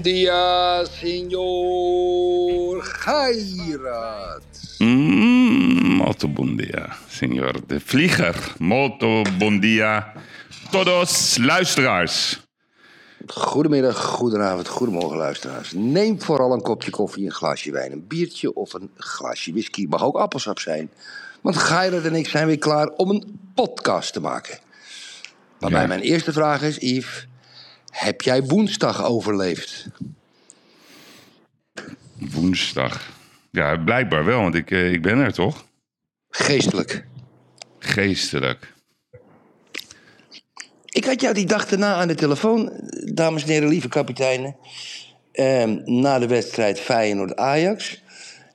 Dia, senor Gairat. Mm, molto bon dia, signor de Vlieger. Molto bon dia, todos luisteraars. Goedemiddag, goedenavond, goedemorgen luisteraars. Neem vooral een kopje koffie, een glaasje wijn, een biertje of een glaasje whisky. Mag ook appelsap zijn. Want Gairat en ik zijn weer klaar om een podcast te maken. Waarbij Ja. mijn eerste vraag is, Yves, heb jij woensdag overleefd? Woensdag. Ja, blijkbaar wel, want ik, eh, ik ben er toch? Geestelijk. Geestelijk. Ik had jou die dag daarna aan de telefoon, dames en heren, lieve kapiteinen. ehm, na de wedstrijd Feyenoord-Ajax.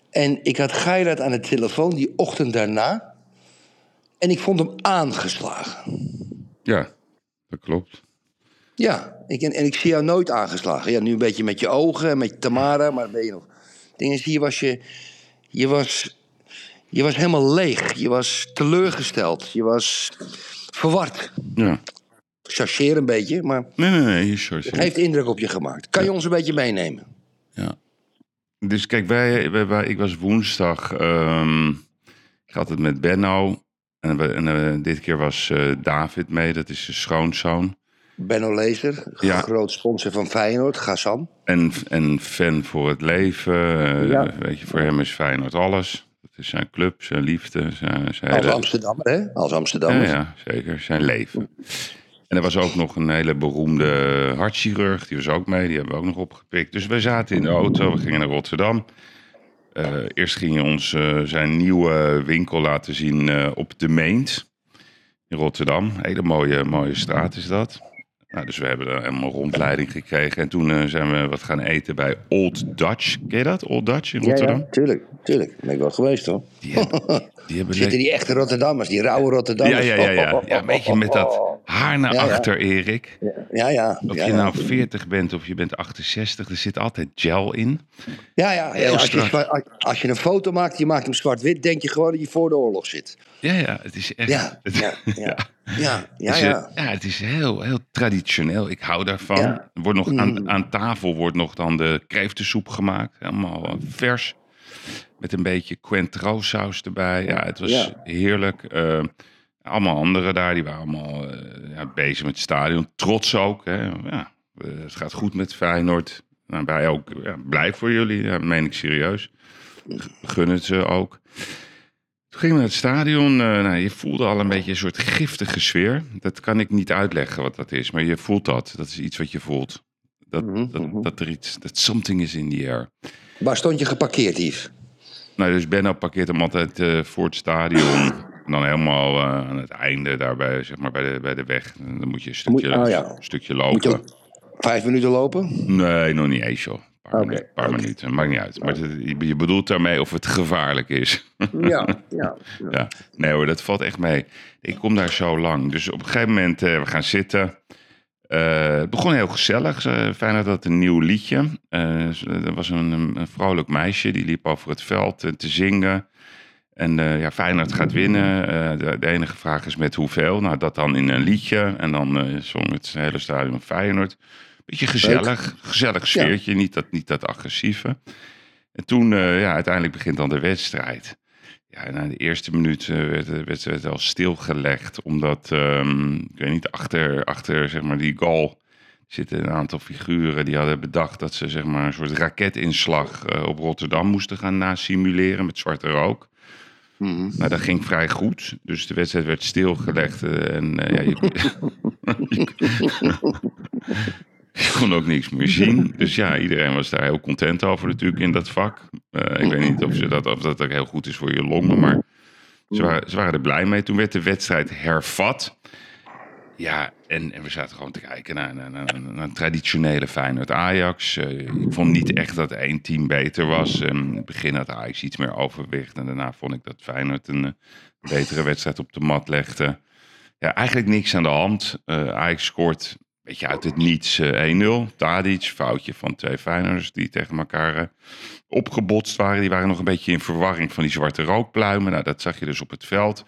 En ik had Geirat aan de telefoon die ochtend daarna. En ik vond hem aangeslagen. Ja, dat klopt. Ja, ik, en, en ik zie jou nooit aangeslagen. Ja, nu een beetje met je ogen en met Tamara, maar ben je nog... Ding is, hier was je... Je was, je was helemaal leeg. Je was teleurgesteld. Je was verward. Ja. Chargeer een beetje, maar Nee, nee, nee, het heeft indruk op je gemaakt. Kan je ons een beetje meenemen? Ja. Dus kijk, wij, wij, wij- ik was woensdag. ehm, ik had het met Benno. En, we, en eh, dit keer was eh, David mee, dat is zijn schoonzoon. Benno Lezer, Ja. groot sponsor van Feyenoord, Gassan. En, en fan voor het leven. eh, Ja. Weet je, voor hem is Feyenoord alles. Het is zijn club, zijn liefde, zijn, zijn Als Amsterdammer, hè? Als Ja, Amsterdammer. ja, zeker. Zijn leven. En er was ook nog een hele beroemde hartchirurg. Die was ook mee. Die hebben we ook nog opgepikt. Dus wij zaten in de auto. We gingen naar Rotterdam. Eh, eerst ging hij ons eh, zijn nieuwe winkel laten zien op de Meent. In Rotterdam. Hele mooie, mooie straat is dat. Nou, dus we hebben er helemaal rondleiding gekregen. En toen eh, zijn we wat gaan eten bij Old Dutch. Ken je dat? Old Dutch in Ja, Rotterdam? ja, tuurlijk, tuurlijk. Ben ik wel geweest, hoor. Die hebben, die hebben Zitten die echte Rotterdammers, die rauwe ja, Rotterdammers? ja, ja, ja. ja. Een beetje met dat haar naar Ja, ja. achter, Erik. Ja, ja. Of ja, je ja. nou 40 bent of je bent 68, er zit altijd gel in. Ja, ja. Als, je, als je een foto maakt, je maakt hem zwart-wit, denk je gewoon dat je voor de oorlog zit. Ja, ja, het is echt. Ja, ja, ja. Ja, ja, ja. eh, ja, het is heel, heel traditioneel. Ik hou daarvan. Ja. Wordt nog Mm. aan, aan tafel wordt nog dan de kreeftensoep gemaakt. Helemaal eh, vers. Met een beetje Cointreau saus erbij. Ja, het was Ja. heerlijk. Eh, allemaal anderen daar, die waren allemaal eh, ja, bezig met het stadion. Trots ook. Hè. Ja, eh, het gaat goed met Feyenoord. Nou, wij ook ja, blij voor jullie, ja, meen ik serieus. G- Gun het ze ook. Toen gingen we naar het stadion. eh, nou, je voelde al een beetje een soort giftige sfeer. Dat kan ik niet uitleggen wat dat is, maar je voelt dat. Dat is iets wat je voelt. Dat, Mhm, mhm. dat, dat er iets, dat something is in the air. Waar stond je geparkeerd, Yves? Nou, dus Benno parkeert hem altijd voor het stadion. En dan helemaal eh, aan het einde, daarbij, zeg maar, bij de, bij de weg. Dan moet je een stukje, Moet- oh ja. een stukje lopen. vijf minuten lopen? Nee, nog niet eens, joh. Een paar, minuten, paar minuten, maakt niet uit. Maar het- je- bedoelt daarmee of het gevaarlijk is. Ja, ja. Ja, nee hoor, dat valt echt mee. Ik kom daar zo lang. Dus op een gegeven moment, eh, we gaan zitten. Eh, het begon heel gezellig. Uh, Feyenoord had een nieuw liedje. Er was een, een vrolijk meisje, die liep over het veld te zingen. En eh ja, Feyenoord gaat winnen. Eh, de, de enige vraag is met hoeveel. Nou, dat dan in een liedje. En dan eh zong het hele stadion Feyenoord. Beetje gezellig. Gezellig sfeertje, niet, dat, niet dat agressieve. En toen, ja, uiteindelijk begint dan de wedstrijd. Ja, na de eerste minuut werd, werd, werd al stilgelegd. Omdat, ehm, ik weet niet, achter, achter zeg maar, die goal zitten een aantal figuren die hadden bedacht dat ze zeg maar, een soort raketinslag op Rotterdam moesten gaan nasimuleren met zwarte rook. Mhm. Nou, dat ging vrij goed. Dus de wedstrijd werd stilgelegd. eh, en eh, ja, je kon ook niks meer zien. Dus ja, iedereen was daar heel content over natuurlijk in dat vak. Eh, ik weet niet of, ze dat, of dat ook heel goed is voor je longen, maar Ze waren, ze waren er blij mee. Toen werd de wedstrijd hervat. Ja, en, en we zaten gewoon te kijken naar, een traditionele Feyenoord-Ajax. Eh, ik vond niet echt dat één team beter was. In het begin had Ajax iets meer overwicht. En daarna vond ik dat Feyenoord een eh, betere wedstrijd op de mat legde. Ja, eigenlijk niks aan de hand. Eh, Ajax scoort een beetje uit het niets eh 1-0. Tadic, foutje van twee Feyenoorders die tegen elkaar opgebotst waren. Die waren nog een beetje in verwarring van die zwarte rookpluimen. Nou, dat zag je dus op het veld.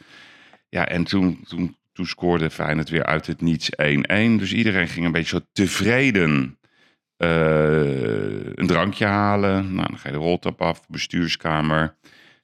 Ja, en toen, toen, toen scoorde Feyenoord weer uit het niets 1-1. Dus iedereen ging een beetje zo tevreden eh, een drankje halen. Nou, dan ga je de roltap af, bestuurskamer.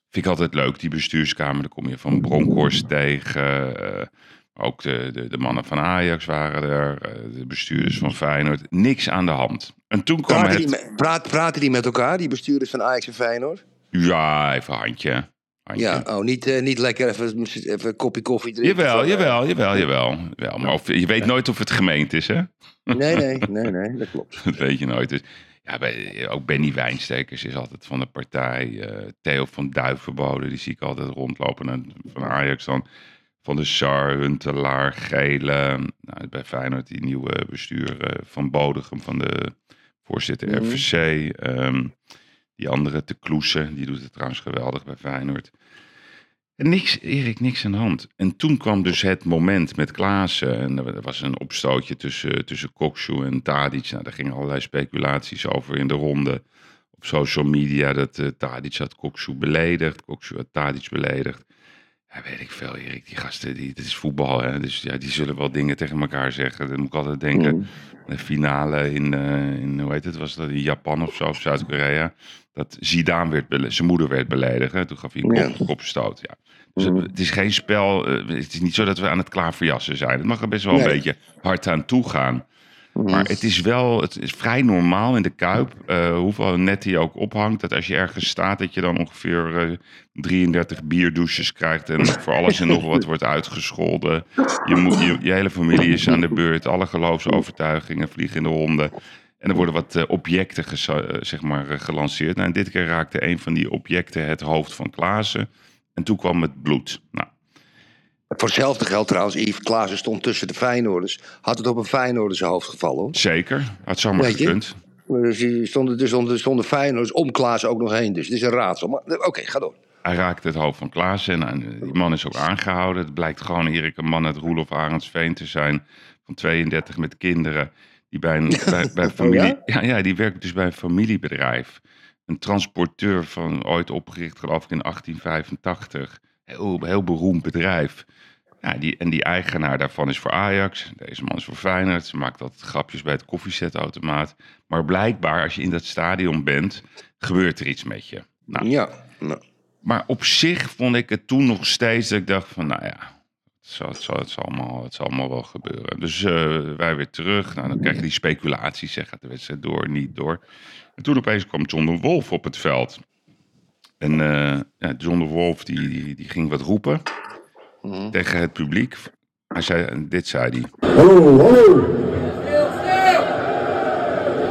Vind ik altijd leuk, die bestuurskamer. Dan kom je van Bronkhorst tegen. eh, ook de, de, de mannen van Ajax waren er. eh, de bestuurders van Feyenoord. Niks aan de hand. En toen kwam Praten die, het... met, praat, praten die met elkaar, die bestuurders van Ajax en Feyenoord? Ja, even handje. Handje. Ja, oh, niet, eh, niet lekker even, even een kopje koffie drinken. Jawel, eh, jawel, jawel, jawel. jawel maar of, je weet nooit of het gemeend is, hè? Nee, nee, nee, nee, dat klopt. Dat weet je nooit. Dus, ja, bij, ook Benny Wijnstekers is altijd van de partij. eh, Theo van Duivenbode, die zie ik altijd rondlopen. En van Ajax dan. Van de Sar, Huntelaar, Gele. Nou, bij Feyenoord die nieuwe bestuur van Bodegem, van de voorzitter Mhm. RVC. ehm, die andere, te Kloesen, die doet het trouwens geweldig bij Feyenoord. En niks, Erik, niks aan de hand. En toen kwam dus het moment met Klaassen. En er was een opstootje tussen, tussen en Tadic. Nou, daar gingen allerlei speculaties over in de ronde. Op social media dat eh, Tadic had Kokshoe beledigd. Kokshoe had Tadic beledigd. Ja, weet ik veel, Erik. Die gasten, die, dit is voetbal. Hè? Dus ja, die zullen wel dingen tegen elkaar zeggen. Dan moet ik altijd denken. Mhm. De finale in, eh, in, hoe heet het, was dat in Japan of zo, of Zuid-Korea. Dat Zidane werd, bele- zijn moeder werd beledigd. Hè? Toen gaf hij een Ja. kop, kopstoot. Ja. Dus Mhm. het, het is geen spel, eh, het is niet zo dat we aan het klaverjassen zijn. Het mag er best wel een beetje hard aan toe gaan. Mhm. Maar het is wel, het is vrij normaal in de Kuip, eh, hoeveel net die ook ophangt, dat als je ergens staat, dat je dan ongeveer eh, 33 bierdouches krijgt en voor alles en nog wat wordt uitgescholden. Je, moet, je, je hele familie is aan de beurt, alle geloofsovertuigingen vliegen in de ronde. En er worden wat eh, objecten eh, zeg maar, eh, gelanceerd. Nou, en dit keer raakte een van die objecten het hoofd van Klaassen. En toen kwam het bloed. Nou, Voor hetzelfde geld trouwens, Yves Klaassen stond tussen de Feyenoorders. Had het op een Feyenoorder zijn hoofd gevallen hoor. zeker, had zomaar gekund. Dus die stonden, er stonden, er stonden Feyenoorders om Klaassen ook nog heen. Dus het is een raadsel. Maar oké, ga door. Hij raakte het hoofd van Klaassen. En die man is ook aangehouden. Het blijkt gewoon Erik een man uit Roelof Arendsveen te zijn. Van 32 met kinderen. Die bij een bij, bij familie. ja? Ja, die werkt dus bij een familiebedrijf. Een transporteur van ooit opgericht, geloof ik, in 1885. Heel, heel beroemd bedrijf. Ja, die, en die eigenaar daarvan is voor Ajax. Deze man is voor Feyenoord. Ze maakt altijd grapjes bij het koffiezetautomaat. Maar blijkbaar, als je in dat stadion bent, gebeurt er iets met je. Nou, Ja. Nou, maar op zich vond ik het toen nog steeds dat ik dacht van, nou ja, zal, het zal, het zal, allemaal, het zal allemaal wel gebeuren. Dus eh, wij weer terug. Nou, dan krijg je die speculaties, zeg, gaat de wedstrijd door, niet door. En toen opeens kwam John de Wolf op het veld. En eh, ja, John de Wolf die, die, die ging wat roepen mhm. tegen het publiek. Hij zei, dit zei hij. Hallo, hallo.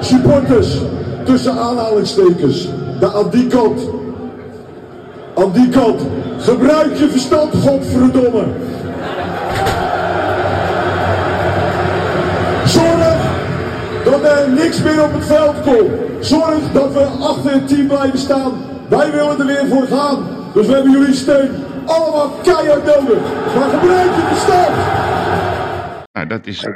Supporters, tussen aanhalingstekens. De aan die kant. Aan die kant. Gebruik je verstand, godverdomme. Dat er niks meer op het veld komt. Zorg dat we achter het team blijven staan. Wij willen er weer voor gaan. Dus we hebben jullie steun allemaal keihard nodig. Maar gebruik je verstand. Nou, dat is,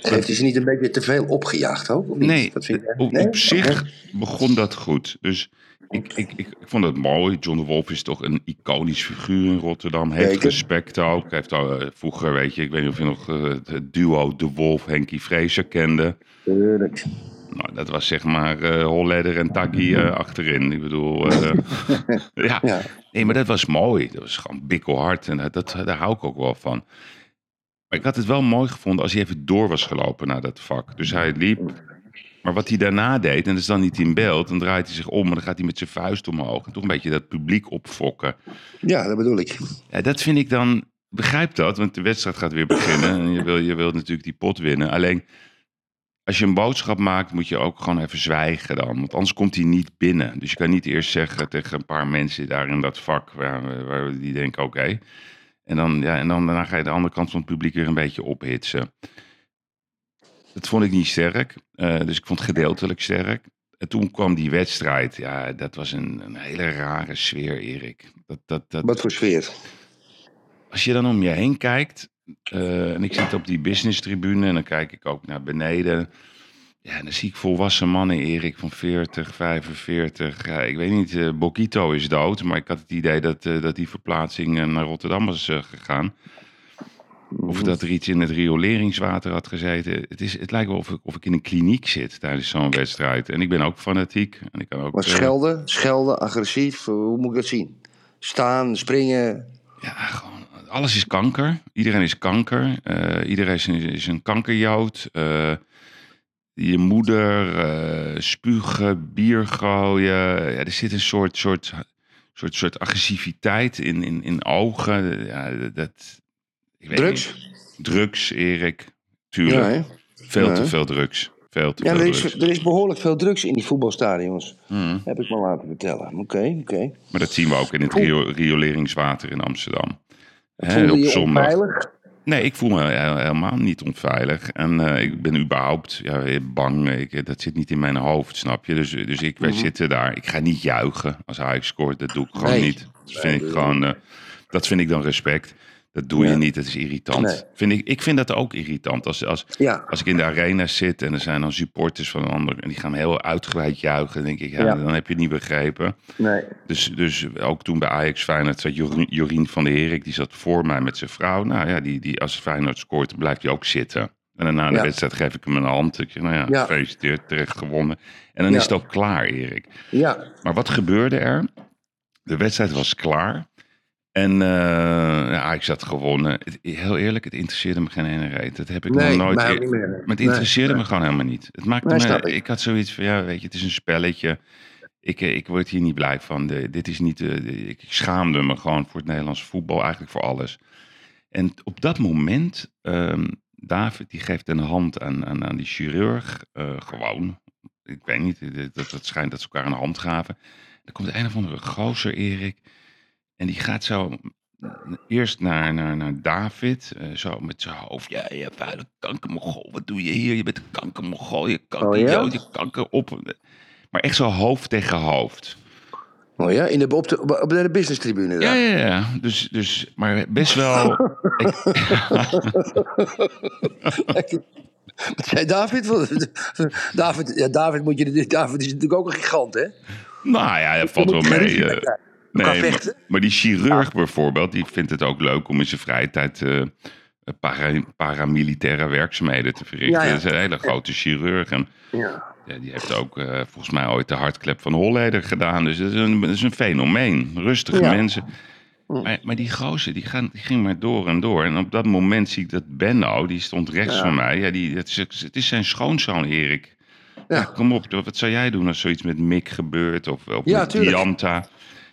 Heeft hij ze niet een beetje te veel opgejaagd ook? Of niet? Nee, Dat vind je, op, nee? op zich begon dat goed. Dus ik, ik, ik, ik vond het mooi. John de Wolf is toch een iconisch figuur in Rotterdam. Heeft Zeker. respect ook. Heeft al, eh, vroeger, weet je, ik weet niet of je nog eh, het duo De Wolf, Henkie Vrezer kende. Tuurlijk. Nou, dat was zeg maar eh Holleder en Taggi eh, achterin. Ik bedoel, ja. Ja. Nee, maar dat was mooi. Dat was gewoon bikkelhard en dat, dat, daar hou ik ook wel van. Maar ik had het wel mooi gevonden als hij even door was gelopen naar dat vak. Dus hij liep. Maar wat hij daarna deed, en dat is dan niet in beeld, dan draait hij zich om en dan gaat hij met zijn vuist omhoog. En toch een beetje dat publiek opfokken. ja, dat bedoel ik. Ja, dat vind ik dan. Begrijp dat, want de wedstrijd gaat weer beginnen. En je wil, je wil natuurlijk die pot winnen. Alleen als je een boodschap maakt, moet je ook gewoon even zwijgen dan. Want anders komt hij niet binnen. Dus je kan niet eerst zeggen tegen een paar mensen daar in dat vak, waar, waar die denken, oké. En, dan, ja, en dan daarna ga je de andere kant van het publiek weer een beetje ophitsen. Dat vond ik niet sterk. Eh, dus ik vond het gedeeltelijk sterk. En toen kwam die wedstrijd. Ja, dat was een, een hele rare sfeer, Erik. Dat, dat, dat, Wat voor sfeer? als je dan om je heen kijkt, eh, en ik zit op die business tribune en dan kijk ik ook naar beneden. Ja, en dan zie ik volwassen mannen, Erik, van 40, 45. Ja, ik weet niet, eh Bokito is dood, maar ik had het idee dat, dat die verplaatsing naar Rotterdam was gegaan. Of dat er iets in het rioleringswater had gezeten. Het, is, het lijkt wel of ik, of ik in een kliniek zit tijdens zo'n wedstrijd. En ik ben ook fanatiek. En ik kan ook, Maar eh, schelden, schelden, agressief, eh, hoe moet ik dat zien? Staan, springen. Ja, gewoon. Alles is kanker. Iedereen is kanker. Eh, iedereen is een, is een kankerjood. Je moeder, spugen, bier gooien. Ja, er zit een soort, soort, soort, soort agressiviteit in, in, in ogen. Ja, dat, ik Drugs? niet. Drugs, Erik. Tuurlijk. Ja? Veel Ja. te veel drugs. Veel te Ja, veel er is, drugs. er is behoorlijk veel drugs in die voetbalstadions. Mhm. Heb ik me laten vertellen. Oké, oké. Maar dat zien we ook in het rio- rioleringswater in Amsterdam. Hè, op zondag. onveilig? Nee, ik voel me he- helemaal niet onveilig. En eh, ik ben überhaupt ja, bang. Ik, dat zit niet in mijn hoofd, snap je? Dus, dus ik, wij zitten daar. Ik ga niet juichen als Ajax scoort. Dat doe ik gewoon Nee. niet. Dat vind, ik gewoon, eh, dat vind ik dan respect. Dat doe je Ja. niet, dat is irritant. Nee. Vind ik, ik vind dat ook irritant. Als, als, Ja. als ik in de arena zit en er zijn dan supporters van een ander... en die gaan heel uitgebreid juichen... dan denk ik, ja, Ja. dan heb je het niet begrepen. Nee. Dus, dus ook toen bij Ajax Feyenoord zat Jorien, Jorien van der Herik, die zat voor mij met zijn vrouw. Nou ja, die, die, als Feyenoord scoort, dan blijft hij ook zitten. En dan na de Ja. wedstrijd geef ik hem een hand. Ik zeg, nou ja, Ja. gefeliciteerd, terecht gewonnen. En dan Ja. is het ook klaar, Erik. Ja. Maar wat gebeurde er? De wedstrijd was klaar. En uh, ja, Ajax had gewonnen. Het- heel eerlijk, het interesseerde me geen ene reet. Dat heb ik Nee, nog nooit... eer- niet meer. maar het interesseerde nee. me gewoon helemaal niet. Het maakte Nee, me, ik. ik. had zoiets van, ja, weet je, het is een spelletje. Ik, eh, ik word hier niet blij van. De, dit is niet, eh, de- ik schaamde me gewoon voor het Nederlandse voetbal, eigenlijk voor alles. En op dat moment, ehm, David, die geeft een hand aan, aan, aan die chirurg. eh, gewoon, ik weet niet, eh, dat, dat schijnt dat ze elkaar een hand gaven. Er komt een of andere gozer, Erik. En die gaat zo eerst naar, naar, naar David, eh, zo met zijn hoofd. Ja, je vuile kankermogol, wat doe je hier? Je bent een kankermogol, je kankerjood, Oh, ja? je kanker op. Maar echt zo hoofd tegen hoofd. Oh ja, in de, op, de, op de business tribune Ja, daar. ja, ja. Dus, dus, maar best wel... Wat zei David? David, ja, David, moet je, David is natuurlijk ook een gigant, hè? nou ja, dat valt wel mee. Nee, maar, die chirurg bijvoorbeeld, die vindt het ook leuk om in zijn vrije tijd eh, para, paramilitaire werkzaamheden te verrichten. Ja, ja. Dat is een hele grote chirurg. En Ja. ja, die heeft ook eh, volgens mij ooit de hartklep van Holleder gedaan. Dus dat is een, dat is een fenomeen. Rustige mensen. Maar, maar die gozer, die, gaan, die ging maar door en door. En op dat moment zie ik dat Benno, die stond rechts van mij. Ja, die, het, is, het is zijn schoonzoon, Erik. Ja. Ja, kom op, wat zou jij doen als zoiets met Mick gebeurt? Of, of Ja, met tuurlijk. Dianta?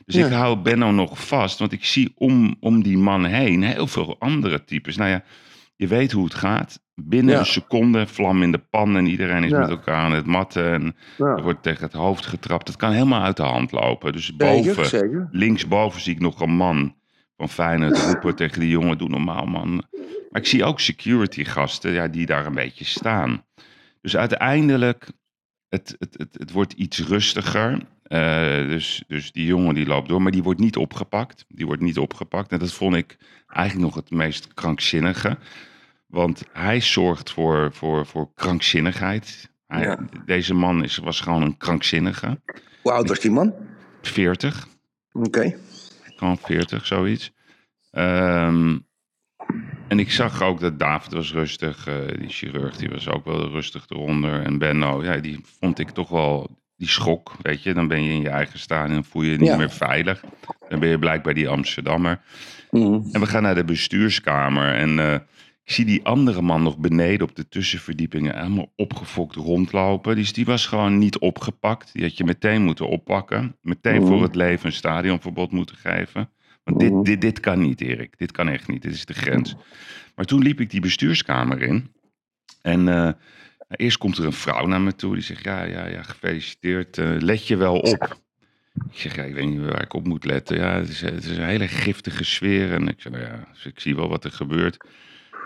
Dus Ja. ik hou Benno nog vast, want ik zie om, om die man heen heel veel andere types. Nou ja, je weet hoe het gaat. Binnen Ja. een seconde, vlam in de pan en iedereen is Ja. met elkaar aan het matten. En er wordt tegen het hoofd getrapt. Het kan helemaal uit de hand lopen. Dus Zeker, boven, zeker. linksboven zie ik nog een man van Feyenoord roepen tegen die jongen, doe normaal man. Maar ik zie ook security gasten ja, die daar een beetje staan. Dus uiteindelijk, het, het, het, het wordt iets rustiger. Eh, dus, dus die jongen die loopt door, maar die wordt niet opgepakt. Die wordt niet opgepakt. En dat vond ik eigenlijk nog het meest krankzinnige. Want hij zorgt voor, voor, voor krankzinnigheid. Hij- Ja. Deze man is, was gewoon een krankzinnige. Hoe oud was die man? 40. Oké. Gewoon 40, zoiets. Ehm, en ik zag ook dat David was rustig. eh, die chirurg die was ook wel rustig eronder. En Benno, ja, die vond ik toch wel... Die schok, weet je. Dan ben je in je eigen staan en voel je je niet Ja. meer veilig. Dan ben je blijkbaar die Amsterdammer. Mhm. En we gaan naar de bestuurskamer. En eh, ik zie die andere man nog beneden op de tussenverdiepingen... helemaal opgefokt rondlopen. Dus die was gewoon niet opgepakt. Die had je meteen moeten oppakken. Meteen Mhm. voor het leven een stadionverbod moeten geven. Want dit, dit, dit kan niet, Erik. Dit kan echt niet. Dit is de grens. Maar toen liep ik die bestuurskamer in. En eh, Eerst komt er een vrouw naar me toe die zegt: Ja, ja, ja, gefeliciteerd. eh, let je wel op? Ik zeg: Ja, ik weet niet waar ik op moet letten. Ja, het is, het is een hele giftige sfeer. En ik zeg: Nou ja, dus ik zie wel wat er gebeurt.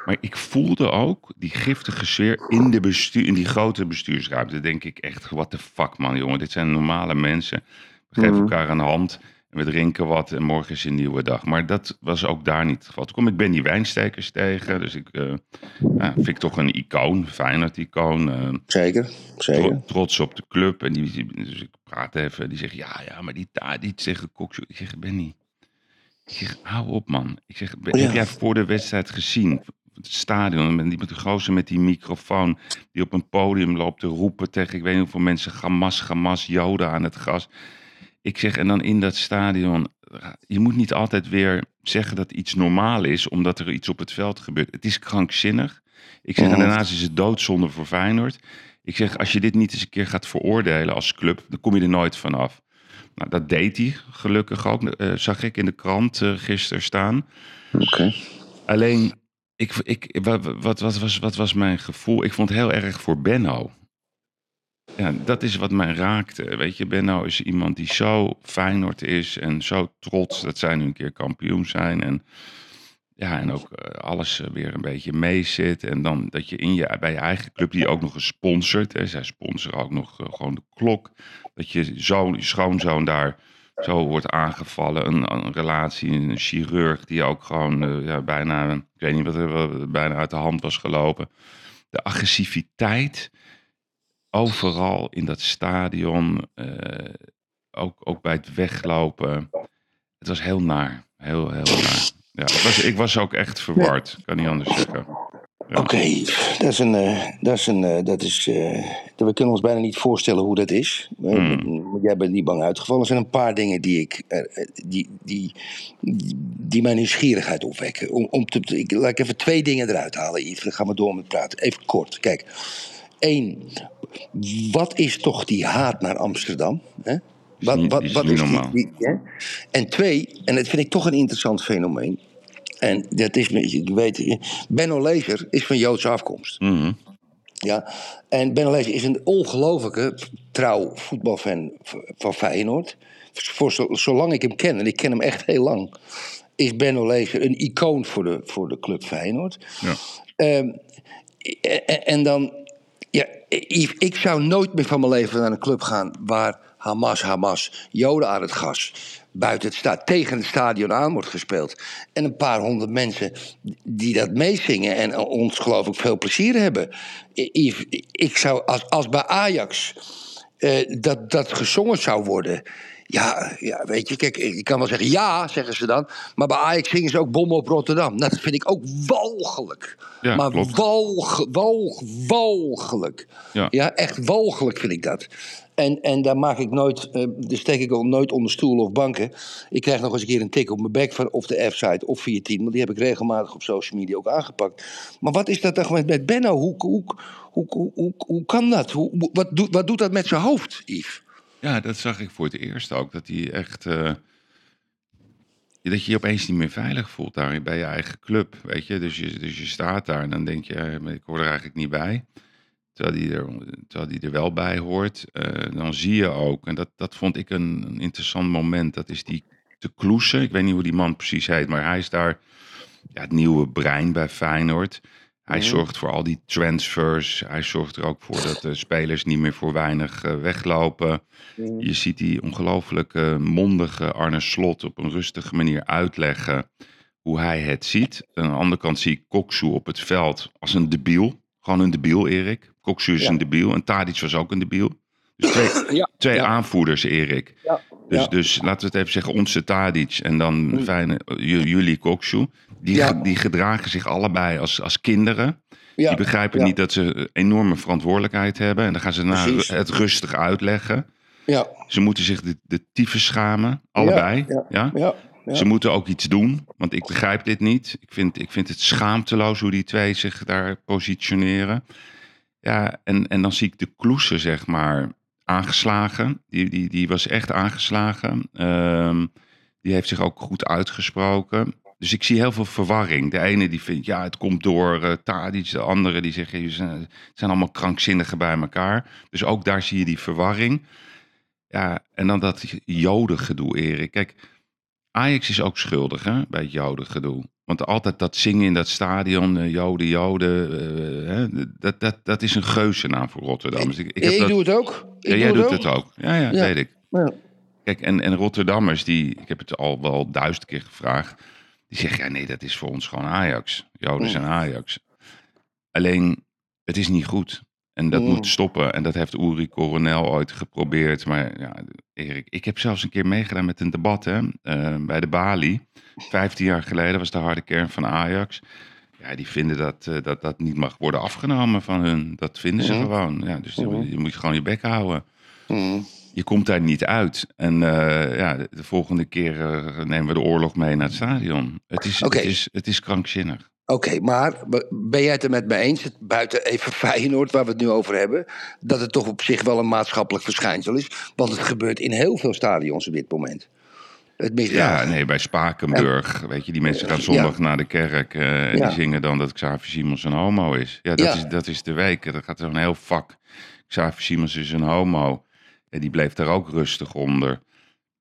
Maar ik voelde ook die giftige sfeer in, de bestuur, in die grote bestuursruimte. Dan denk ik echt: What the fuck, man, jongen. Dit zijn normale mensen. We geven elkaar een hand. En we drinken wat en morgen is een nieuwe dag. Maar dat was ook daar niet het geval. Toen kom ik Benny Wijnstekers tegen. Dus ik eh, ja, vind ik toch een icoon, Feyenoord-icoon. eh, Zeker, zeker. tro- trots op de club. En die, die- dus ik praat even. Die zegt, ja, ja, maar die Tadic tegen Koksu. Ik zeg, Benny. Ik zeg, hou op, man. Ik zeg, ben- Ja. heb jij voor de wedstrijd gezien? Het stadion, met die, met de gozer met die microfoon... die op een podium loopt te roepen tegen... ik weet niet hoeveel mensen... Hamas, Hamas, Joden aan het gas. Ik zeg, en dan in dat stadion... je moet niet altijd weer zeggen dat iets normaal is... omdat er iets op het veld gebeurt. Het is krankzinnig. Ik zeg, en Mhm. daarnaast is het doodzonde voor Feyenoord. Ik zeg, als je dit niet eens een keer gaat veroordelen als club... dan kom je er nooit vanaf. Nou, dat deed hij gelukkig ook. eh, zag ik in de krant eh, gisteren staan. Oké. Alleen, ik, ik, wat, wat, wat, was, wat was mijn gevoel? Ik vond het heel erg voor Benno. Ja, dat is wat mij raakte. Weet je, Benno is iemand die zo Feyenoord is en zo trots dat zij nu een keer kampioen zijn. En, ja, en ook eh, alles eh, weer een beetje meezit. En dan dat je, in je bij je eigen club die ook nog eens sponsort. Hè, zij sponsoren ook nog eh, gewoon de klok. Dat je zoon, schoonzoon daar zo wordt aangevallen. Een, een relatie, een chirurg die ook gewoon ja, bijna, ik weet niet wat bijna uit de hand was gelopen. De agressiviteit overal in dat stadion, eh, ook, ook bij het weglopen. Het was heel naar, heel, heel naar. Ja, was, ik was ook echt verward, kan niet anders zeggen. Oké, dat is een. eh, dat is een eh, dat is, we kunnen ons bijna niet voorstellen hoe dat is. Hmm. Jij bent niet bang uitgevallen. Er zijn een paar dingen die, ik, die, die, die, die mijn nieuwsgierigheid opwekken. Om, om te, ik, laat ik even twee dingen eruit halen, Yves. Dan gaan we door met praten. Even kort. Kijk. Eén, wat is toch die haat naar Amsterdam? Hè? Wat, wat, wat is die, hè? En twee, en dat vind ik toch een interessant fenomeen. En dat is, je weet, Benno Lezer is van Joodse afkomst. Mhm. Ja, en Benno Lezer is een ongelofelijke trouw voetbalfan van Feyenoord. Voor zo, zolang ik hem ken, en ik ken hem echt heel lang, is Benno Lezer een icoon voor de, voor de club Feyenoord. Ja. Ehm, en, en dan, Yves, ik zou nooit meer van mijn leven naar een club gaan waar Hamas, Hamas, Joden aan het gas, buiten het sta tegen het stadion aan wordt gespeeld. En een paar honderd mensen die dat meezingen en ons geloof ik veel plezier hebben. Yves, ik zou, als, als bij Ajax eh, dat, dat gezongen zou worden. Ja, ja, weet je, kijk, ik kan wel zeggen ja, zeggen ze dan. Maar bij Ajax zingen ze ook Bom op Rotterdam. Nou, dat vind ik ook walgelijk. Ja, maar klopt. walg, walg, walgelijk. Ja. Ja. echt walgelijk vind ik dat. En, en daar maak ik nooit, eh, daar steek ik ook nooit onder stoelen of banken. Ik krijg nog eens een keer een tik op mijn bek van of de F-site of via team. Want die heb ik regelmatig op social media ook aangepakt. Maar wat is dat dan met, met Benno? Hoe, hoe, hoe, hoe, hoe, hoe kan dat? Hoe- wat, doet, wat doet dat met zijn hoofd, Yves? Ja, dat zag ik voor het eerst ook. Dat hij echt. eh, dat je je opeens niet meer veilig voelt daar bij je eigen club. Weet je, dus je, dus je staat daar en dan denk je, eh, ik hoor er eigenlijk niet bij. Terwijl die er, terwijl die er wel bij hoort. Eh, dan zie je ook, en dat, dat vond ik een, een interessant moment. Dat is die te kloesen. Ik weet niet hoe die man precies heet, maar hij is daar ja, het nieuwe brein bij Feyenoord. Hij Mhm. zorgt voor al die transfers. Hij zorgt er ook voor dat de spelers niet meer voor weinig eh, weglopen. Je ziet die ongelooflijk eh, mondige Arne Slot op een rustige manier uitleggen hoe hij het ziet. Aan de andere kant zie ik Koksu op het veld als een debiel. Gewoon een debiel, Erik. Koksu is Ja. een debiel en Tadic was ook een debiel. Dus twee, Ja, twee ja. aanvoerders, Erik. Dus, dus laten we het even zeggen, onze Tadic en dan fijne, j- jullie Koksu. Die, Ja. die gedragen zich allebei als, als kinderen. Ja, Die begrijpen ja. niet dat ze enorme verantwoordelijkheid hebben. En dan gaan ze Precies. het rustig uitleggen. Ja, Ze moeten zich de, de tyfus schamen, allebei. Ja, ja, ja, ja. Ze moeten ook iets doen, want ik begrijp dit niet. Ik vind, ik vind het schaamteloos hoe die twee zich daar positioneren. Ja, en, en dan zie ik de kloesen, zeg maar, aangeslagen. Die, die, die was echt aangeslagen. Ehm, die heeft zich ook goed uitgesproken. Dus ik zie heel veel verwarring. De ene die vindt, ja, het komt door uh, Tadic. De andere die zegt, het zijn allemaal krankzinnigen bij elkaar. Dus ook daar zie je die verwarring. Ja, en dan dat jodengedoe, Erik. Kijk, Ajax is ook schuldig hè, bij het jodengedoe. Want altijd dat zingen in dat stadion, uh, joden, joden, uh, hè, dat, dat, dat is een geuzennaam voor Rotterdam. Dus ik, ik, ik doe het ook. Ik ja, jij doet het ook. Ja, ja, ja. weet ik. Ja. Kijk, en, en Rotterdammers, die, ik heb het al wel duizend keer gevraagd, die zeggen, ja nee, dat is voor ons gewoon Ajax. Joden zijn Ajax. Alleen, het is niet goed. En dat moet stoppen. En dat heeft Uri Coronel ooit geprobeerd. Maar ja, Erik, ik heb zelfs een keer meegedaan met een debat hè, uh, bij de Bali. Vijftien jaar geleden was de harde kern van Ajax. Ja, die vinden dat, uh, dat dat niet mag worden afgenomen van hun. Dat vinden ze gewoon. Ja, dus mm. je moet gewoon je bek houden. Mm. Je komt daar niet uit. En uh, ja, de, de, volgende keer nemen we de oorlog mee naar het stadion. Het is, okay. het is, het is krankzinnig. Oké, maar ben jij het er met me eens, buiten even Feyenoord, waar we het nu over hebben, dat het toch op zich wel een maatschappelijk verschijnsel is? Want het gebeurt in heel veel stadions op dit moment. Het ja, nee, bij Spakenburg, weet je, die mensen gaan zondag naar de kerk uh, en die zingen dan dat Xavier Simons een homo is. Ja, dat, Is, dat is de week. Dat gaat zo'n heel vak. Xavier Simons is een homo. En die bleef daar ook rustig onder.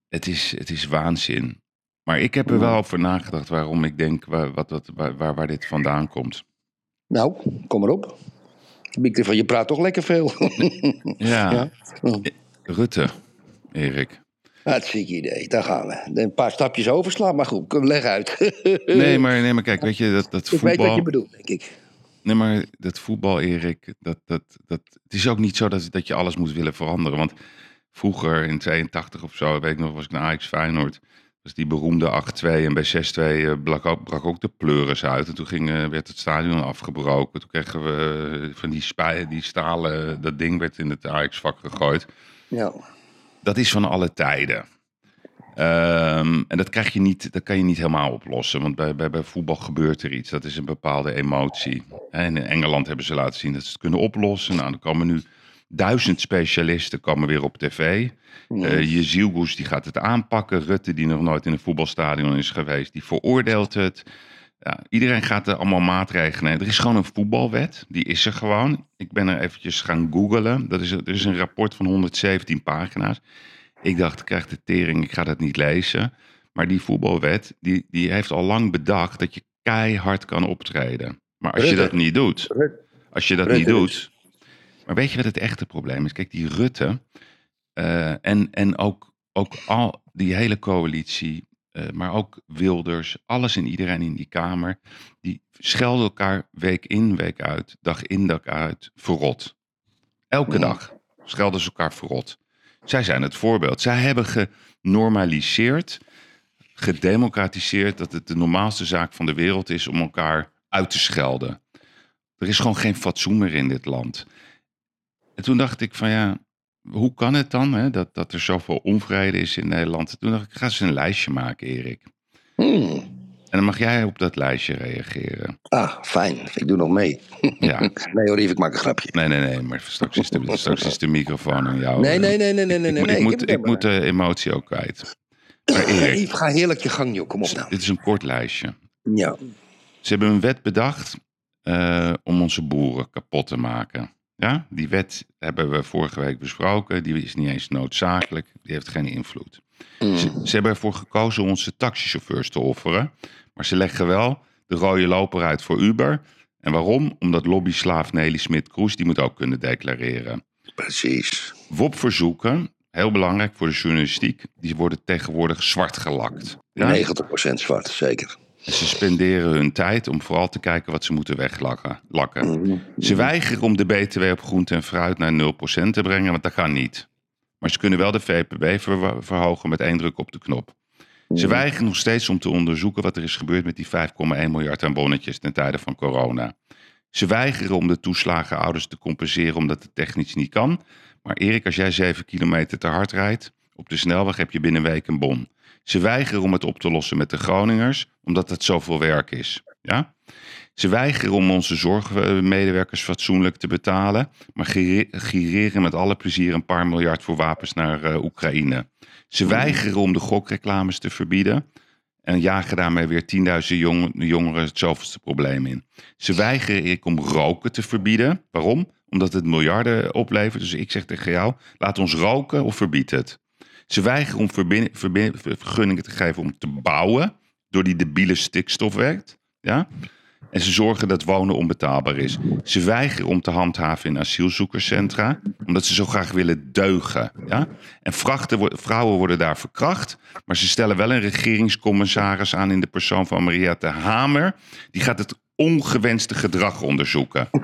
Het is, het is waanzin. Maar ik heb er wel over nagedacht waarom ik denk waar, wat, wat, waar, waar, dit vandaan komt. Nou, kom erop. Ik van, je praat toch lekker veel. ja. ja. Rutte, Erik. Hartstikke idee, daar gaan we. Een paar stapjes overslaan, maar goed, leg uit. nee, maar, nee, maar kijk, weet je, dat, dat voetbal... Ik weet wat je bedoelt, denk ik. Nee, maar dat voetbal, Erik, dat, dat, dat, het is ook niet zo dat, dat je alles moet willen veranderen. Want vroeger, in 82 of zo, weet ik nog, was ik naar Ajax Feyenoord was die beroemde 8-2 en bij 6-2 uh, brak, ook, brak ook de pleuris uit. En toen ging, uh, werd het stadion afgebroken. Toen kregen we uh, van die, spij, die stalen, dat ding werd in het Ajax-vak gegooid. Ja. Dat is van alle tijden. Um, en dat, krijg je niet, dat kan je niet helemaal oplossen, want bij, bij, bij voetbal gebeurt er iets. Dat is een bepaalde emotie. En in Engeland hebben ze laten zien dat ze het kunnen oplossen. Nou, er komen nu duizend specialisten komen weer op tv. Uh, je Zielgoes die gaat het aanpakken. Rutte, die nog nooit in een voetbalstadion is geweest, die veroordeelt het. Ja, iedereen gaat er allemaal maatregelen nemen. Er is gewoon een voetbalwet, die is er gewoon. Ik ben er eventjes gaan googlen. Dat is, er is een rapport van 117 pagina's. Ik dacht, ik krijg de tering, ik ga dat niet lezen. Maar die voetbalwet, die, die heeft al lang bedacht dat je keihard kan optreden. Maar als je dat niet doet, als je dat niet doet... Maar weet je wat het echte probleem is? Kijk, die Rutte, uh, en, en ook, ook al die hele coalitie, uh, maar ook Wilders, alles en iedereen in die Kamer, die schelden elkaar week in, week uit, dag in, dag uit, verrot. Elke dag schelden ze elkaar verrot. Zij zijn het voorbeeld. Zij hebben genormaliseerd, gedemocratiseerd dat het de normaalste zaak van de wereld is om elkaar uit te schelden. Er is gewoon geen fatsoen meer in dit land. En toen dacht ik van ja, hoe kan het dan hè, dat, dat er zoveel onvrede is in Nederland? Toen dacht ik, ga eens een lijstje maken, Erik. Hmm. En dan mag jij op dat lijstje reageren. Ah, fijn. Ik doe nog mee. Ja. nee hoor, ik maak een grapje. Nee, nee, nee. Maar straks is de, straks is de microfoon aan jou. Nee, nee, nee, nee, nee. nee, ik, nee, ik, moet, ik moet de emotie ook kwijt. Maar Erik, ga heerlijk je gang, joh. Kom op nou. Dit is een kort lijstje. Ja. Ze hebben een wet bedacht uh, om onze boeren kapot te maken. Ja, die wet hebben we vorige week besproken. Die is niet eens noodzakelijk. Die heeft geen invloed. Mm. Ze, ze, hebben ervoor gekozen om onze taxichauffeurs te offeren. Maar ze leggen wel de rode loper uit voor Uber. En waarom? Omdat lobbyslaaf Nelly Smit-Kroes, die moet ook kunnen declareren. Precies. WOP-verzoeken, heel belangrijk voor de journalistiek, die worden tegenwoordig zwart gelakt. Ja? 90% zwart, zeker. Ze spenderen hun tijd om vooral te kijken wat ze moeten weglakken. Lakken. Ze weigeren om de BTW op groente en fruit naar 0% te brengen, want dat kan niet. Maar ze kunnen wel de VPB verhogen met één druk op de knop. Ze weigeren nog steeds om te onderzoeken wat er is gebeurd met die 5,1 miljard aan bonnetjes ten tijde van corona. Ze weigeren om de toeslagenouders te compenseren omdat het technisch niet kan. Maar Erik, als jij 7 kilometer te hard rijdt, op de snelweg heb je binnen een week een bon. Ze weigeren om het op te lossen met de Groningers, omdat het zoveel werk is. Ja? Ze weigeren om onze zorgmedewerkers fatsoenlijk te betalen, maar gireren met alle plezier een paar miljard voor wapens naar uh, Oekraïne. Ze weigeren om de gokreclames te verbieden. En jagen daarmee weer 10.000 jong, jongeren het zoveelste probleem in. Ze weigeren om roken te verbieden. Waarom? Omdat het miljarden oplevert. Dus ik zeg tegen jou, laat ons roken of verbied het. Ze weigeren om vergunningen te geven om te bouwen. Door die debiele stikstofwet. Ja? En ze zorgen dat wonen onbetaalbaar is. Ze weigeren om te handhaven in asielzoekerscentra, omdat ze zo graag willen deugen. Ja? En vrachten, vrouwen worden daar verkracht, maar ze stellen wel een regeringscommissaris aan in de persoon van Maria de Hamer. Die gaat het ongewenste gedrag onderzoeken.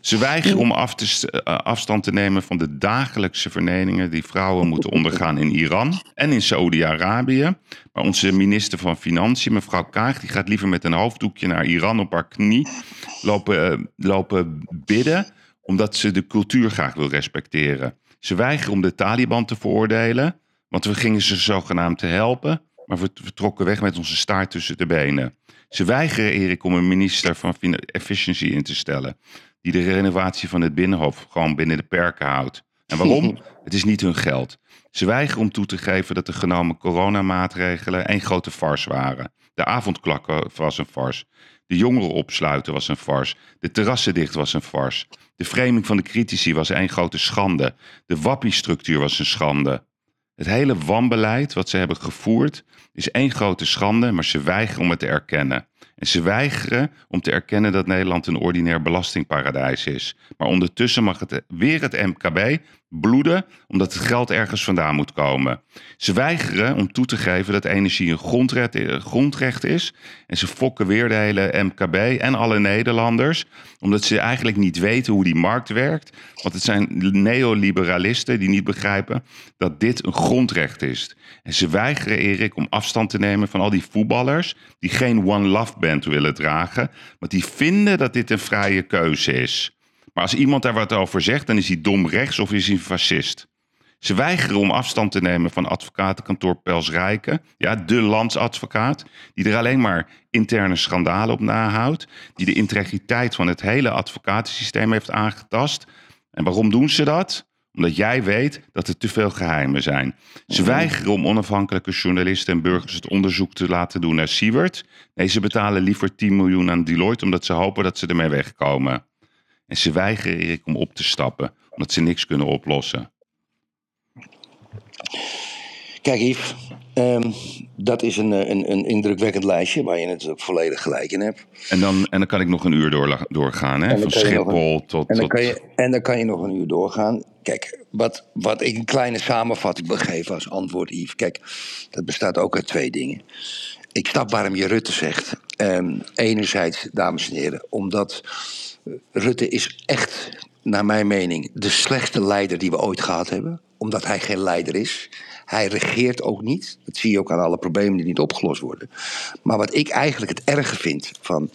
Ze weigeren om af te, st- eh, afstand te nemen van de dagelijkse vernederingen die vrouwen moeten ondergaan in Iran en in Saoedi-Arabië. Maar onze minister van Financiën, mevrouw Kaag, die gaat liever met een hoofddoekje naar Iran op haar knie lopen, eh, lopen bidden, omdat ze de cultuur graag wil respecteren. Ze weigeren om de Taliban te veroordelen, want we gingen ze zogenaamd te helpen, maar we vertrokken weg met onze staart tussen de benen. Ze weigeren, Erik, om een minister van Efficiency in te stellen. Die de renovatie van het Binnenhof gewoon binnen de perken houdt. En waarom? Het is niet hun geld. Ze weigeren om toe te geven dat de genomen coronamaatregelen één grote farce waren. De avondklakken was een farce. De jongeren opsluiten was een farce. De terrassen dicht was een farce. De framing van de critici was één grote schande. De wappiestructuur was een schande. Het hele wanbeleid wat ze hebben gevoerd is één grote schande, maar ze weigeren om het te erkennen. En ze weigeren om te erkennen dat Nederland een ordinair belastingparadijs is. Maar ondertussen mag het weer het MKB bloeden, omdat het geld ergens vandaan moet komen. Ze weigeren om toe te geven dat energie een grondrecht, eh, is. En ze fokken weer de hele MKB en alle Nederlanders, omdat ze eigenlijk niet weten hoe die markt werkt. Want het zijn neoliberalisten die niet begrijpen dat dit een grondrecht is. En ze weigeren, Erik, om afstand te nemen van al die voetballers die geen One Love Band willen dragen, want die vinden dat dit een vrije keuze is. Maar als iemand daar wat over zegt, dan is hij dom rechts of is hij een fascist. Ze weigeren om afstand te nemen van advocatenkantoor Pels Rijken. Ja, de landsadvocaat. Die er alleen maar interne schandalen op nahoudt. Die de integriteit van het hele advocatensysteem heeft aangetast. En waarom doen ze dat? Omdat jij weet dat er te veel geheimen zijn. Ze weigeren om onafhankelijke journalisten en burgers het onderzoek te laten doen naar Siewert. Nee, ze betalen liever 10 miljoen aan Deloitte omdat ze hopen dat ze ermee wegkomen. En ze weigeren Erik om op te stappen, omdat ze niks kunnen oplossen. Kijk, Yves, ehm, dat is een, eh, een, een indrukwekkend lijstje waar je natuurlijk volledig gelijk in hebt. En dan, en dan kan ik nog een uur doorla- doorgaan, hè? Van Schiphol tot... En dan, tot... kan je, en dan kan je nog een uur doorgaan. Kijk, wat, wat ik een kleine samenvatting wil geven als antwoord, Yves. Kijk, dat bestaat ook uit twee dingen. Ik snap waarom je Rutte zegt. Ehm, enerzijds, dames en heren, omdat Rutte is echt, naar mijn mening, de slechtste leider die we ooit gehad hebben. Omdat hij geen leider is. Hij regeert ook niet. Dat zie je ook aan alle problemen die niet opgelost worden. Maar wat ik eigenlijk het erge vind van,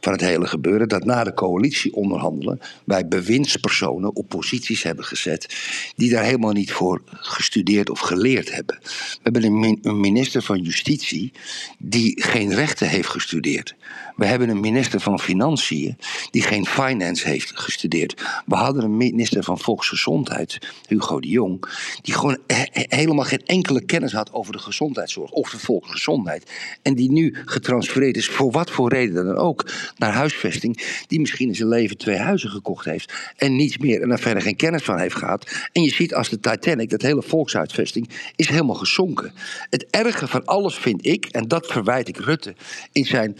van het hele gebeuren... dat na de coalitie onderhandelen wij bewindspersonen op posities hebben gezet... die daar helemaal niet voor gestudeerd of geleerd hebben. We hebben een min- een minister van Justitie die geen rechten heeft gestudeerd. We hebben een minister van Financiën die geen finance heeft gestudeerd. We hadden een minister van Volksgezondheid, Hugo de Jong, die gewoon he- he- helemaal geen enkele kennis had over de gezondheidszorg of de volksgezondheid. En die nu getransfereerd is, voor wat voor reden dan ook, naar huisvesting. Die misschien in zijn leven twee huizen gekocht heeft en niets meer en daar verder geen kennis van heeft gehad. En je ziet als de Titanic, dat hele volkshuisvesting, is helemaal gezonken. Het erge van alles vind ik, en dat verwijt ik Rutte, in zijn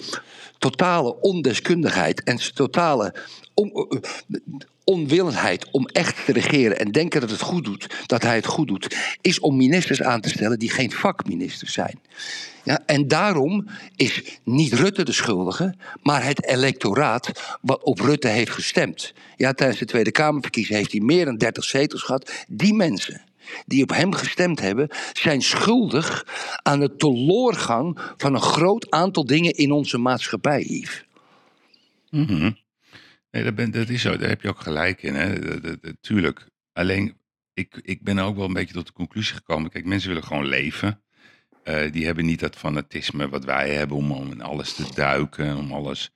totale ondeskundigheid en totale on- eh, onwillendheid om echt te regeren en denken dat het goed doet, dat hij het goed doet, is om ministers aan te stellen die geen vakministers zijn. Ja, en daarom is niet Rutte de schuldige, maar het electoraat wat op Rutte heeft gestemd. Ja, tijdens de Tweede Kamerverkiezing heeft hij meer dan 30 zetels gehad. Die mensen die op hem gestemd hebben, zijn schuldig aan de teloorgang van een groot aantal dingen in onze maatschappij, Yves. Mhm. Nee, dat, ben, dat is zo. Daar heb je ook gelijk in. Hè? Tuurlijk. Alleen, ik, ik ben ook wel een beetje tot de conclusie gekomen. Kijk, mensen willen gewoon leven. Eh, die hebben niet dat fanatisme wat wij hebben om, om in alles te duiken. Om alles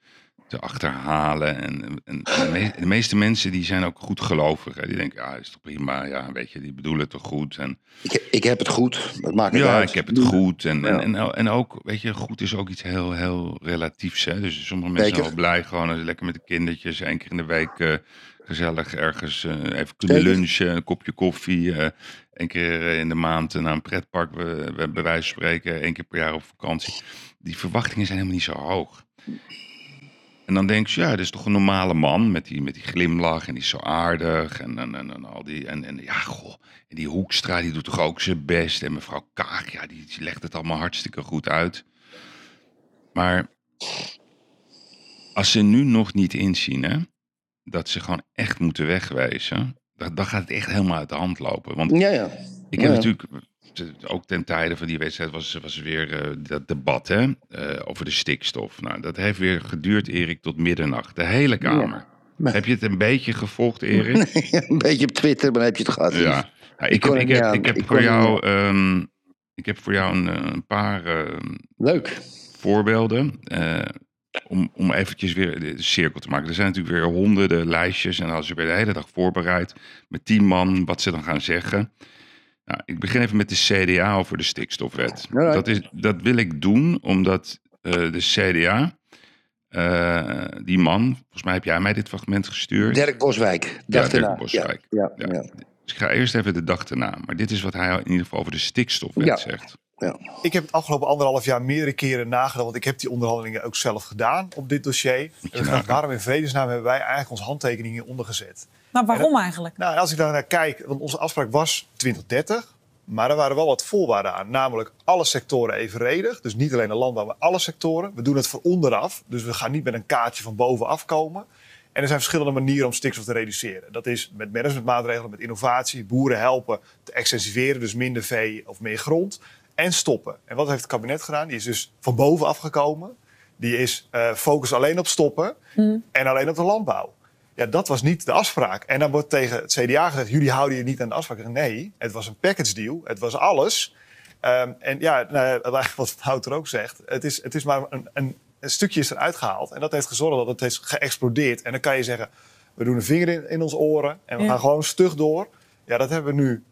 te achterhalen. En, en de, me- de meeste mensen die zijn ook goed gelovig. Hè? Die denken, ja, is toch prima. Ja, weet je, die bedoelen het toch goed. En Ik, ik heb het goed. Wat maakt het ja, uit? ik heb het goed. En, en, Ja. en, en ook, weet je, goed is ook iets heel, heel relatiefs. Hè? Dus sommige mensen Zeker. zijn wel blij gewoon als ze lekker met de kindertjes één keer in de week eh, gezellig ergens eh, even kunnen Zeker. lunchen, een kopje koffie. eh Eén keer in de maand naar een pretpark, we, we, bij wijze van spreken, één keer per jaar op vakantie. Die verwachtingen zijn helemaal niet zo hoog. En dan denk je, ja, dat is toch een normale man met die, met die glimlach en die is zo aardig. En, en, en, en al die, en, en ja, goh, en die Hoekstra, die doet toch ook zijn best. En mevrouw Kaag, ja, die, die legt het allemaal hartstikke goed uit. Maar als ze nu nog niet inzien, hè, dat ze gewoon echt moeten wegwezen, dan, dan gaat het echt helemaal uit de hand lopen. Want Ja, ja. ik heb Ja. natuurlijk, ook ten tijde van die wedstrijd was, was weer eh, dat debat hè, eh, over de stikstof. Nou, dat heeft weer geduurd, Erik, tot middernacht. De hele kamer. Ja. Heb je het een beetje gevolgd, Erik? een beetje op Twitter, maar heb je het gehad. ja. Ja, ik, heb, ik, heb, niet ik aan. heb Ik voor jou, ehm, ik heb voor jou een, eh, een paar ehm, Leuk. voorbeelden. om, om eventjes weer de cirkel te maken. Er zijn natuurlijk weer honderden lijstjes. En als je weer de hele dag voorbereid met tien man wat ze dan gaan zeggen. Nou, ik begin even met de CDA over de stikstofwet. Dat, is, dat wil ik doen omdat eh, de CDA, eh, die man, volgens mij heb jij mij dit fragment gestuurd. Dirk Boswijk. Ja, Dag Dirk erna. Boswijk. Ja, Ja. ja, ja. Dus ik ga eerst even de dag erna. Maar dit is wat hij in ieder geval over de stikstofwet Ja. zegt. ja. Ik heb het afgelopen anderhalf jaar meerdere keren nagedacht, want ik heb die onderhandelingen ook zelf gedaan op dit dossier. En waarom in vredesnaam hebben wij eigenlijk onze handtekeningen ondergezet? Maar waarom eigenlijk? Nou, als ik daar naar kijk, want onze afspraak was 2030, maar er waren wel wat voorwaarden aan. Namelijk alle sectoren evenredig, dus niet alleen de landbouw, maar alle sectoren. We doen het van onderaf, dus we gaan niet met een kaartje van bovenaf komen. En er zijn verschillende manieren om stikstof te reduceren. Dat is met managementmaatregelen, met innovatie, boeren helpen te extensiveren, dus minder vee of meer grond. En stoppen. En wat heeft het kabinet gedaan? Die is dus van bovenaf gekomen. Die is eh focus alleen op stoppen en alleen op de landbouw. Ja, dat was niet de afspraak. En dan wordt tegen het CDA gezegd: jullie houden je niet aan de afspraak. Nee, het was een package deal. Het was alles. Ehm, en ja, nou, wat Wouter ook zegt: het is, het is maar een, een, een stukje is eruit gehaald. En dat heeft gezorgd dat het is geëxplodeerd. En dan kan je zeggen: we doen een vinger in, in onze oren en we Ja. gaan gewoon stug door. Ja, dat hebben we nu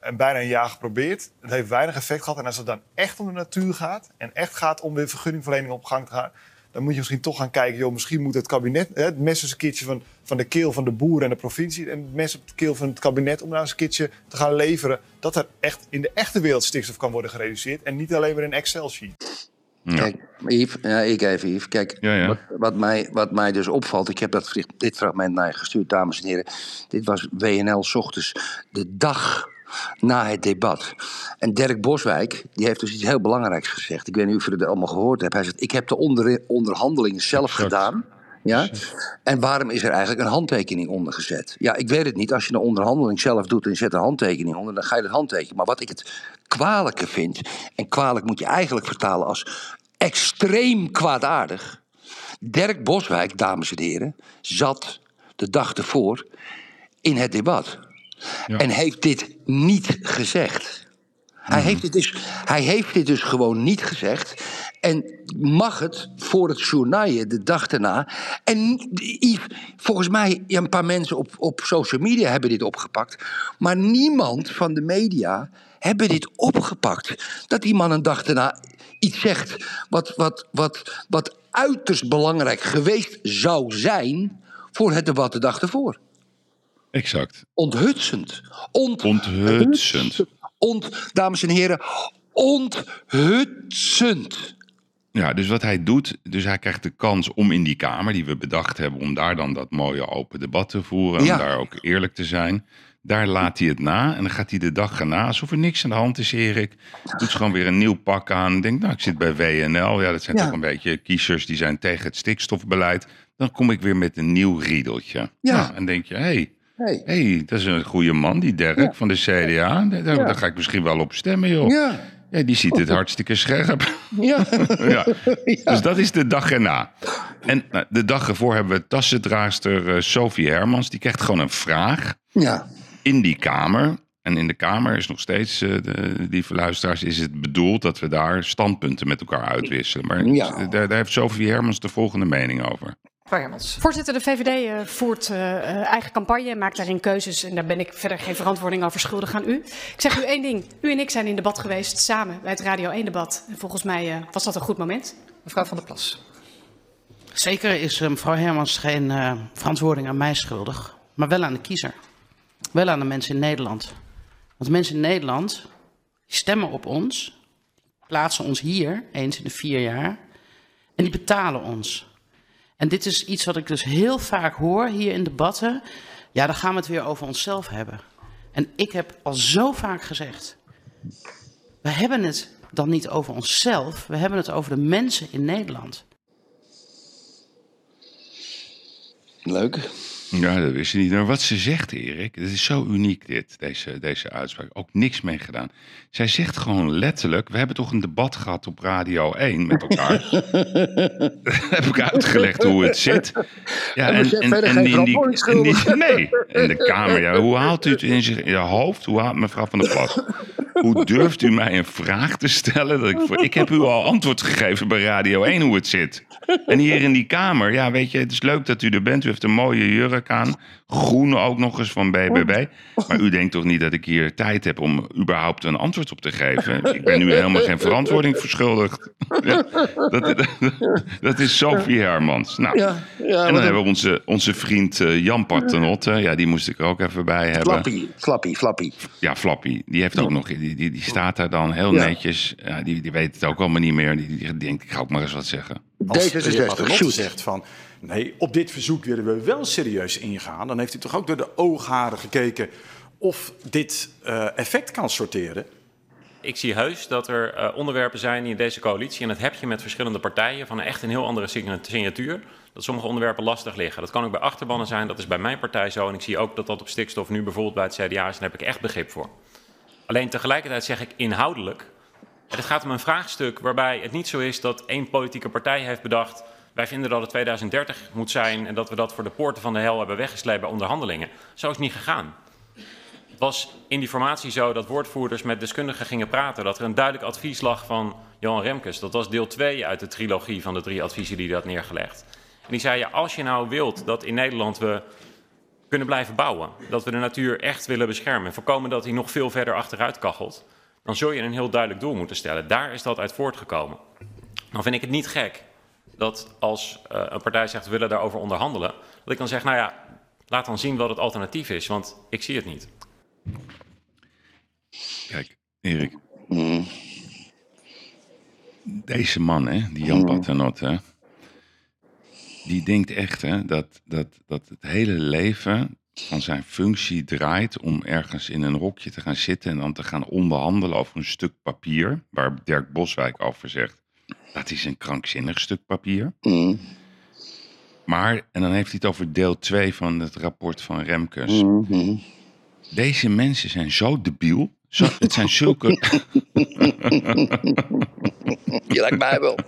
en bijna een jaar geprobeerd. Het heeft weinig effect gehad. En als het dan echt om de natuur gaat en echt gaat om de vergunningverlening op gang te gaan, dan moet je misschien toch gaan kijken, joh, misschien moet het kabinet, hè, het mes eens een keertje van, van de keel van de boeren en de provincie en het mes op de keel van het kabinet om nou eens een keertje te gaan leveren dat er echt in de echte wereld stikstof kan worden gereduceerd en niet alleen maar in Excel-sheet. Ja. Kijk, Yves, ja, ik even Yves. Kijk, Ja, ja. Wat, wat, mij, wat mij dus opvalt, ik heb dat, dit fragment naar je gestuurd, dames en heren. Dit was WNL 's ochtends, de dag na het debat. En Dirk Boswijk, die heeft dus iets heel belangrijks gezegd. Ik weet niet of je het allemaal gehoord hebt. Hij zegt, ik heb de onder, onderhandelingen zelf gedaan. Ja? En waarom is er eigenlijk een handtekening onder gezet? Ja, ik weet het niet. Als je een onderhandeling zelf doet en je zet een handtekening onder, dan ga je het handtekenen. Maar wat ik het kwalijke vind, en kwalijk moet je eigenlijk vertalen als extreem kwaadaardig. Dirk Boswijk, dames en heren, zat de dag ervoor in het debat. Ja. En heeft dit niet gezegd. Hij, Mhm. heeft dit dus, hij heeft dit dus gewoon niet gezegd. En mag het voor het journaal de dag daarna. En Yves, volgens mij, een paar mensen op, op social media hebben dit opgepakt. Maar niemand van de media hebben dit opgepakt. Dat die man een dag daarna iets zegt wat, wat, wat, wat uiterst belangrijk geweest zou zijn voor het debat de dag ervoor. Exact. Onthutsend. Ont- Onthutsend. Ont, dames en heren, onthutsend. Ja, dus wat hij doet, dus hij krijgt de kans om in die Kamer die we bedacht hebben, om daar dan dat mooie open debat te voeren, Ja. om daar ook eerlijk te zijn. Daar laat hij het na en dan gaat hij de dag erna, alsof er niks aan de hand is, Erik. Doet ze gewoon weer een nieuw pak aan. Denkt, nou, ik zit bij WNL. Ja, dat zijn Ja. toch een beetje kiezers die zijn tegen het stikstofbeleid. Dan kom ik weer met een nieuw riedeltje. Ja. Nou, en denk je, hé, hey, Hey. hey, dat is een goede man, die Dirk Ja. van de CDA. Daar, ga ik misschien wel op stemmen, joh. Ja, Ja, die ziet het hartstikke scherp. ja. ja. Dus dat is de dag erna. En nou, de dag ervoor hebben we tassendraagster eh, Sophie Hermans. Die krijgt gewoon een vraag ja. in die kamer. En in de kamer is nog steeds, eh, de, lieve luisteraars, is het bedoeld dat we daar standpunten met elkaar uitwisselen. Maar Ja. daar, daar heeft Sophie Hermans de volgende mening over. Voorzitter, de VVD uh, voert uh, eigen campagne en maakt daarin keuzes. En daar ben ik verder geen verantwoording over schuldig aan u. Ik zeg u één ding. U en ik zijn in debat geweest samen bij het Radio 1-debat. En volgens mij uh, was dat een goed moment. Mevrouw Van der Plas. Zeker is mevrouw Hermans geen verantwoording aan mij schuldig. Maar wel aan de kiezer. Wel aan de mensen in Nederland. Want mensen in Nederland stemmen op ons. Plaatsen ons hier eens in de vier jaar. En die betalen ons. En dit is iets wat ik dus heel vaak hoor hier in debatten. Ja, dan gaan we het weer over onszelf hebben. En ik heb al zo vaak gezegd. We hebben het dan niet over onszelf, we hebben het over de mensen in Nederland. Leuk. Ja, dat wist je niet. Maar wat ze zegt, Erik, het is zo uniek dit, deze, deze uitspraak. Ook niks mee gedaan. Zij zegt gewoon letterlijk, we hebben toch een debat gehad op Radio 1 met elkaar. heb ik uitgelegd hoe het zit. Ja, en, en, en, en in die, die, nee, in de Kamer. Ja, hoe haalt u het in je hoofd? Hoe haalt mevrouw van der Plas? Hoe durft u mij een vraag te stellen? Dat ik, ik heb u al antwoord gegeven bij Radio 1 hoe het zit. En hier in die Kamer, ja, weet je, het is leuk dat u er bent. U heeft een mooie jurk aan. Groen ook nog eens van BBB. Maar u denkt toch niet dat ik hier tijd heb om überhaupt een antwoord op te geven? Ik ben u helemaal geen verantwoording verschuldigd. Ja, dat, dat, is Sophie Hermans. Nou, ja, ja, en dan hebben we onze, onze vriend uh, Jan Paternotte. Ja, die moest ik er ook even bij hebben. Flappy, Flappy, Flappy. Ja, Flappy. Die heeft ook nog, die, die, die staat daar dan heel netjes. Ja, die, die weet het ook allemaal niet meer. Die, die denkt, ik ga ook maar eens wat zeggen. Als D66 zegt van, nee, op dit verzoek willen we wel serieus ingaan, dan heeft u toch ook door de oogharen gekeken of dit uh, effect kan sorteren? Ik zie heus dat er uh, onderwerpen zijn in deze coalitie, en dat heb je met verschillende partijen, van echt een heel andere signatuur, dat sommige onderwerpen lastig liggen. Dat kan ook bij achterbannen zijn, dat is bij mijn partij zo, en ik zie ook dat dat op stikstof nu bijvoorbeeld bij het CDA is, daar heb ik echt begrip voor. Alleen tegelijkertijd zeg ik inhoudelijk het gaat om een vraagstuk waarbij het niet zo is dat één politieke partij heeft bedacht. Wij vinden dat het 2030 moet zijn en dat we dat voor de poorten van de hel hebben weggesleept bij onderhandelingen. Zo is het niet gegaan. Het was in die formatie zo dat woordvoerders met deskundigen gingen praten. Dat er een duidelijk advies lag van Johan Remkes. Dat was deel 2 uit de trilogie van de drie adviezen die hij had neergelegd. En die zei, ja, als je nou wilt dat in Nederland we kunnen blijven bouwen. Dat we de natuur echt willen beschermen. En voorkomen dat hij nog veel verder achteruit kachelt dan zul je een heel duidelijk doel moeten stellen. Daar is dat uit voortgekomen. Dan vind ik het niet gek dat als uh, een partij zegt we willen daarover onderhandelen, dat ik dan zeg, nou ja, laat dan zien wat het alternatief is, want ik zie het niet. Kijk, Erik. Deze man, hè, die Jan Paternotte, die denkt echt hè, dat, dat, dat het hele leven van zijn functie draait om ergens in een hokje te gaan zitten en dan te gaan onderhandelen over een stuk papier, waar Dirk Boswijk over zegt, dat is een krankzinnig stuk papier. Mm. Maar, en dan heeft hij het over deel 2 van het rapport van Remkes. Mm-hmm. Deze mensen zijn zo debiel zo, het zijn zulke. Je lijkt mij wel.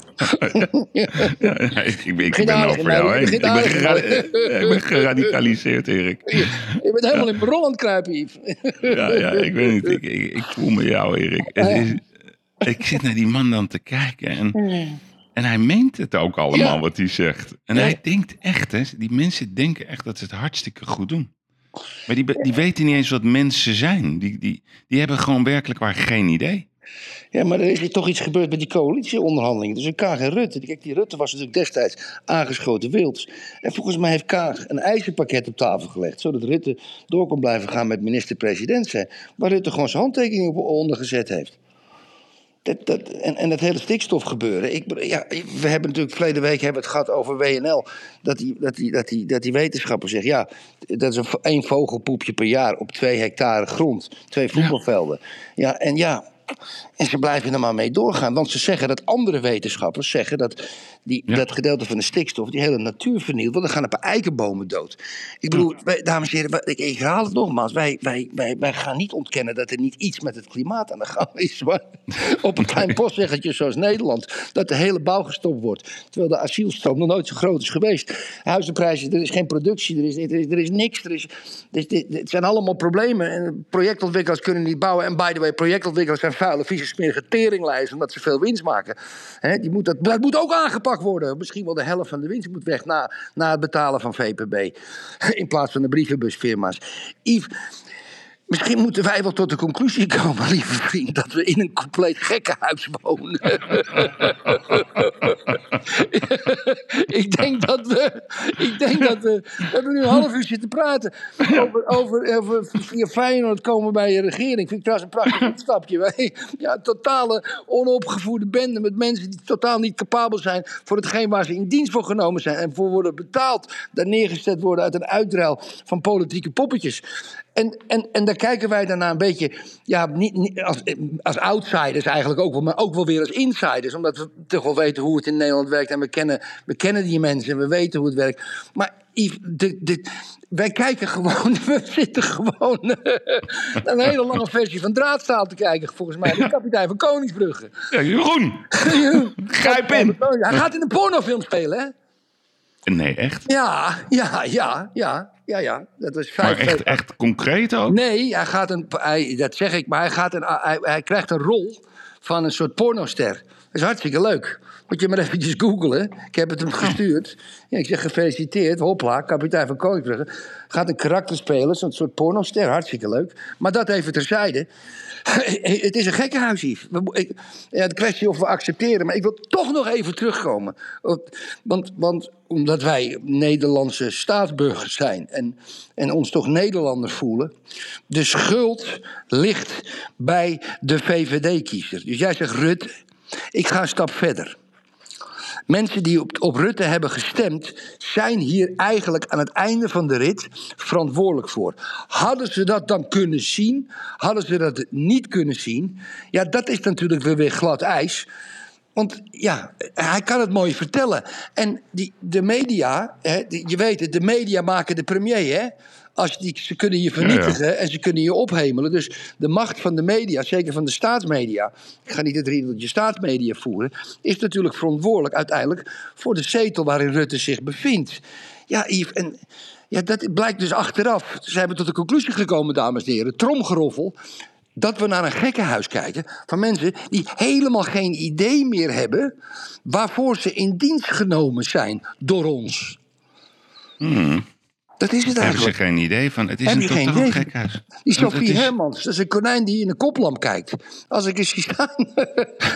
ja, ik, ben, ik ben over jou heen. Ik ben, ik ben geradicaliseerd, Erik. Je, bent helemaal in bron aan het kruipen, Yves. ja, ja, ik weet niet. Ik, ik, voel me jou, Erik. Is, ik zit naar die man dan te kijken en, en hij meent het ook allemaal wat hij zegt. En hij denkt echt, hè, die mensen denken echt dat ze het hartstikke goed doen. Maar die, die weten niet eens wat mensen zijn. Die, die, die hebben gewoon werkelijk waar geen idee. Ja, maar er is toch iets gebeurd met die coalitieonderhandelingen. Dus Kaag en Rutte. Kijk, die Rutte was natuurlijk destijds aangeschoten wild. En volgens mij heeft Kaag een eisenpakket op tafel gelegd. Zodat Rutte door kon blijven gaan met minister-president zijn. Waar Rutte gewoon zijn handtekening op onder gezet heeft. Dat, dat, en, en het hele stikstofgebeuren. Ik, ja, we hebben natuurlijk verleden week hebben het gehad over WNL. Dat die, dat, die, dat, die, dat die wetenschapper zegt: ja, dat is een, één vogelpoepje per jaar op twee hectare grond. Twee voetbalvelden. Ja, en ja, en ze blijven er maar mee doorgaan. Want ze zeggen dat andere wetenschappers zeggen dat die, dat gedeelte van de stikstof die hele natuur vernielt. Want dan gaan een paar eikenbomen dood. Ik bedoel, wij, dames en heren, ik, ik, herhaal het nogmaals. Wij, wij, wij, wij gaan niet ontkennen dat er niet iets met het klimaat aan de gang is. Maar op een klein postzeggertje zoals Nederland. Dat de hele bouw gestopt wordt. Terwijl de asielstroom nog nooit zo groot is geweest. Huizenprijzen, er is geen productie, er is, er is, er is niks. Er is, er is, het zijn allemaal problemen. En projectontwikkelaars kunnen niet bouwen. En by the way, projectontwikkelaars zijn vuile, vieze, smerige teringlijst omdat ze veel winst maken. Die moet, dat, dat moet ook aangepakt worden. Misschien wel de helft van de winst moet weg na, na het betalen van VPB. In plaats van de brievenbusfirma's. Yves, Misschien moeten wij wel tot de conclusie komen, lieve vriend, dat we in een compleet gekkenhuis wonen. ik denk dat we. Ik denk dat we. We hebben nu een half uur zitten praten. Over, over, over via Feyenoord komen bij een regering. Vind ik trouwens een prachtig uitstapje. Wij, ja, totale onopgevoede bende met mensen die totaal niet capabel zijn voor hetgeen waar ze in dienst voor genomen zijn en voor worden betaald. Daar neergezet worden uit een uitruil van politieke poppetjes. En, en, en daar kijken wij daarna een beetje ja, niet, niet- als, als outsiders eigenlijk ook wel, maar ook wel weer als insiders. Omdat we toch wel weten hoe het in Nederland werkt. En we kennen, we kennen die mensen en we weten hoe het werkt. Maar Yves, de, de, wij kijken gewoon, we zitten gewoon naar een hele lange versie van Draadstaal te kijken. Volgens mij, de kapitein van Koningsbrugge. Ja, Jeroen, grijp in. Hij gaat in een pornofilm spelen, hè? Nee, echt? Ja, ja, ja, ja, ja, ja. Dat was vijf Maar echt, echt concreet ook? Nee, hij gaat een, hij, dat zeg ik, maar hij, gaat een, hij, hij krijgt een rol van een soort pornoster. Dat is hartstikke leuk. Moet je maar eventjes googlen. Ik heb het hem gestuurd. Ja, ik zeg gefeliciteerd, hopla, kapitein van Koningsbrugge. Gaat een karakter spelen, zo'n soort pornoster. Hartstikke leuk. Maar dat even terzijde. Het is een gekkenhuis, ik- Ja, de kwestie of we accepteren. Maar ik wil toch nog even terugkomen. Want, want omdat wij Nederlandse staatsburgers zijn... En, en ons toch Nederlanders voelen... de schuld ligt bij de VVD-kiezer. Dus jij zegt, Rutte, ik ga een stap verder. Mensen die op, op Rutte hebben gestemd, zijn hier eigenlijk aan het einde van de rit verantwoordelijk voor. Hadden ze dat dan kunnen zien? Hadden ze dat niet kunnen zien? Ja, dat is natuurlijk weer, weer glad ijs. Want ja, hij kan het mooi vertellen. En die, de media, hè, die- je weet het, de media maken de premier, hè? Als die, ze kunnen je vernietigen en ze kunnen je ophemelen. Dus de macht van de media, zeker van de staatsmedia... ik ga niet het riedeltje staatsmedia voeren... is natuurlijk verantwoordelijk uiteindelijk voor de zetel waarin Rutte zich bevindt. Ja, Yves, en ja, dat blijkt dus achteraf. Ze hebben tot de conclusie gekomen, dames en heren... tromgeroffel, dat we naar een gekkenhuis kijken van mensen die helemaal geen idee meer hebben waarvoor ze in dienst genomen zijn door ons. Dat is het Hebben ze eigenlijk. geen idee van? Het is Heb een geen totaal idee? gekhuis. Die Sophie is- Hermans, dat is een konijn die in een koplamp kijkt. Als ik eens zie staan,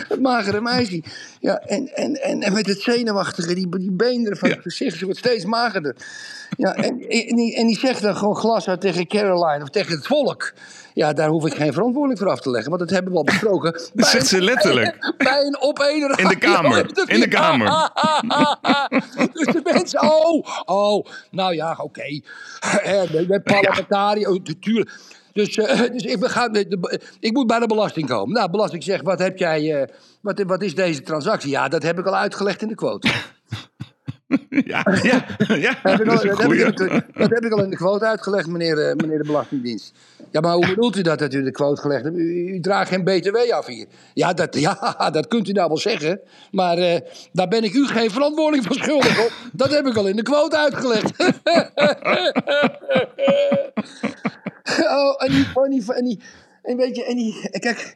het magere meisje. Ja, en, en, en, en met het zenuwachtige, die, die beenderen van het gezicht, ze wordt steeds magerder. Ja, en, en, die, en die zegt dan gewoon glas uit tegen Caroline of tegen het volk. Ja, daar hoef ik geen verantwoording voor af te leggen, want dat hebben we al besproken. Dat zegt ze letterlijk. Bij een op een In de kamer. In de kamer. dus de mensen, oh, oh, nou ja, oké. Eh, Met met parlementariër, oh, natuurlijk. Dus, eh, dus ik, we gaan, de, ik moet bij de belasting komen. Nou, belasting zegt, wat heb jij, eh, wat, wat is deze transactie? Ja, dat heb ik al uitgelegd in de quote. Ja, ja, ja. Heb ik al- Dat heb ik, dat heb al in de quote uitgelegd, meneer, eh, meneer de Belastingdienst. Ja, maar hoe bedoelt u dat dat u in de quote gelegd hebt? U, u draagt geen BTW af hier. Ja dat, ja, dat kunt u nou wel zeggen. Maar eh, daar ben ik u geen verantwoording voor schuldig op. Dat heb ik al in de quote uitgelegd. oh, en die, en die, en die, en weet je, en die, kijk,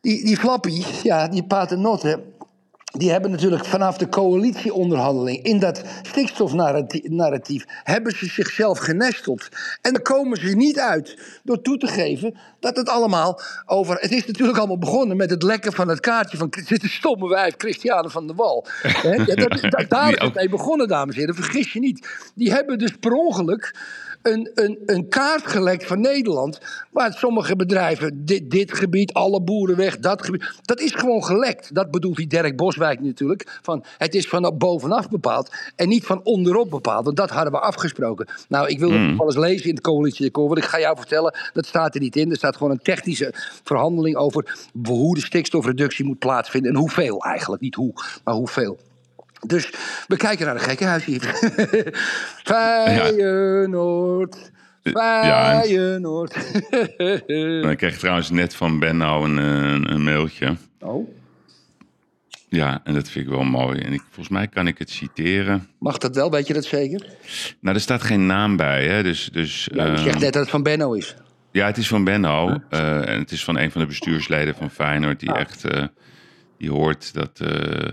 die, die Flappy, ja, die paternotte, die hebben natuurlijk vanaf de coalitieonderhandeling in dat stikstofnarratief hebben ze zichzelf genesteld. En daar komen ze niet uit door toe te geven dat het allemaal over. Het is natuurlijk allemaal begonnen met het lekken van het kaartje van dit is stomme wijf Christiane van der Wal. Dat, dat- daar is het mee begonnen, dames en heren. Vergis je niet. Die hebben dus per ongeluk een, een, een kaart gelekt van Nederland. Waar sommige bedrijven, dit, dit gebied, alle boeren weg, dat gebied. Dat is gewoon gelekt. Dat bedoelt die Dirk Boswijk natuurlijk. Van, het is van bovenaf bepaald en niet van onderop bepaald. Want dat hadden we afgesproken. Nou, ik wil het nog wel eens lezen in het coalitieakkoord. Want ik ga jou vertellen, dat staat er niet in. Er staat gewoon een technische verhandeling over hoe de stikstofreductie moet plaatsvinden. En hoeveel eigenlijk. Niet hoe, maar hoeveel. Dus we kijken naar een gekkenhuis hier. Feyenoord. Ja. Feyenoord. Ik kreeg trouwens net van Benno een, een, een mailtje. oh, Ja, en dat vind ik wel mooi. En ik, volgens mij kan ik het citeren. mag dat wel? Weet je dat zeker? Nou, er staat geen naam bij, hè? Dus, dus Ja, je zegt net dat het van Benno is. Ja, het is van Benno. eh, en het is van een van de bestuursleden van Feyenoord. Die echt, eh, die hoort dat... eh,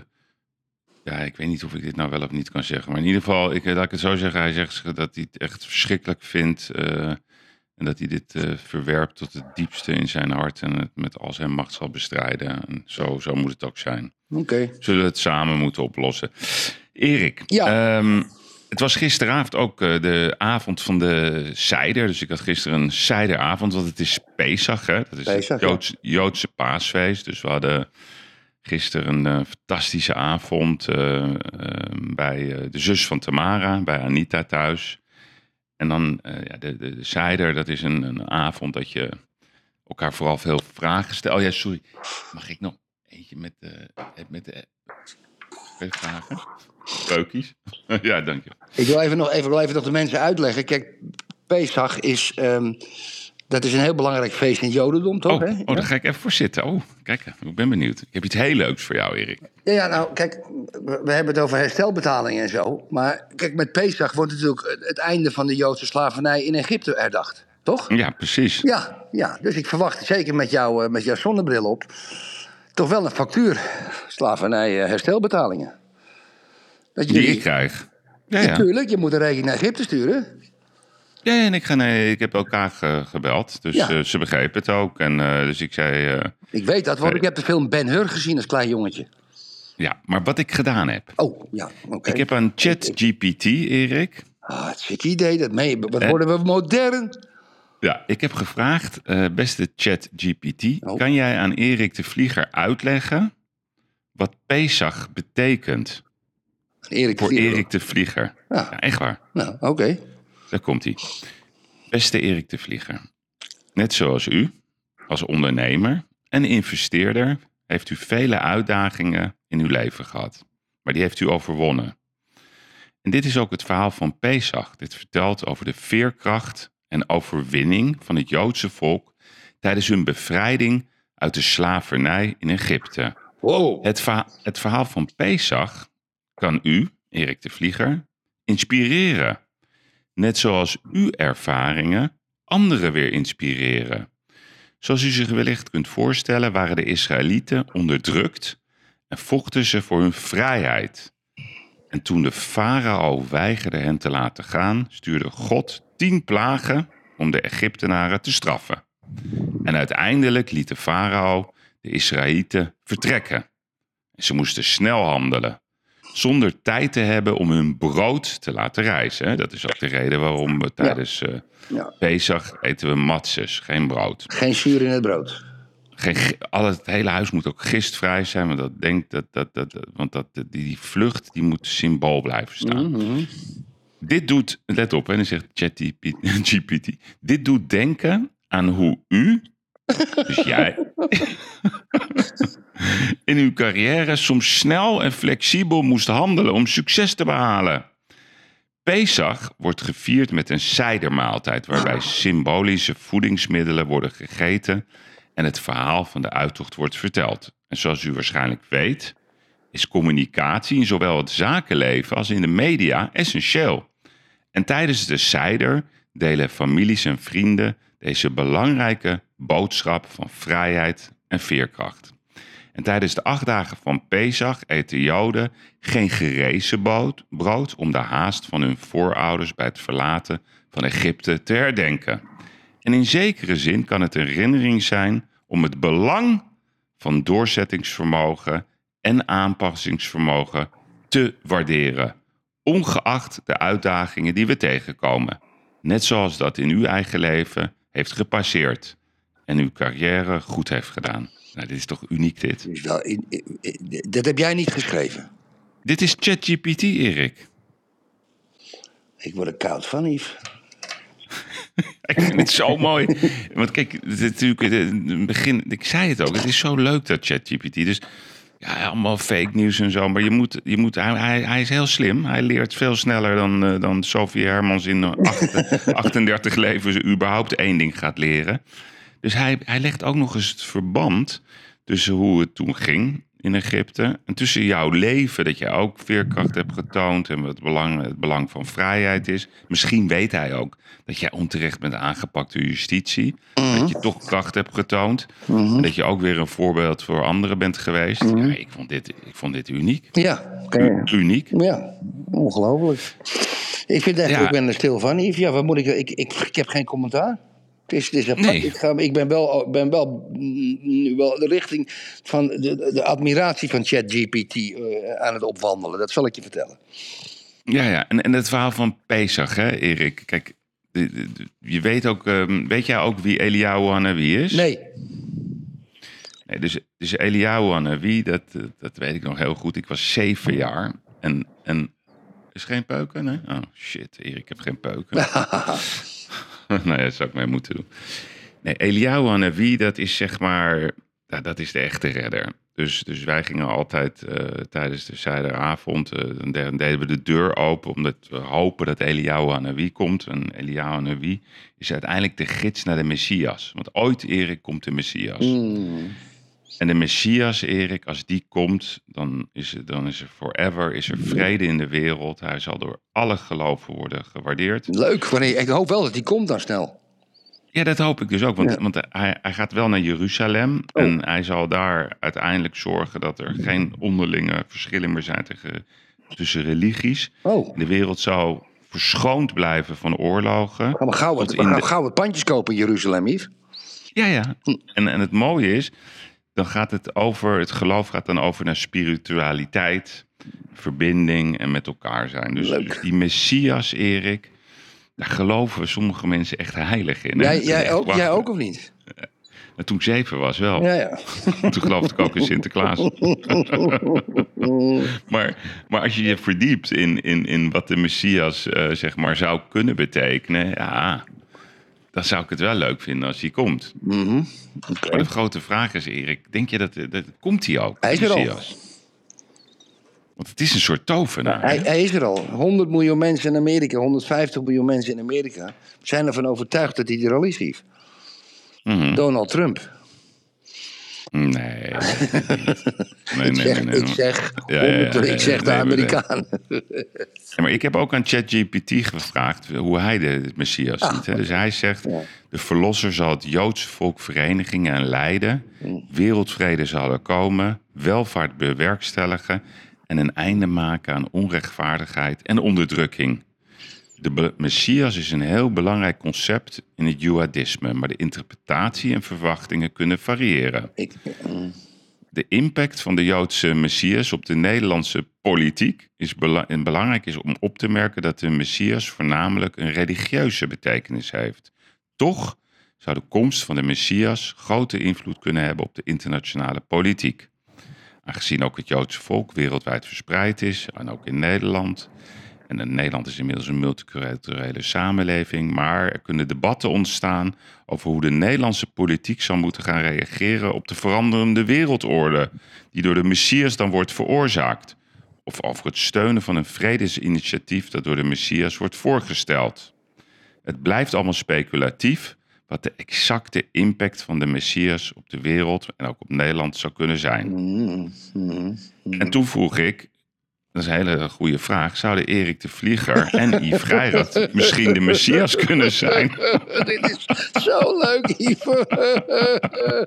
ja, ik weet niet of ik dit nou wel of niet kan zeggen. Maar in ieder geval, ik, laat ik het zo zeggen. Hij zegt dat hij het echt verschrikkelijk vindt. en dat hij dit verwerpt tot het diepste in zijn hart. En het met al zijn macht zal bestrijden. En zo, zo moet het ook zijn. Oké. Zullen we het samen moeten oplossen. Erik, Ja. ehm, het was gisteravond ook eh, de avond van de cider. Dus ik had gisteren een cideravond, want het is Pesach. Hè? Dat is Pesach, het ja. Joodse paasfeest. Dus we hadden gisteren een eh, fantastische avond eh, eh, bij de zus van Tamara, bij Anita thuis. En dan ja, de, de, de cider, dat is een, een avond dat je elkaar vooral veel vragen stelt. Oh ja, sorry. Mag ik nog eentje met de... Met de Wil je vragen? Peukies? ja, dank je. Ik wil even nog, even, wil even nog de mensen uitleggen. Kijk, Pesach is, ehm, dat is een heel belangrijk feest in het Jodendom, toch? Oh, hè? oh, daar ga ik even voor zitten. Oh, kijk, ik ben benieuwd. Ik heb iets heel leuks voor jou, Erik. Ja, nou, kijk, we hebben het over herstelbetalingen en zo. Maar kijk, met Pesach wordt natuurlijk het einde van de Joodse slavernij in Egypte herdacht, toch? Ja, precies. Ja, ja, dus ik verwacht zeker met, jou, eh, met jouw zonnebril op toch wel een factuur. Slavernij, eh, herstelbetalingen. Dat Die ik krijg. Ja, ja. Natuurlijk, je moet een rekening naar Egypte sturen. Ja, en ik, ga, nee, ik heb elkaar ge- gebeld. Dus Ja. eh, ze begrepen het ook. En eh, dus ik zei, eh, Ik weet dat, want ik heb de film Ben Hur gezien als klein jongetje. ja, maar wat ik gedaan heb. Oh, ja, oké. Ik heb aan ChatGPT, Erik. Ah, het zit idee, dat mee. Wat worden we modern? Ja, ik heb gevraagd, eh, beste ChatGPT, Oh. kan jij aan Erik de Vlieger uitleggen wat Pesach betekent Erik de voor Vlieger. Erik de Vlieger? Ja. Ja, echt waar. Nou, oké. Daar komt hij. Beste Erik de Vlieger. Net zoals u, als ondernemer en investeerder, heeft u vele uitdagingen in uw leven gehad. Maar die heeft u overwonnen. En dit is ook het verhaal van Pesach. Dit vertelt over de veerkracht en overwinning van het Joodse volk tijdens hun bevrijding uit de slavernij in Egypte. Wow. Het, het verhaal van Pesach kan u, Erik de Vlieger, inspireren. Net zoals uw ervaringen anderen weer inspireren. Zoals u zich wellicht kunt voorstellen, waren de Israëlieten onderdrukt en vochten ze voor hun vrijheid. En toen de farao weigerde hen te laten gaan, stuurde God tien plagen om de Egyptenaren te straffen. En uiteindelijk liet de farao de Israëlieten vertrekken. En ze moesten snel handelen, zonder tijd te hebben om hun brood te laten rijzen. Dat is ook de reden waarom we tijdens eh Ja. Pesach eten we matzes, geen brood. Geen zuur in het brood. Geen, alle, het hele huis moet ook gistvrij zijn, want dat denkt dat, dat, dat, want dat, die, die vlucht die moet symbool blijven staan. Mhm. Dit doet, let op, en dan zegt ChatGPT, dit doet denken aan hoe u, dus jij, in uw carrière soms snel en flexibel moest handelen om succes te behalen. Pesach wordt gevierd met een cidermaaltijd waarbij symbolische voedingsmiddelen worden gegeten en het verhaal van de uittocht wordt verteld. En zoals u waarschijnlijk weet, is communicatie in zowel het zakenleven als in de media essentieel. En tijdens de cider delen families en vrienden deze belangrijke boodschap van vrijheid en veerkracht. En tijdens de acht dagen van Pesach eten Joden geen gerezen brood, brood om de haast van hun voorouders bij het verlaten van Egypte te herdenken. En in zekere zin kan het een herinnering zijn om het belang van doorzettingsvermogen en aanpassingsvermogen te waarderen, ongeacht de uitdagingen die we tegenkomen. Net zoals dat in uw eigen leven heeft gepasseerd en uw carrière goed heeft gedaan. Nou, dit is toch uniek dit? Wel, in- in- in- dat heb jij niet geschreven. Dit is ChatGPT, Erik. Ik word er koud van, Yves. Ik vind het zo mooi. Want kijk, het is natuurlijk, in het begin, ik zei het ook, het is zo leuk dat ChatGPT. Dus ja, allemaal fake nieuws en zo. Maar je moet, je moet, hij, hij, is heel slim. Hij leert veel sneller dan, eh, dan Sophie Hermans in acht- 38 levens überhaupt één ding gaat leren. Dus hij, hij legt ook nog eens het verband tussen hoe het toen ging in Egypte. En tussen jouw leven, dat je ook veerkracht hebt getoond en wat het belang, het belang van vrijheid is. Misschien weet hij ook dat jij onterecht bent aangepakt door justitie. Dat je toch kracht hebt getoond. En dat je ook weer een voorbeeld voor anderen bent geweest. Ja, ik, vond dit, ik vond dit uniek. Ja, U- uniek. ja, ongelooflijk. Ik, vind echt, Ja. ik ben er stil van, Yves. Ja, wat moet ik, ik, ik, ik heb geen commentaar. Het is, het is apart. Nee. ik, ga, ik ben wel, ben wel mm, nu wel de richting van de, de, admiratie van ChatGPT eh, aan het opwandelen. Dat zal ik je vertellen. Ja, ja. En, en het verhaal van Pesach, hè, Erik. Kijk, je weet ook, ehm, weet jij ook wie Eliyahu Hanavi is? Nee, Nee, dus, dus Eliyahu dat, eh, dat weet ik nog heel goed. Ik was zeven jaar. En, en is geen peuken, nee? Oh, shit, Erik, ik heb geen peuken. nee, dat zou ik mee moeten doen. Nee, Eliyahu Hanavi, dat is zeg maar, ja, dat is de echte redder. Dus, dus wij gingen altijd eh, tijdens de zijderavond, eh, dan de- dan deden we de deur open, omdat we hopen dat Eliyahu Hanavi komt. En Eliyahu Hanavi is uiteindelijk de gids naar de Messias. Want ooit, Erik, komt de Messias. En de Messias, Erik, als die komt, dan is, er, dan is er forever, is er vrede in de wereld. Hij zal door alle geloven worden gewaardeerd. leuk. Wanneer, ik hoop wel dat die komt dan snel. Ja, dat hoop ik dus ook. Want, Ja. Oh. want hij, hij gaat wel naar Jeruzalem. En hij zal daar uiteindelijk zorgen dat er geen onderlinge verschillen meer zijn tegen, tussen religies. Oh, De wereld zou verschoond blijven van oorlogen. gaan we gauw wat, Tot we in gaan de- gauw wat pandjes kopen in Jeruzalem, Yves. Ja, ja. En, en het mooie is, dan gaat het over, het geloof gaat dan over naar spiritualiteit, verbinding en met elkaar zijn. Dus, dus die Messias, Erik, daar geloven sommige mensen echt heilig in. Jij, jij, ook, jij ook of niet? En toen ik zeven was wel. Ja, ja. Toen geloofde ik ook in Sinterklaas. maar, maar als je je verdiept in, in, in wat de Messias eh, zeg maar, zou kunnen betekenen, ja, dan zou ik het wel leuk vinden als hij komt. Mhm. Maar de grote vraag is, Erik, denk je dat, dat komt hij ook? Hij is er al. Want het is een soort tovenaar. Hij, hè? hij is er al. 100 miljoen mensen in Amerika, 150 miljoen mensen in Amerika zijn ervan overtuigd dat hij er al is. Mhm. Donald Trump. Nee. Nee, nee, ik nee, zeg, nee, nee. ik zeg, Ja, ja, ja, 100 ja, ik zeg de. Ja, maar ik heb ook aan ChatGPT gevraagd hoe hij de Messias Ah, ziet. Hè? Dus hij zegt, de verlosser zal het Joodse volk verenigen en leiden. Mm. Wereldvrede zal er komen, welvaart bewerkstelligen... en een einde maken aan onrechtvaardigheid en onderdrukking. De Messias is een heel belangrijk concept in het Judaïsme... maar de interpretatie en verwachtingen kunnen variëren. Ik, mm, De impact van de Joodse Messias op de Nederlandse politiek is bela- en belangrijk is om op te merken dat de Messias voornamelijk een religieuze betekenis heeft. Toch zou de komst van de Messias grote invloed kunnen hebben op de internationale politiek. Aangezien ook het Joodse volk wereldwijd verspreid is, en ook in Nederland. En eh, Nederland is inmiddels een multiculturele samenleving, maar er kunnen debatten ontstaan over hoe de Nederlandse politiek zal moeten gaan reageren op de veranderende wereldorde, die door de Messias dan wordt veroorzaakt. Of over het steunen van een vredesinitiatief dat door de Messias wordt voorgesteld. Het blijft allemaal speculatief wat de exacte impact van de Messias op de wereld en ook op Nederland zou kunnen zijn. mm, mm. En toen vroeg ik, dat is een hele goede vraag, zouden Erik de Vlieger en Yves Geirat misschien de Messias kunnen zijn? Dit is zo leuk, Yves.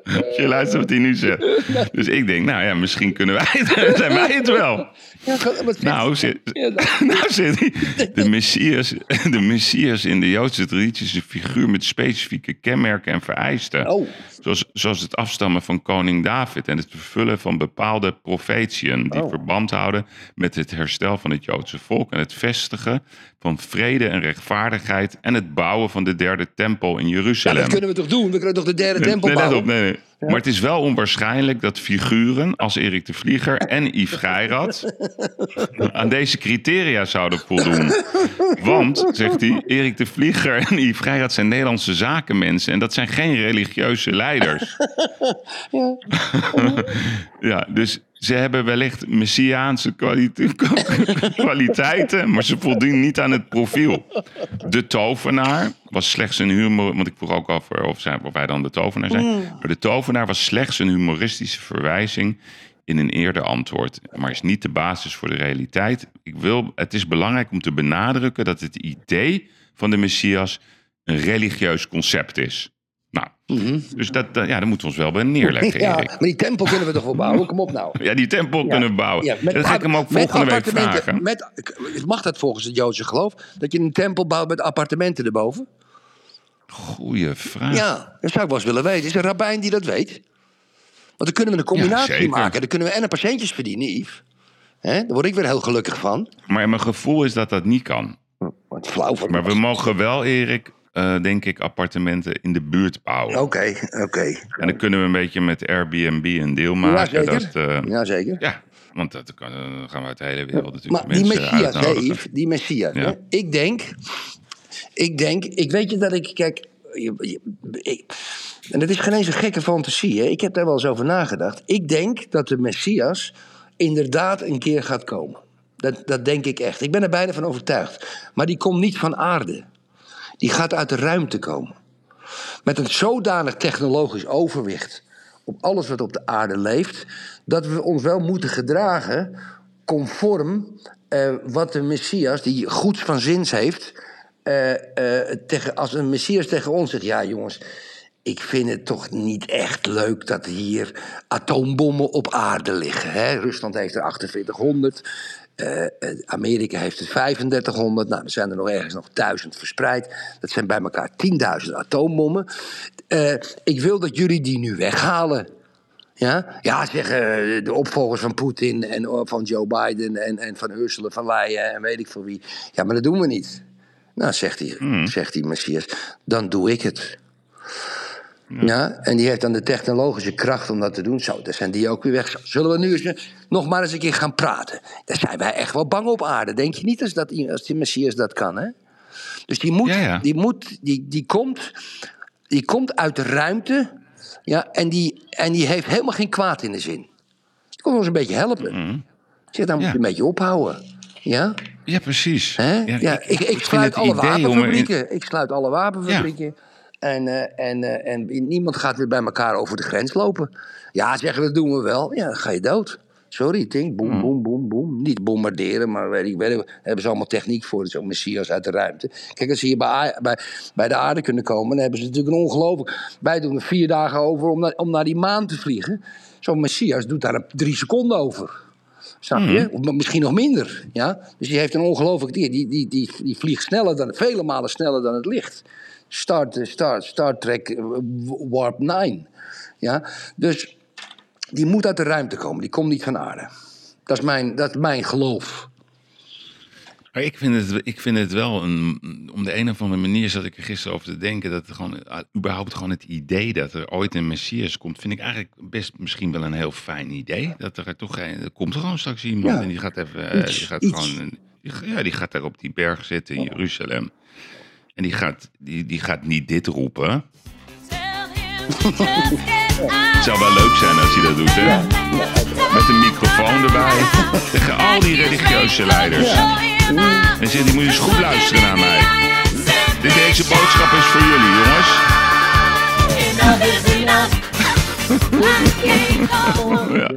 Als je luistert wat hij nu zegt. Dus ik denk, nou ja, misschien kunnen wij het, zijn wij het wel. Ja, Nou, zit, Ja, nou zit. De Messias, de Messias in de Joodse traditie is een figuur met specifieke kenmerken en vereisten. Oh, Zoals, zoals het afstammen van koning David en het vervullen van bepaalde profetieën die Oh. verband houden met het herstel van het Joodse volk en het vestigen van vrede en rechtvaardigheid en het bouwen van de derde tempel in ja, Jeruzalem. dat kunnen we toch doen? We kunnen toch de derde tempel nee, let bouwen? op, nee, nee. Maar het is wel onwaarschijnlijk dat figuren als Erik de Vlieger en Yves Geirat aan deze criteria zouden voldoen. Want, zegt hij, Erik de Vlieger en Yves Geirat zijn Nederlandse zakenmensen en dat zijn geen religieuze leiders. Ja. Ja, dus ze hebben wellicht messiaanse kwalite- kwaliteiten, maar ze voldoen niet aan het profiel. De tovenaar was slechts een humor, want ik vroeg ook over of, zij, of wij dan de tovenaar zijn. Maar de tovenaar was slechts een humoristische verwijzing in een eerder antwoord, maar is niet de basis voor de realiteit. Ik wil, het is belangrijk om te benadrukken dat het idee van de Messias een religieus concept is. Nou, dus dat, ja, daar moeten we ons wel bij neerleggen, Mhm. ja, Erik. maar die tempel kunnen we toch wel bouwen? Kom op nou. Ja, die tempel kunnen we bouwen. Ja, met dat ga ik hem ook volgende week vragen. Met, mag dat volgens het Joodse geloof? Dat je een tempel bouwt met appartementen erboven? Goeie vraag. Ja, dat zou ik wel eens willen weten. Is er een rabbijn die dat weet? Want dan kunnen we een combinatie maken. Dan kunnen we en een paar centjes verdienen, Yves. Hè? Daar word ik weer heel gelukkig van. Maar mijn gevoel is dat dat niet kan. Wat flauw van Maar we mogen wel, Erik, eh, denk ik, appartementen in de buurt bouwen. Oké, oké. En dan kunnen we een beetje met Airbnb een deel maken. Jazeker. Dat, eh, Jazeker. ja, want dat kan, dan gaan we uit de hele wereld natuurlijk Maar die Messias. Yves, die Messias. Ja. Hè? Ik denk, ik denk, ik weet je dat ik, kijk, je- je- ik- en dat is geen eens een gekke fantasie, hè? ik heb daar wel eens over nagedacht. Ik denk dat de Messias inderdaad een keer gaat komen. Dat, dat denk ik echt. Ik ben er bijna van overtuigd. Maar die komt niet van aarde. Die gaat uit de ruimte komen. Met een zodanig technologisch overwicht op alles wat op de aarde leeft, dat we ons wel moeten gedragen conform eh, wat de Messias, die goeds van zins heeft, eh, eh, tegen, als een Messias tegen ons zegt: Ja, jongens, ik vind het toch niet echt leuk dat hier atoombommen op aarde liggen. Hè? Rusland heeft er 4800. Eh, eh, Amerika heeft er 3500. Nou, er zijn er nog ergens nog 1000 verspreid. Dat zijn bij elkaar 10.000 atoombommen. Eh, ik wil dat jullie die nu weghalen. Ja, ja zeggen de opvolgers van Poetin en van Joe Biden en, en van Ursula van Leyen en weet ik voor wie. Ja, maar dat doen we niet. Nou, zegt hij, zegt die Messias, dan doe ik het. Ja. en die heeft dan de technologische kracht om dat te doen. Zo, dan zijn die ook weer weg. Zullen we nu eens, nog maar eens een keer gaan praten? Daar zijn wij echt wel bang op aarde. Denk je niet als, dat, als die Messias dat kan, hè? Dus die moet, Ja, ja. Die, moet die, die, komt, die komt uit de ruimte. Ja, en, die, en die heeft helemaal geen kwaad in de zin. Die komt ons een beetje helpen. Ik zeg, dan moet je Ja. een beetje ophouden. Ja? Ja, precies. Hè? Ja, ik, ik, sluit alle in- wapenfabrieken. Ik sluit alle wapenfabrieken. En, eh, en, eh, en niemand gaat weer bij elkaar over de grens lopen. Ja, zeggen we, dat doen we wel. Ja, dan ga je dood. Sorry, Tink. Boem, boem, boem, boem. Niet bombarderen, maar weet ik, weet ik, hebben ze allemaal techniek voor. Zo'n Messias uit de ruimte. Kijk, als ze hier bij, bij, bij de aarde kunnen komen, dan hebben ze natuurlijk een ongelooflijk... Wij doen er vier dagen over om naar, om naar die maan te vliegen. Zo'n Messias doet daar drie seconden over. Snap je? Of misschien nog minder. Ja? Dus die heeft een ongelooflijk dier. Die, die, die, die vliegt sneller dan, vele malen sneller dan het licht. Star, Star, Star Trek eh, Warp 9. Ja? Dus die moet uit de ruimte komen. Die komt niet van aarde. Dat is mijn, dat is mijn geloof. Maar ik vind, het, ik vind het wel een. Om de een of andere manier zat ik er gisteren over te denken. Dat gewoon. ah, überhaupt gewoon het idee dat er ooit een Messias komt. Vind ik eigenlijk best misschien wel een heel fijn idee. Dat er toch. geen- Er komt gewoon straks iemand. Ja. En die gaat even. eh, Iets, die gaat iets. gewoon. die, ja, die gaat daar op die berg zitten in Jeruzalem. En die gaat, die, die gaat niet dit roepen. Het zou wel leuk zijn als hij dat doet, hè? Met een microfoon erbij. Tegen al die religieuze leiders. En zegt hij, moet je eens goed luisteren naar mij. Dit, deze boodschap is voor jullie, jongens. Ja,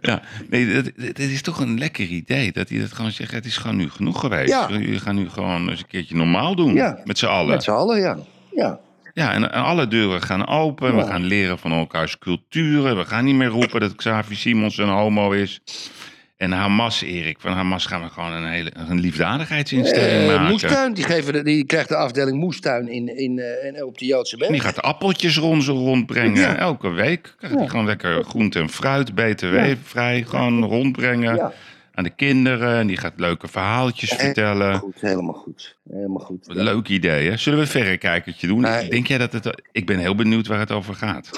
ja. nee, dat, dat is toch een lekker idee. Dat hij dat gewoon zegt, het is gewoon nu genoeg geweest. Ja. Jullie gaan nu gewoon eens een keertje normaal doen. Ja. Met z'n allen. Met z'n allen, ja. ja. Ja, en, en alle deuren gaan open. We gaan leren van elkaars culturen. We gaan niet meer roepen dat Xavier Simons een homo is. En Hamas, Erik, van Hamas gaan we gewoon een, hele, een liefdadigheidsinstelling Eh, maken. moestuin, die, geven die krijgt de afdeling moestuin in, in, eh, in- op de Joodse berg. Die gaat appeltjes rond zo rondbrengen. Ja. Elke week krijgt hij gewoon lekker groente en fruit, btw-vrij, gewoon rondbrengen. Aan de kinderen. En die gaat leuke verhaaltjes vertellen. Goed, helemaal goed. Helemaal goed. Leuk idee, hè? Zullen we een verrekijkertje doen? Nee. Denk jij dat het... Ik ben heel benieuwd waar het over gaat.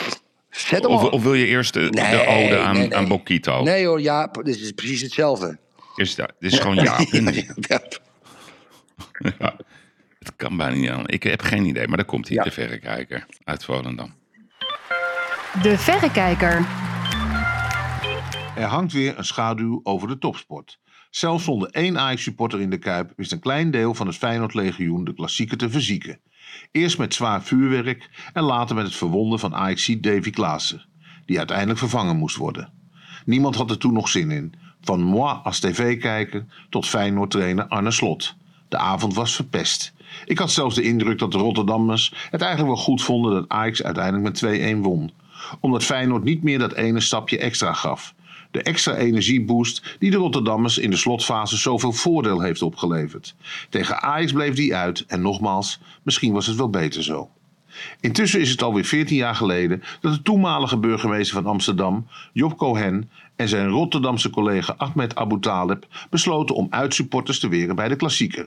Zet hem Of, wil je eerst de, ode aan, nee, nee. aan Bokito? Nee hoor, ja, dit is precies hetzelfde. Is dat, dit is gewoon ja. Het kan bijna niet aan. Ik heb geen idee, maar daar komt hij, Ja. de verrekijker uit Volendam. De Verrekijker. Er hangt weer een schaduw over de topsport. Zelfs zonder één Ajax-supporter in de Kuip wist een klein deel van het Feyenoord-legioen de klassieker te verzieken. Eerst met zwaar vuurwerk en later met het verwonden van ajax Davy Klaassen, die uiteindelijk vervangen moest worden. Niemand had er toen nog zin in. Van moi als tv-kijker tot Feyenoord-trainer Arne Slot. De avond was verpest. Ik had zelfs de indruk dat de Rotterdammers het eigenlijk wel goed vonden dat Ajax uiteindelijk met 2-1 won. Omdat Feyenoord niet meer dat ene stapje extra gaf. De extra energieboost die de Rotterdammers in de slotfase zoveel voordeel heeft opgeleverd. Tegen Ajax bleef die uit en nogmaals, misschien was het wel beter zo. Intussen is het alweer 14 jaar geleden dat de toenmalige burgemeester van Amsterdam, Job Cohen, en zijn Rotterdamse collega Ahmed Abu Talib besloten om uitsupporters te weren bij de klassieker.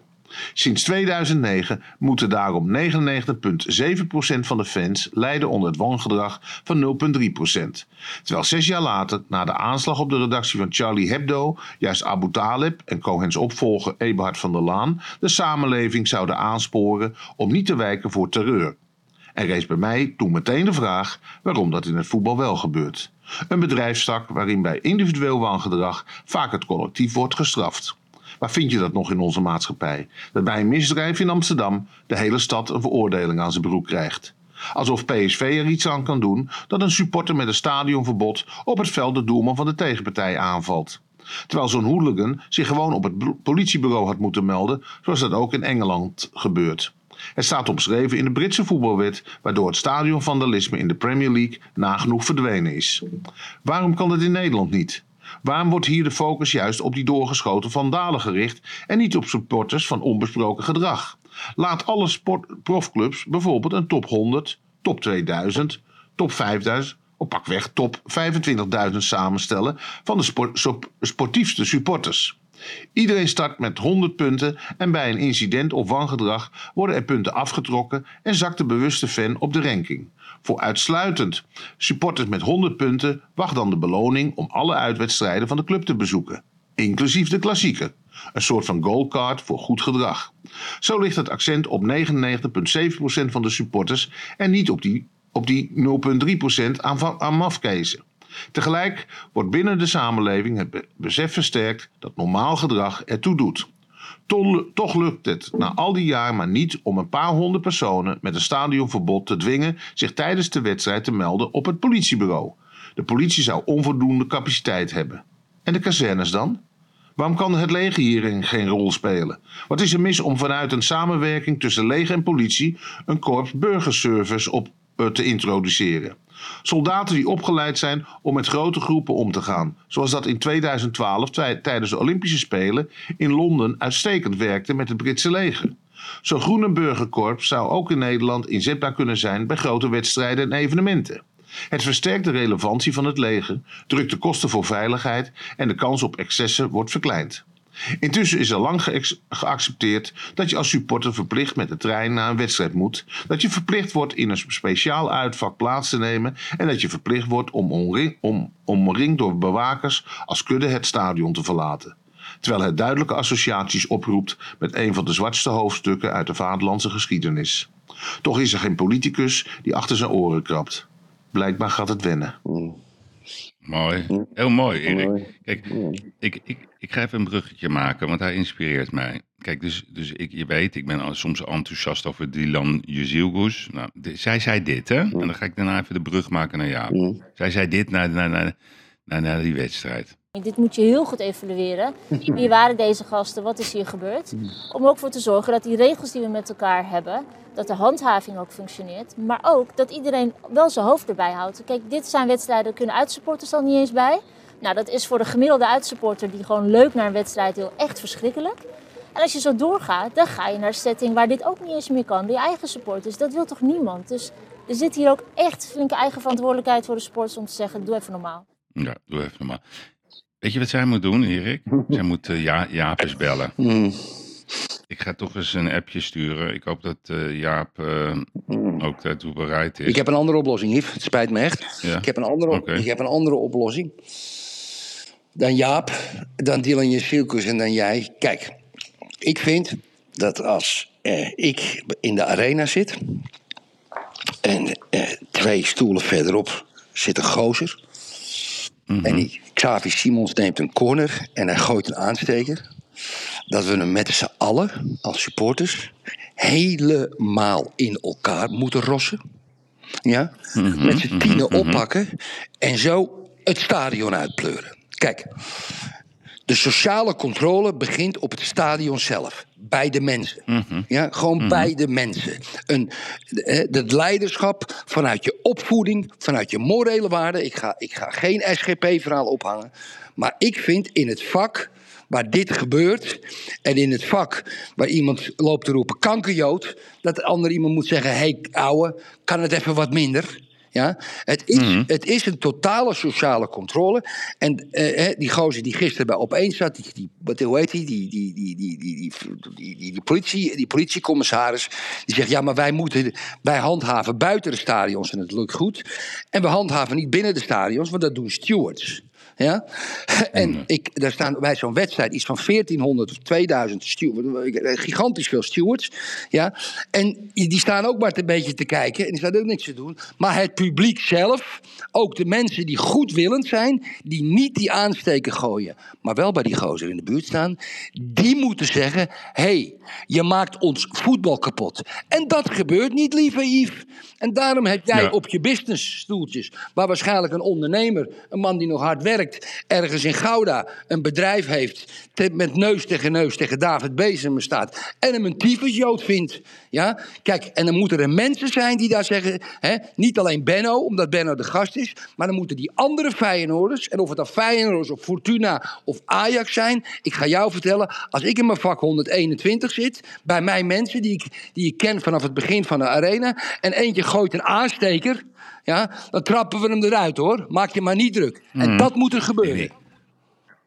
Sinds 2009 moeten daarom 99,7% van de fans lijden onder het wangedrag van 0,3%. Terwijl zes jaar later, na de aanslag op de redactie van Charlie Hebdo, juist Abu Talib en Cohens opvolger Eberhard van der Laan de samenleving zouden aansporen om niet te wijken voor terreur. Er rees bij mij toen meteen de vraag waarom dat in het voetbal wel gebeurt. Een bedrijfstak waarin bij individueel wangedrag vaak het collectief wordt gestraft. Waar vind je dat nog in onze maatschappij? Dat bij een misdrijf in Amsterdam de hele stad een veroordeling aan zijn broek krijgt. Alsof PSV er iets aan kan doen dat een supporter met een stadionverbod op het veld de doelman van de tegenpartij aanvalt. Terwijl zo'n hooligan zich gewoon op het politiebureau had moeten melden, zoals dat ook in Engeland gebeurt. Het staat omschreven in de Britse voetbalwet, waardoor het stadionvandalisme in de Premier League nagenoeg verdwenen is. Waarom kan het in Nederland niet? Waarom wordt hier de focus juist op die doorgeschoten vandalen gericht en niet op supporters van onbesproken gedrag? Laat alle sport, profclubs bijvoorbeeld een top 100, top 2000, top 5000 of pakweg top 25.000 samenstellen van de sport, sportiefste supporters. Iedereen start met 100 punten en bij een incident of wangedrag worden er punten afgetrokken en zakt de bewuste fan op de ranking. Voor uitsluitend supporters met 100 punten wacht dan de beloning om alle uitwedstrijden van de club te bezoeken, inclusief de klassieke. Een soort van goalcard voor goed gedrag. Zo ligt het accent op 99,7% van de supporters en niet op die, op die 0,3% aan, aan mafkezen. Tegelijk wordt binnen de samenleving het besef versterkt dat normaal gedrag ertoe doet. Toch lukt het na al die jaar maar niet om een paar honderd personen met een stadionverbod te dwingen zich tijdens de wedstrijd te melden op het politiebureau. De politie zou onvoldoende capaciteit hebben. En de kazernes dan? Waarom kan het leger hierin geen rol spelen? Wat is er mis om vanuit een samenwerking tussen leger en politie een korps burgerservice op eh, te introduceren? Soldaten die opgeleid zijn om met grote groepen om te gaan. Zoals dat in 2012 tijdens de Olympische Spelen in Londen uitstekend werkte met het Britse leger. Zo'n groene burgerkorps zou ook in Nederland inzetbaar kunnen zijn bij grote wedstrijden en evenementen. Het versterkt de relevantie van het leger, drukt de kosten voor veiligheid en de kans op excessen wordt verkleind. Intussen is er lang geaccepteerd dat je als supporter verplicht met de trein naar een wedstrijd moet, dat je verplicht wordt in een speciaal uitvak plaats te nemen en dat je verplicht wordt om, omring, om omringd door bewakers als kudde het stadion te verlaten. Terwijl het duidelijke associaties oproept met een van de zwartste hoofdstukken uit de vaderlandse geschiedenis. Toch is er geen politicus die achter zijn oren krabt. Blijkbaar gaat het wennen. Mooi. Heel mooi, Erik. Kijk, ik, ik, ik ga even een bruggetje maken, want hij inspireert mij. Kijk, dus, dus ik, je weet, ik ben soms enthousiast over Dylan Jezilgus. Nou, zij zei dit, hè? En dan ga ik daarna even de brug maken naar jou. Zij zei dit naar, naar, naar, naar, naar die wedstrijd. Dit moet je heel goed evalueren. Wie waren deze gasten? Wat is hier gebeurd? Om ook voor te zorgen dat die regels die we met elkaar hebben, dat de handhaving ook functioneert. Maar ook dat iedereen wel zijn hoofd erbij houdt. Kijk, dit zijn wedstrijden, daar kunnen uitsupporters dan niet eens bij. Nou, dat is voor de gemiddelde uitsupporter die gewoon leuk naar een wedstrijd wil echt verschrikkelijk. En als je zo doorgaat, dan ga je naar een setting waar dit ook niet eens meer kan. Die eigen supporters, dat wil toch niemand? Dus er zit hier ook echt flinke eigen verantwoordelijkheid voor de sporters om te zeggen, doe even normaal. Ja, doe even normaal. Weet je wat zij moet doen, Erik? zij moet uh, ja, Jaap eens bellen. Hmm. Ik ga toch eens een appje sturen. Ik hoop dat uh, Jaap uh, ook daartoe bereid is. Ik heb een andere oplossing, Yves. Het spijt me echt. Ja? Ik, heb een andere, Oké. ik heb een andere oplossing. Dan Jaap, dan Dylan Jezielkus en dan jij. Kijk, ik vind dat als eh, ik in de arena zit... en eh, twee stoelen verderop zit een gozer... en die Xavi Simons neemt een corner en hij gooit een aansteker... dat we hem met z'n allen, als supporters... helemaal in elkaar moeten rossen. Ja? Mhm, met z'n tienen oppakken... en zo het stadion uitpleuren. Kijk, de sociale controle begint op het stadion zelf. Bij de mensen. Mhm. Ja, gewoon bij de mensen. Een, het leiderschap vanuit je opvoeding, vanuit je morele waarden. Ik ga, ik ga geen SGP-verhaal ophangen. Maar ik vind in het vak waar dit gebeurt. en in het vak waar iemand loopt te roepen kankerjood. dat de ander iemand moet zeggen: hé, hey, ouwe, kan het even wat minder? Ja? Het, is, mhm. het is een totale sociale controle. En eh, die gozer die gisteren bij opeens zat, die, die, wat, hoe heet die? Die, die, die, die, die, die, die, politie, die politiecommissaris, die zegt: Ja, maar wij moeten. Wij handhaven buiten de stadions en het lukt goed. En we handhaven niet binnen de stadions, want dat doen stewards. Ja? En ik, daar staan bij zo'n wedstrijd iets van 1400 of 2000 stewards, gigantisch veel stewards. Ja? En die staan ook maar een beetje te kijken en die staan ook niks te doen. Maar het publiek zelf, ook de mensen die goedwillend zijn, die niet die aansteken gooien, maar wel bij die gozer in de buurt staan, die moeten zeggen: hé, hey, je maakt ons voetbal kapot. En dat gebeurt niet, lieve Yves. En daarom heb jij Ja. op je businessstoeltjes, waar waarschijnlijk een ondernemer, een man die nog hard werkt, ergens in Gouda een bedrijf heeft, te- met neus tegen neus tegen David Bezemer staat en hem een tyfusjood vindt. Ja? Kijk, en dan moeten er mensen zijn die daar zeggen, hè, niet alleen Benno, omdat Benno de gast is, maar dan moeten die andere Feyenoorders, en of het dan Feyenoorders of Fortuna of Ajax zijn, ik ga jou vertellen, als ik in mijn vak 121 zit, bij mijn mensen die ik, die ik ken vanaf het begin van de arena, en eentje gooit een aansteker, ja, dan trappen we hem eruit hoor. Maak je maar niet druk. En Mhm. dat moet er gebeuren.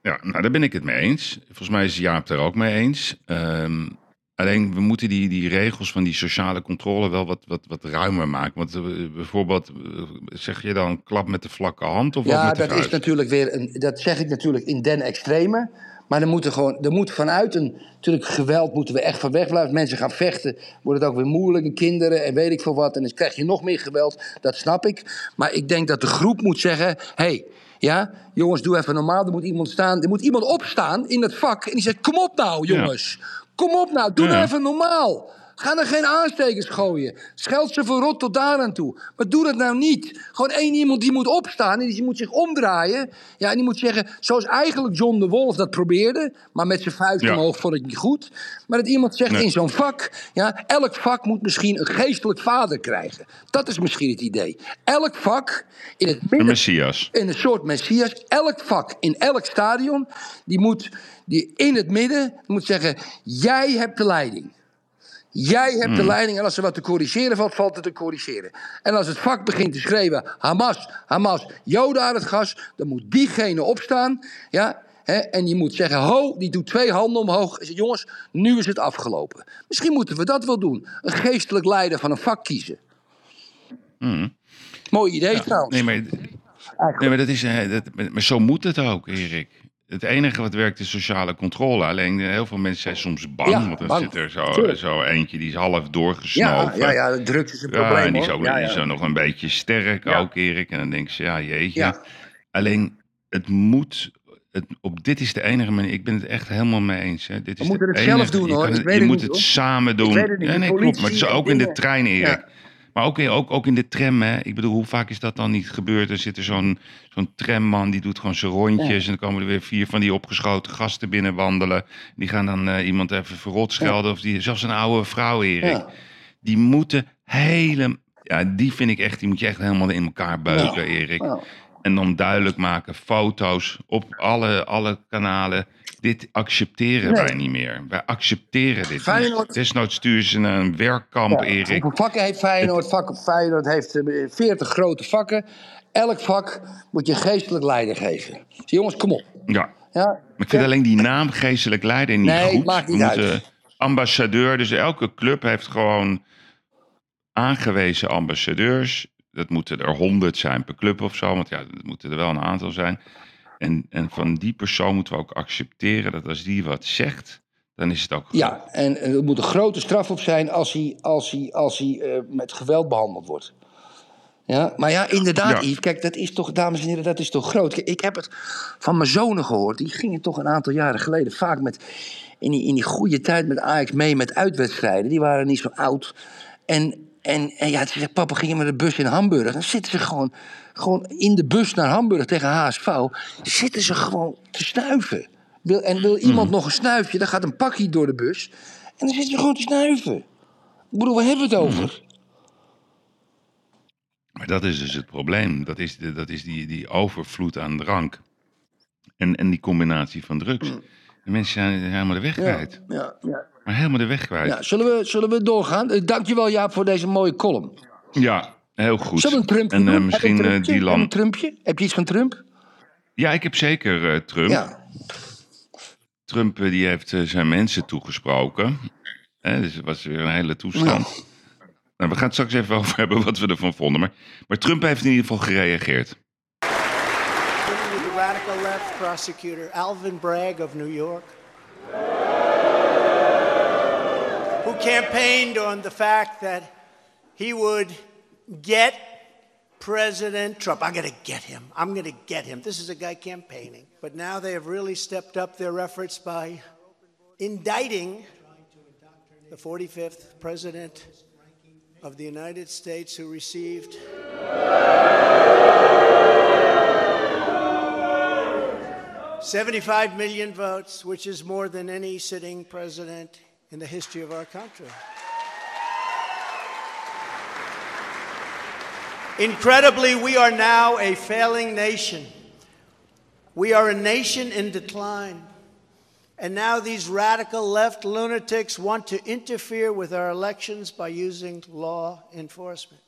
Ja, nou, daar ben ik het mee eens. Volgens mij is Jaap er ook mee eens. Ehm, alleen, we moeten die, die regels van die sociale controle wel wat, wat, wat ruimer maken. Want eh, bijvoorbeeld, eh, zeg je dan klap met de vlakke hand of wat Ja, met de dat is natuurlijk weer, een, dat zeg ik natuurlijk in den extreme. Maar er moet, er gewoon, er moet vanuit een, natuurlijk geweld moeten we echt van weg blijven. Mensen gaan vechten, wordt het ook weer moeilijk. En kinderen en weet ik veel wat. En dan krijg je nog meer geweld, dat snap ik. Maar ik denk dat de groep moet zeggen, hé, hey, ja, jongens, doe even normaal. Er moet iemand staan, er moet iemand opstaan in het vak. En die zegt, kom op nou, jongens. Kom op nou, doe Ja. nou even normaal. Ga er geen aanstekers gooien. Scheld ze voor rot tot daar aan toe. Maar doe dat nou niet. Gewoon één iemand die moet opstaan en die moet zich omdraaien. Ja, en die moet zeggen, zoals eigenlijk John de Wolf dat probeerde. Maar met zijn vuist Ja. omhoog vond ik niet goed. Maar dat iemand zegt Nee. in zo'n vak. Ja, elk vak moet misschien een geestelijk vader krijgen. Dat is misschien het idee. Elk vak in het Een midden messias. in een soort messias. Elk vak in elk stadion, die moet die in het midden moet zeggen: jij hebt de leiding. Jij hebt Hmm. de leiding en als er wat te corrigeren valt, valt het te corrigeren. En als het vak begint te schreeuwen: Hamas, Hamas, Joden aan het gas, dan moet diegene opstaan. Ja, hè, en die moet zeggen: Ho, die doet twee handen omhoog. En zegt: Jongens, nu is het afgelopen. Misschien moeten we dat wel doen. Een geestelijk leider van een vak kiezen. Hmm. Mooi idee trouwens. Nee, maar, nee, maar, dat is, eh, dat, maar zo moet het ook, Erik. Het enige wat werkt is sociale controle. Alleen eh, heel veel mensen zijn soms bang. Ja, want dan bang. zit er zo, Tuurlijk. zo eentje die is half Ja, doorgesnoven. ja, ja, drugs is een Ja, probleem. en die is ook, Ja, die is ja. ook nog een beetje sterk Ja. ook, Erik. En dan denk je, ja, jeetje. Ja. Alleen, het moet... Het, op dit is de enige manier. Ik ben het echt helemaal mee eens. Hè. Dit is moeten de het zelf doen, je hoor. kan Ik het- weet je het moet niet, het hoor. samen doen. weet het niet. Ja, nee, De klopt. Maar het is ook in de trein, Erik. Maar ook, ook, ook in de tram, hè. Ik bedoel, hoe vaak is dat dan niet gebeurd? Er zit er zo'n zo'n tramman, die doet gewoon zijn rondjes... en dan komen er weer vier van die opgeschoten gasten binnen wandelen. Die gaan dan eh, iemand even verrot schelden. Of die, zelfs een oude vrouw, Erik. Die moeten helemaal... Ja, die vind ik echt... Die moet je echt helemaal in elkaar beuken, Ja. Erik. En dan duidelijk maken, foto's op alle, alle kanalen. Dit accepteren Nee. wij niet meer. Wij accepteren dit Feyenoord- niet. Desnoods sturen ze naar een werkkamp, Ja, Erik. Hoeveel vakken heeft Feyenoord? Vak, Feyenoord heeft eh, 40 grote vakken. Elk vak moet je geestelijk leider geven. Dus jongens, kom op. Ja. Ja? Maar ik vind alleen die naam geestelijk leider niet Nee, goed. maakt niet We uit. moeten ambassadeur, dus elke club heeft gewoon aangewezen ambassadeurs. Dat moeten er honderd zijn per club of zo, want ja, dat moeten er wel een aantal zijn. En, en van die persoon moeten we ook accepteren dat als die wat zegt, dan is het ook goed. Ja, en er moet een grote straf op zijn als hij, als hij, als hij eh, met geweld behandeld wordt. Ja, maar ja, inderdaad, Ja. Yves. Kijk, dat is toch, dames en heren, dat is toch groot. Ik heb het van mijn zonen gehoord. Die gingen toch een aantal jaren geleden vaak met, in die, in die goede tijd met Ajax mee met uitwedstrijden. Die waren niet zo oud. En En, en ja, ze zegt, papa ging je met de bus in Hamburg. Dan zitten ze gewoon, gewoon in de bus naar Hamburg tegen HSV. Zitten ze gewoon te snuiven. Wil, en wil iemand nog een snuifje, dan gaat een pakje door de bus. En dan zitten ze gewoon te snuiven. Ik bedoel, waar hebben we het over? Maar dat is dus het probleem. Dat is, de, dat is die, die overvloed aan drank. En, en die combinatie van drugs. De mensen zijn helemaal de weg kwijt. Ja, ja. Maar helemaal de weg kwijt. ja zullen, we, zullen we doorgaan? Eh, Dankjewel Jaap voor deze mooie column. Ja, heel goed. Zullen we een Trumpje en eh, misschien Heb je een eh, Trumpje? Dylan. Een Trumpje? Heb je iets van Trump? Ja, ik heb zeker eh, Trump. Ja. Trump die heeft zijn mensen toegesproken. Hè, dus het was weer een hele toestand. Nou, we gaan het straks even over hebben wat we ervan vonden. Maar, maar Trump heeft in ieder geval gereageerd. radical left prosecutor Alvin Bragg of New York, campaigned on the fact that he would get President Trump. I'm going to get him. I'm going to get him. This is a guy campaigning. But now they have really stepped up their efforts by indicting the 45th President of the United States who received. Seventy-five million votes, which is more than any sitting president in the history of our country. Incredibly, we are now a failing nation. We are a nation in decline. And now these radical left lunatics want to interfere with our elections by using law enforcement.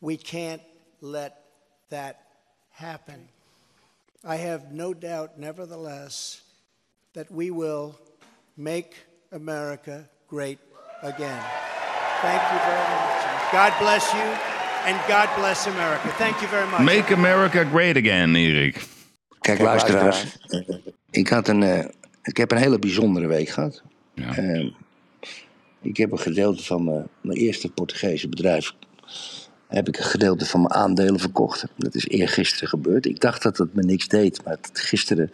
We can't let that happen. I have no doubt, nevertheless, that we will make America great again. Thank you very much. God bless you, and God bless America. Thank you very much. Make America great again, Erik. Kijk, luisteraars. Ik, had een, eh, ik heb een hele bijzondere week gehad. Ehm, ik heb een gedeelte van mijn, mijn eerste Portugese bedrijf... heb ik een gedeelte van mijn aandelen verkocht. Dat is eergisteren gebeurd. Ik dacht dat het me niks deed, maar het, gisteren...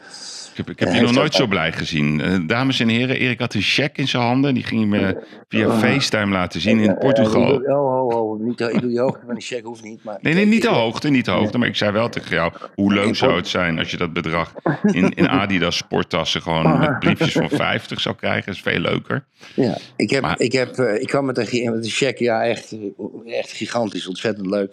Ik heb, ik heb Eh, je nog nooit zo blij gezien. Eh, dames en heren, Erik had een cheque in zijn handen. Die ging hij me via Oh. FaceTime laten zien in Eh, Portugal. eh, oh, oh, oh, niet, ik doe die hoogte van die check, hoeft niet. Maar Nee, nee, niet de hoogte, niet de hoogte. Maar ik zei wel tegen jou, hoe leuk zou het zijn als je dat bedrag in, in Adidas sporttassen gewoon met briefjes van 50 zou krijgen. Dat is veel leuker. Ja, ik, heb, ik, heb, eh, ik kwam met een, met een check, ja, echt, eh, echt gigantisch, ontzettend leuk.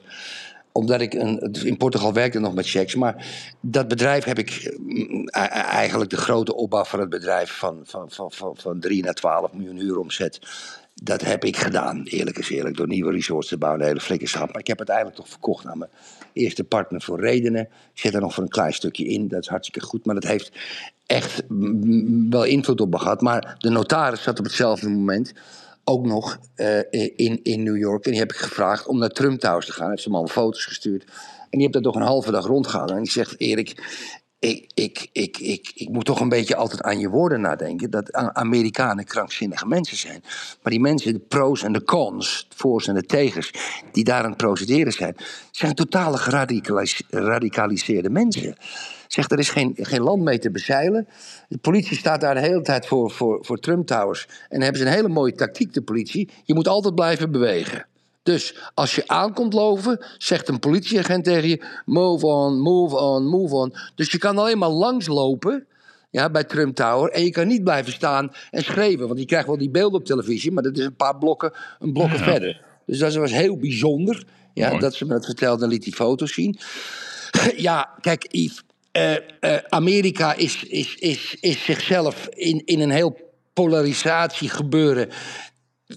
Omdat ik een, in Portugal werkte nog met checks. Maar dat bedrijf heb ik mm, eigenlijk de grote opbouw van het bedrijf van, van, van, van, van 3 naar 12 miljoen uur omzet. Dat heb ik gedaan, eerlijk is eerlijk, door nieuwe resorts te bouwen, een hele flinke stap. Maar ik heb uiteindelijk toch verkocht aan mijn eerste partner voor redenen. Ik zet er nog voor een klein stukje in, dat is hartstikke goed. Maar dat heeft echt wel invloed op me gehad. Maar de notaris zat op hetzelfde moment ook nog eh, in, in New York. En die heb ik gevraagd om naar Trump Towers te gaan. Hij heeft ze allemaal foto's gestuurd. En die heeft dat toch een halve dag rondgegaan. En die zegt, Erik, ik, ik, ik, ik, ik moet toch een beetje altijd aan je woorden nadenken. Dat Amerikanen krankzinnige mensen zijn. Maar die mensen, de pro's en de cons, de voor's en de tegers... die daar aan het procederen zijn... zijn totale geradicalis- geradicaliseerde mensen. Zegt, er is geen, geen land mee te bezeilen. De politie staat daar de hele tijd voor, voor, voor Trump Towers. En hebben ze een hele mooie tactiek, de politie. Je moet altijd blijven bewegen. Dus als je aankomt lopen, zegt een politieagent tegen je: move on, move on, move on. Dus je kan alleen maar langslopen ja, bij Trump Tower. En je kan niet blijven staan en schreeuwen. Want je krijgt wel die beelden op televisie, maar dat is een paar blokken, een blokken Ja. verder. Dus dat was heel bijzonder. Ja, Mooi. dat ze me dat vertelde en liet die foto's zien. Ja, kijk, Yves. Eh, eh, Amerika is, is, is, is zichzelf in, in een heel polarisatie gebeuren.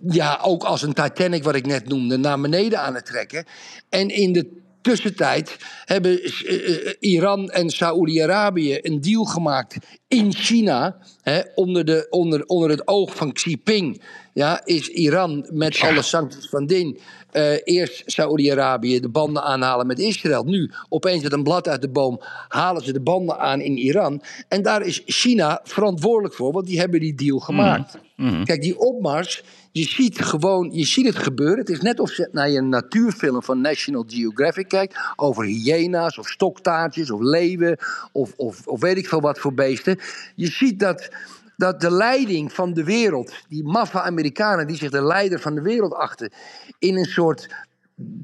Ja, ook als een Titanic, wat ik net noemde, naar beneden aan het trekken. En in de tussentijd hebben eh, eh, Iran en Saoedi-Arabië een deal gemaakt in China. Hè, onder, de, onder, onder het oog van Xi Jinping. Ja, is Iran met alle sancties van din. eh, eerst Saoedi-Arabië de banden aanhalen met Israël. Nu, opeens met een blad uit de boom, halen ze de banden aan in Iran. En daar is China verantwoordelijk voor, want die hebben die deal gemaakt. Kijk, die opmars, je ziet gewoon, je ziet het gebeuren. Het is net of je naar je natuurfilm van National Geographic kijkt. Over hyena's of stoktaartjes of leeuwen of, of, of weet ik veel wat voor beesten. Je ziet dat, dat de leiding van de wereld, die maffe Amerikanen die zich de leider van de wereld achten, in een soort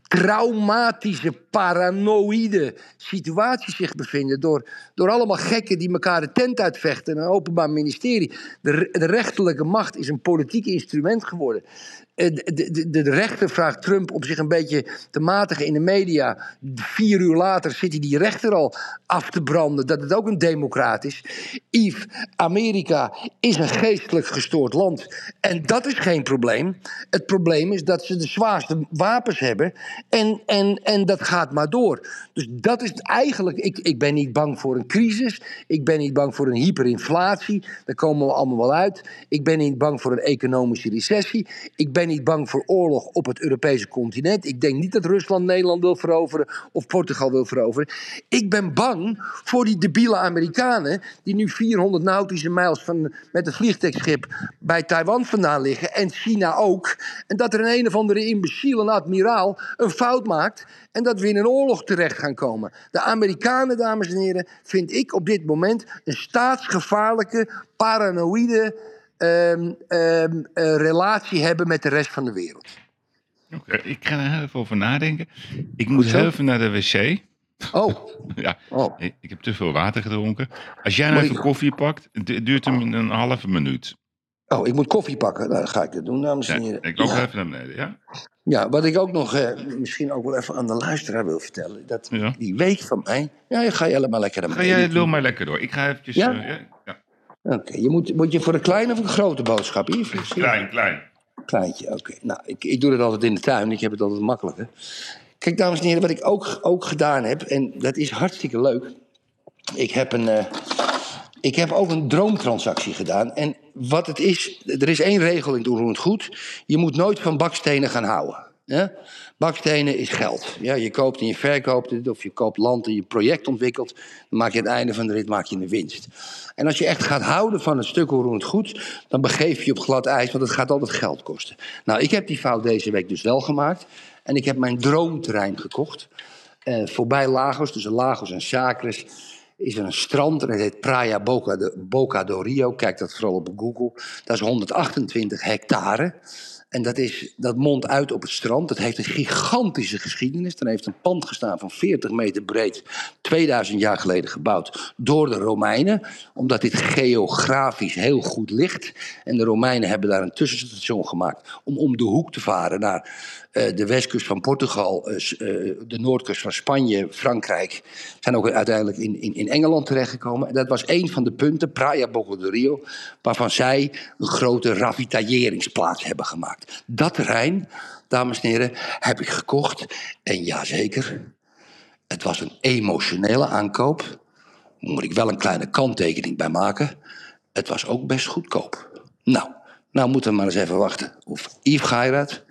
traumatische, paranoïde situatie zich bevinden. Door, door allemaal gekken die elkaar de tent uitvechten. Een openbaar ministerie. De, de rechterlijke macht is een politiek instrument geworden. Eh, De, de, de, rechter vraagt Trump om zich een beetje te matigen in de media. Vier uur later zit hij die rechter al af te branden. Dat het ook een democraat is. Yves, Amerika is een geestelijk gestoord land. En dat is geen probleem. Het probleem is dat ze de zwaarste wapens hebben. En, en, en dat gaat maar door. Dus dat is eigenlijk. Ik, ik ben niet bang voor een crisis. Ik ben niet bang voor een hyperinflatie. Daar komen we allemaal wel uit. Ik ben niet bang voor een economische recessie. Ik ben niet bang voor oorlog op het Europese continent. Ik denk niet dat Rusland Nederland wil veroveren of Portugal wil veroveren. Ik ben bang voor die debiele Amerikanen die nu 400 nautische mijls van, met het vliegtuigschip bij Taiwan vandaan liggen en China ook. En dat er een een of andere imbeciel, admiraal, een fout maakt en dat we in een oorlog terecht gaan komen. De Amerikanen, dames en heren, vind ik op dit moment een staatsgevaarlijke, paranoïde ehm, ehm, eh, relatie hebben met de rest van de wereld. Oké, ik ga er heel even over nadenken. Ik moet heel even naar de wc. Oh. ja, Oh. ik, heb te veel water gedronken. Als jij nou even ik- koffie pakt, du- duurt hem een halve minuut. Oh, ik moet koffie pakken. Nou, dan ga ik dat doen, dames en Ja, ik loop Ja. even naar beneden, ja? Ja, wat ik ook nog eh, misschien ook wel even aan de luisteraar wil vertellen. Dat Ja. die week van mij. Ja, ga je helemaal lekker aan Ga jij, lul maar lekker door. Ik ga eventjes... Ja? eh, ja? Oké, je moet, moet je voor een kleine of een grote boodschap? Yves? Klein, klein. Kleintje, oké. Nou, ik, ik doe het altijd in de tuin. Ik heb het altijd makkelijker. Kijk, dames en heren, wat ik ook, ook gedaan heb, en dat is hartstikke leuk. Ik heb, een, eh, ik heb ook een droomtransactie gedaan. En wat het is, er is één regel in Doen het Goed. Je moet nooit van bakstenen gaan houden. Ja? Bakstenen is geld. Ja, je koopt en je verkoopt het, of je koopt land en je project ontwikkelt. Dan maak je aan het einde van de rit maak je een winst. En als je echt gaat houden van een stuk het goed, dan begeef je je op glad ijs, want het gaat altijd geld kosten. Nou, ik heb die fout deze week dus wel gemaakt. En ik heb mijn droomterrein gekocht. Eh, voorbij Lagos, tussen Lagos en Chacres, is er een strand. En het heet Praia Boca, de, Boca do Rio. Kijk dat vooral op Google. Dat is 128 hectare. En dat, is, dat mondt uit op het strand. Het heeft een gigantische geschiedenis. Er heeft een pand gestaan van 40 meter breed, 2000 jaar geleden gebouwd door de Romeinen. Omdat dit geografisch heel goed ligt. En de Romeinen hebben daar een tussenstation gemaakt om om de hoek te varen naar eh, de westkust van Portugal, eh, eh, de noordkust van Spanje, Frankrijk. Zijn ook uiteindelijk in, in, in Engeland terechtgekomen. En dat was een van de punten, Praia Boca de Rio, waarvan zij een grote ravitailleringsplaats hebben gemaakt. Dat terrein, dames en heren, heb ik gekocht. En ja, zeker, het was een emotionele aankoop. Moet ik wel een kleine kanttekening bij maken. Het was ook best goedkoop. Nou, nou moeten we maar eens even wachten of Yves Geirat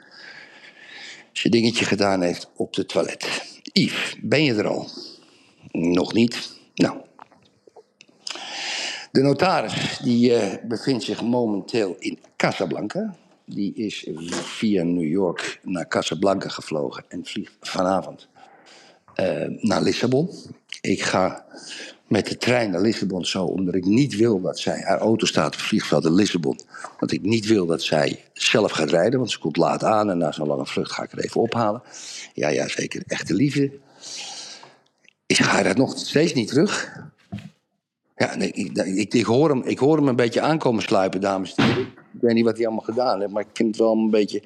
zijn dingetje gedaan heeft op de toilet. Yves, ben je er al? Nog niet? Nou. De notaris die eh, bevindt zich momenteel in Casablanca. Die is via New York naar Casablanca gevlogen en vliegt vanavond eh, naar Lissabon. Ik ga met de trein naar Lissabon zo, omdat ik niet wil dat zij... Haar auto staat op het vliegveld in Lissabon. Want ik niet wil dat zij zelf gaat rijden, want ze komt laat aan... en na zo'n lange vlucht ga ik er even ophalen. Ja, ja, zeker. Echte liefde. Is Gerard nog steeds niet terug? Ja, nee, ik, ik, ik, hoor hem, ik hoor hem een beetje aankomen sluipen, dames en heren. Ik weet niet wat hij allemaal gedaan heeft, maar ik vind het wel een beetje...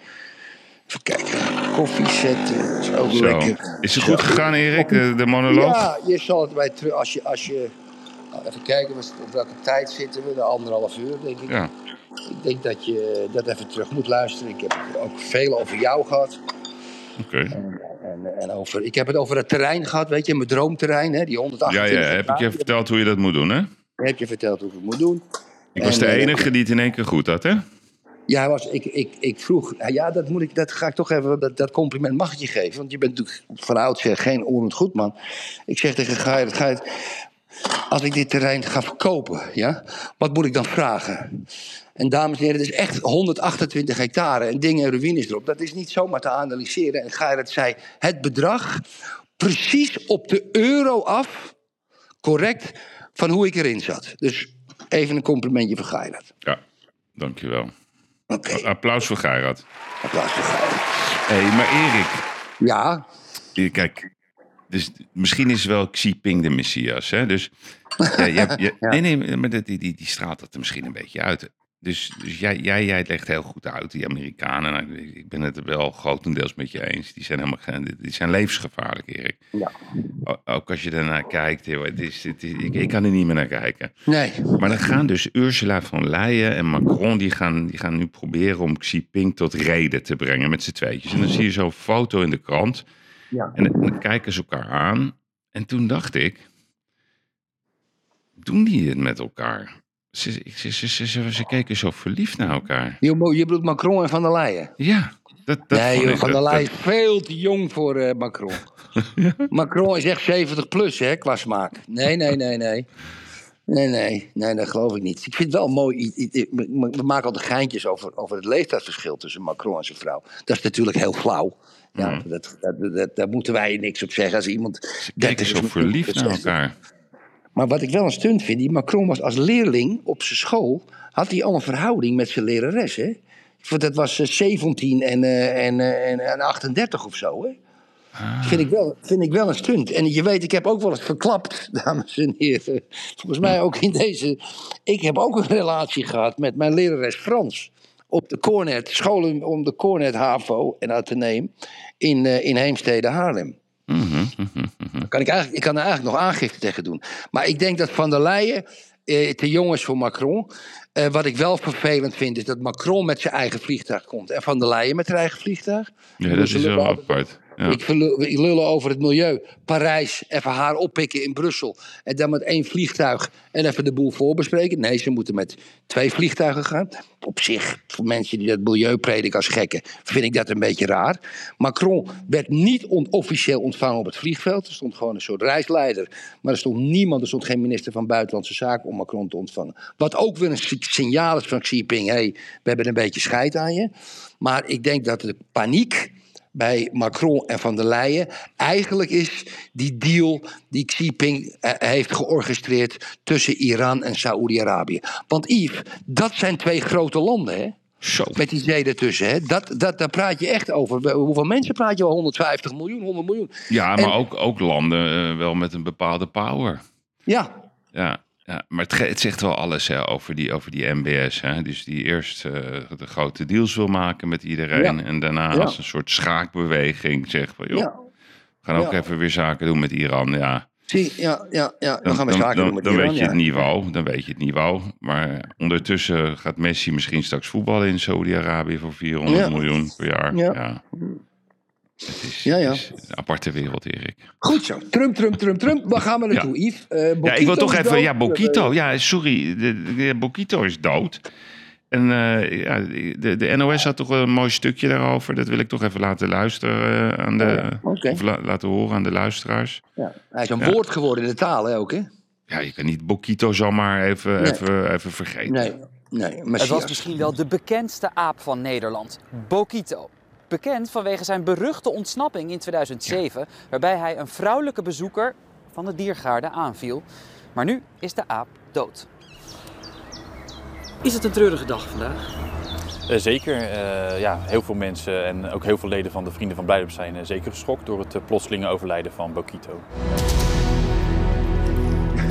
Even kijken, koffie zetten, is ook Zo. lekker. Is het Zo. goed gegaan, Erik, de, de monoloog? Ja, je zal het bij terug. Als je, als je, nou, even kijken, op welke tijd zitten we? De anderhalf uur, denk ik. Ja. Ik denk dat je dat even terug moet luisteren. Ik heb ook veel over jou gehad. Oké. En, en, en over, ik heb het over het terrein gehad, weet je, mijn droomterrein, hè, die Ja, 128 ja, heb ik je verteld hoe je dat moet doen, hè? heb je verteld hoe ik het moet doen. Ik was En, de eh, enige die het in één keer goed had, hè? Ja, was, ik, ik, ik vroeg, ja, dat, moet ik, dat ga ik toch even, dat, dat compliment mag ik je geven. Want je bent natuurlijk van oudsher geen orend goed man. Ik zeg tegen Gaia, als ik dit terrein ga verkopen, ja, wat moet ik dan vragen? En dames en heren, het is echt 128 hectare en dingen en ruïnes erop. Dat is niet zomaar te analyseren. En Gaia zei, het bedrag precies op de euro af, correct, van hoe ik erin zat. Dus even een complimentje voor Geirat. Ja, dankjewel. Applaus voor Geirat. Applaus voor Geirat. Hé, hey, maar Erik. Ja? Kijk, dus misschien is wel Xi Jinping de Messias, hè? Dus ja, je, hebt- je- Ja. nee, nee, maar die, die, die, die straalt dat er misschien een beetje uit. Dus, dus jij, jij, jij legt heel goed uit, die Amerikanen. Nou, ik- ben het er wel grotendeels met je eens. Die zijn helemaal geen, die zijn levensgevaarlijk, Erik. Ja. Ook als je daarnaar kijkt, joh, het is, het is, ik, ik kan er niet meer naar kijken. Nee. Maar dan gaan dus Ursula von Leyen en Macron, die gaan, die gaan nu proberen om Xi Jinping tot reden te brengen met z'n tweetjes. En dan zie je zo'n foto in de krant. Ja. En, dan- dan kijken ze elkaar aan. En toen dacht ik, doen die het met elkaar? Ze, ze, ze, ze, ze, ze keken zo verliefd naar elkaar. Je, je bedoelt Macron en Van der Leyen? Ja. Dat, dat nee, joh, Van der Leyen dat- is veel te jong voor eh, Macron. Macron is echt 70 plus, hè, qua smaak. Nee, nee, nee, nee. Nee, nee, nee, dat geloof ik niet. Ik vind het wel mooi. We maken altijd geintjes over, over het leeftijdsverschil tussen Macron en zijn vrouw. Dat is natuurlijk heel flauw. Ja, dat, dat, dat, daar moeten wij niks op zeggen. Als iemand. 30 zo verliefd naar 60. elkaar. Maar wat ik wel een stunt vind, die Macron was als leerling op zijn school, had hij al een verhouding met zijn lerares, hè? Dat was eh, 17 en, eh, en, eh, en, en 38 of zo, hè? Vind, ik wel, vind ik wel een stunt. En je weet, ik heb ook wel eens verklapt, dames en heren. Volgens mij ook in deze. Ik heb ook een relatie gehad met mijn lerares Frans. Op de Cornet, scholen om de Cornet HAVO en Atheneum in, eh, in Heemstede Haarlem. Kan ik, eigenlijk, ik kan er eigenlijk nog aangifte tegen doen. Maar ik denk dat Van der Leyen eh, te jong is voor Macron. Eh, wat ik wel vervelend vind, is dat Macron met zijn eigen vliegtuig komt. En Van der Leyen met haar eigen vliegtuig. Ja, dat is wel apart. Ik, ik lullen over het milieu. Parijs, even haar oppikken in Brussel. En dan met één vliegtuig en even de boel voorbespreken. Nee, ze moeten met twee vliegtuigen gaan. Op zich, voor mensen die dat milieu prediken als gekken, vind ik dat een beetje raar. Macron werd niet on- officieel ontvangen op het vliegveld. Er stond gewoon een soort reisleider. Maar er stond niemand, er stond geen minister van Buitenlandse Zaken om Macron te ontvangen. Wat ook weer een si- signaal is van Xi Jinping. Hé, hey, we hebben een beetje scheid aan je. Maar ik denk dat de paniek bij Macron en Van der Leyen eigenlijk is die deal die Xi Jinping eh, heeft georchestreerd tussen Iran en Saoedi-Arabië. Want Yves, dat zijn twee grote landen, hè? Met die zee ertussen, hè? Dat, dat, daar praat je echt over. Hoeveel mensen praat je al? 150 miljoen, 100 miljoen. Ja, En- maar ook, ook landen eh, wel met een bepaalde power. Ja, Ja, ja maar het, zegt wel alles hè, over, die, over die MBS. Hè? Dus die eerst eh, de grote deals wil maken met iedereen. Ja. En daarna Ja. als een soort schaakbeweging zegt van... joh, we gaan ook even weer zaken doen met Iran. Ja, zie, ja, ja, ja. Dan, dan, gaan we zaken dan, doen met dan Iran, weet je het niveau. Dan weet je het niveau. Maar ondertussen gaat Messi misschien straks voetballen in Saudi-Arabië... voor 400 Ja. miljoen per jaar. Ja. Ja. Het is, Ja, ja. het is een aparte wereld, Erik. Goed zo. Trump, Trump, Trump, Trump. Waar gaan we naartoe, Yves? Eh, Ja, ik wil toch even. dood. Ja, Bokito. Ja, sorry. De, de, Bokito is dood. En eh, ja, de, de NOS had toch een mooi stukje daarover. Dat wil ik toch even laten luisteren eh, aan de. oké. Of la- laten horen aan de luisteraars. ja. Hij is een Ja. woord geworden in de taal, hè, ook, hè? Ja, je kan niet Bokito zomaar even, Nee. even, even vergeten. Nee, nee. Het was misschien wel de bekendste aap van Nederland, Bokito. Bekend vanwege zijn beruchte ontsnapping in 2007, waarbij hij een vrouwelijke bezoeker van de diergaarde aanviel. Maar nu is de aap dood. Is het een treurige dag vandaag? Eh, zeker. Eh, ja, heel veel mensen en ook heel veel leden van de Vrienden van Blijdorp zijn eh, zeker geschokt door het plotselinge overlijden van Bokito.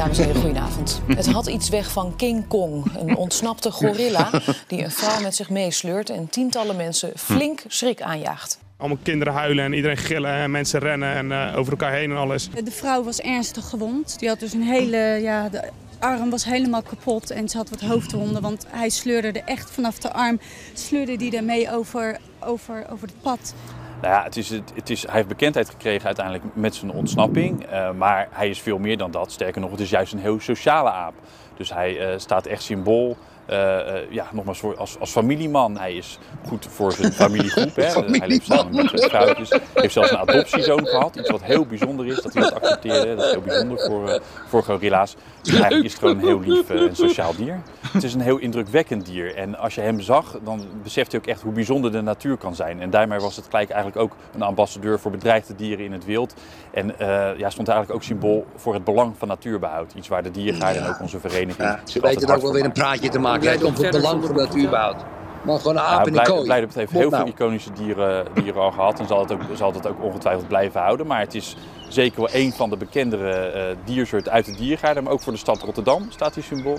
Dames en heren, goedenavond. Het had iets weg van King Kong, een ontsnapte gorilla die een vrouw met zich meesleurt en tientallen mensen flink schrik aanjaagt. Allemaal kinderen huilen en iedereen gillen en mensen rennen en eh, over elkaar heen en alles. De vrouw was ernstig gewond. Die had dus een hele, ja, de arm was helemaal kapot en ze had wat hoofdwonden. Want hij sleurde er echt vanaf de arm, sleurde die ermee over, over, over het pad. Nou ja, het is, het, het is, hij heeft bekendheid gekregen uiteindelijk met zijn ontsnapping. eh, maar hij is veel meer dan dat. Sterker nog, het is juist een heel sociale aap. Dus hij eh, staat echt symbool. eh, ja, nogmaals, voor, als, als familieman. Hij is goed voor zijn familiegroep. Hè. hij leeft samen met twee vrouwtjes. Hij heeft zelfs een adoptiezoon gehad. Iets wat heel bijzonder is, dat hij dat accepteerde. Dat is heel bijzonder voor, voor gorilla's. Eigenlijk is gewoon een heel lief eh, en sociaal dier. het is een heel indrukwekkend dier. En als je hem zag, dan beseft hij ook echt hoe bijzonder de natuur kan zijn. En daarmee was het gelijk eigenlijk ook een ambassadeur voor bedreigde dieren in het wild. En eh, ja, stond eigenlijk ook symbool voor het belang van natuurbehoud. Iets waar de dierengaarden en ook onze vereniging Ja, zich ze weten er ook wel weer een praatje te maken hebben over het belang van natuurbehoud. Maar gewoon een aap in de kooi. Heeft heel nou. veel iconische dieren, dieren al gehad en zal het, ook, zal het ook ongetwijfeld blijven houden. Maar het is zeker wel een van de bekendere eh diersoorten uit de diergaarden. Maar ook voor de stad Rotterdam staat die symbool.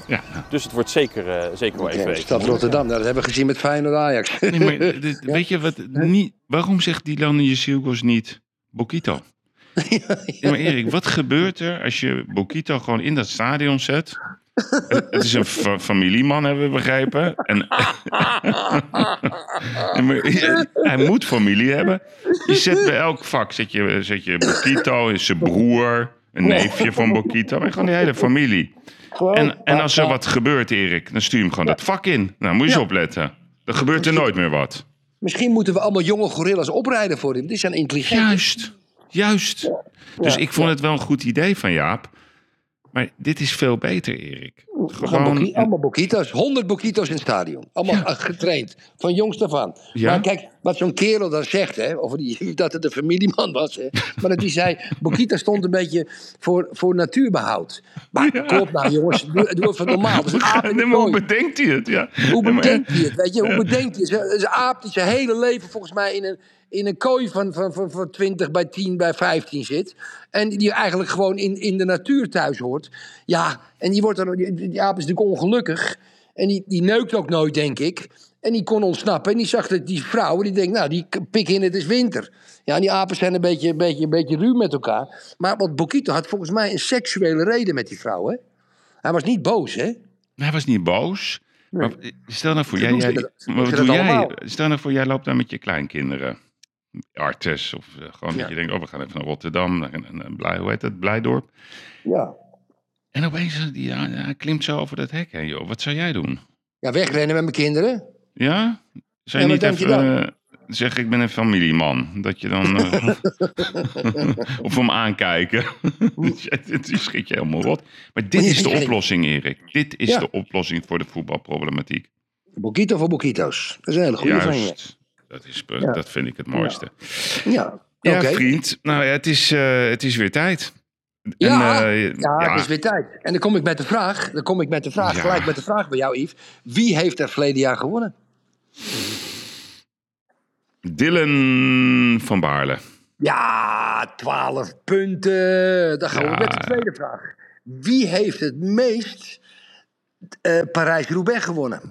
Dus het wordt zeker, eh, zeker wel even Ja, even. Stad Rotterdam, nou, dat hebben we gezien met Feyenoord Ajax. Nee, maar dit- weet je wat? Niet, waarom zegt Dylan Jezielkos niet Bokito? Ja, maar Erik, wat gebeurt er als je Bokito gewoon in dat stadion zet? Het het is een fa- familieman, hebben we begrepen. En, hij moet familie hebben. Je zet bij elk vak zet je, zet je Bokito, zijn broer, een neefje van Bokito. Maar gewoon die hele familie. En, en als er wat gebeurt, Erik, dan stuur je hem gewoon dat vak in. Nou, moet je eens opletten. Dan gebeurt er nooit meer wat. Misschien moeten we allemaal jonge gorillas oprijden voor hem. Die zijn intelligent. Juist, juist. Dus ik vond het wel een goed idee van Jaap. Maar dit is veel beter, Erik. Gewoon allemaal boquitos. 100 boquitos in het stadion. Allemaal getraind. Van jongs af aan. Ja. Maar kijk, wat zo'n kerel dan zegt, hè, over die, dat het een familieman was. Hè, maar dat hij zei, boquita stond een beetje voor, voor natuurbehoud. Maar klopt nou jongens, doe, doe even normaal. Aap hoe bedenkt hij het? Ja. Hoe bedenkt hij het? Weet je, hoe bedenkt hij het? Het is een aap die zijn hele leven volgens mij in een, in een kooi van, van, van, van 20 bij 10 bij 15 zit. En die eigenlijk gewoon in, in de natuur thuis hoort. Ja, en die, wordt dan, die, die aap is natuurlijk ongelukkig. En die, die neukt ook nooit, denk ik. En die kon ontsnappen. En die zag dat die vrouw, die denkt, nou, die pik in, het is winter. Ja, en die apen zijn een beetje, een beetje, een beetje ruw met elkaar. Maar wat Bokito had volgens mij een seksuele reden met die vrouw, hè? Hij was niet boos, hè? Hij was niet boos. Maar stel nou voor, jij, jij, dat- wat doe jij? Stel nou voor, jij loopt daar met je kleinkinderen. Artes of eh, gewoon Ja. dat je denkt, oh, we gaan even naar Rotterdam, naar een, blij, hoe heet dat, Blijdorp. Ja. En opeens, eh, die, ja, hij klimt zo over dat hek heen, joh. Wat zou jij doen? Ja, wegrennen met mijn kinderen. Ja? Zou je Ja, niet even eh, zeggen, ik ben een familieman? Dat je dan... eh, of hem aankijken. Het schrik je helemaal rot. Maar dit is de oplossing, Erik. Dit is Ja. de oplossing voor de voetbalproblematiek. Bokito voor Bokitos. Dat is een hele goede. Juist. Dat, is, Ja. dat vind ik het mooiste. Ja, vriend. Nou ja, het is, eh, het is weer tijd. Ja, eh, ja, het is weer tijd. En dan kom ik met de vraag, dan kom ik met de vraag, Ja. gelijk met de vraag bij jou, Yves. Wie heeft er verleden jaar gewonnen? Dylan van Baarle. Ja, 12 punten. Dan gaan we met de tweede vraag. Wie heeft het meest eh, Parijs-Roubaix gewonnen?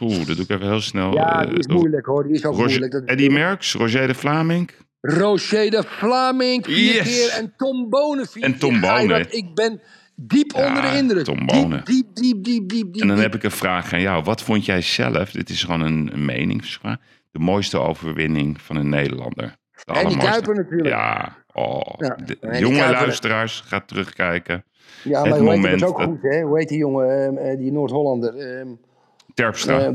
Oeh, dat doe ik even heel snel. Ja, eh, die is moeilijk hoor. Die is ook Roger- moeilijk. Dat- Eddie Merckx, Roger de Vlaming. Rocher de Vlaming vier Yes. keer en Tom Bonen vier En Tom. Ga Bonen. Ik ben diep Ja, onder de indruk. Tom Bonen. Diep, diep, diep, diep, diep. En dan heb ik een vraag aan jou. Wat vond jij zelf, dit is gewoon een, een meningsvraag, de mooiste overwinning van een Nederlander? De En die. Kuiper natuurlijk. Ja, oh. Ja, De- jonge luisteraars, gaat terugkijken. Ja, het maar heet moment dat ook dat goed, hè? Hoe heet die jongen, ehm, eh, die Noord-Hollander? ehm, Terpstra.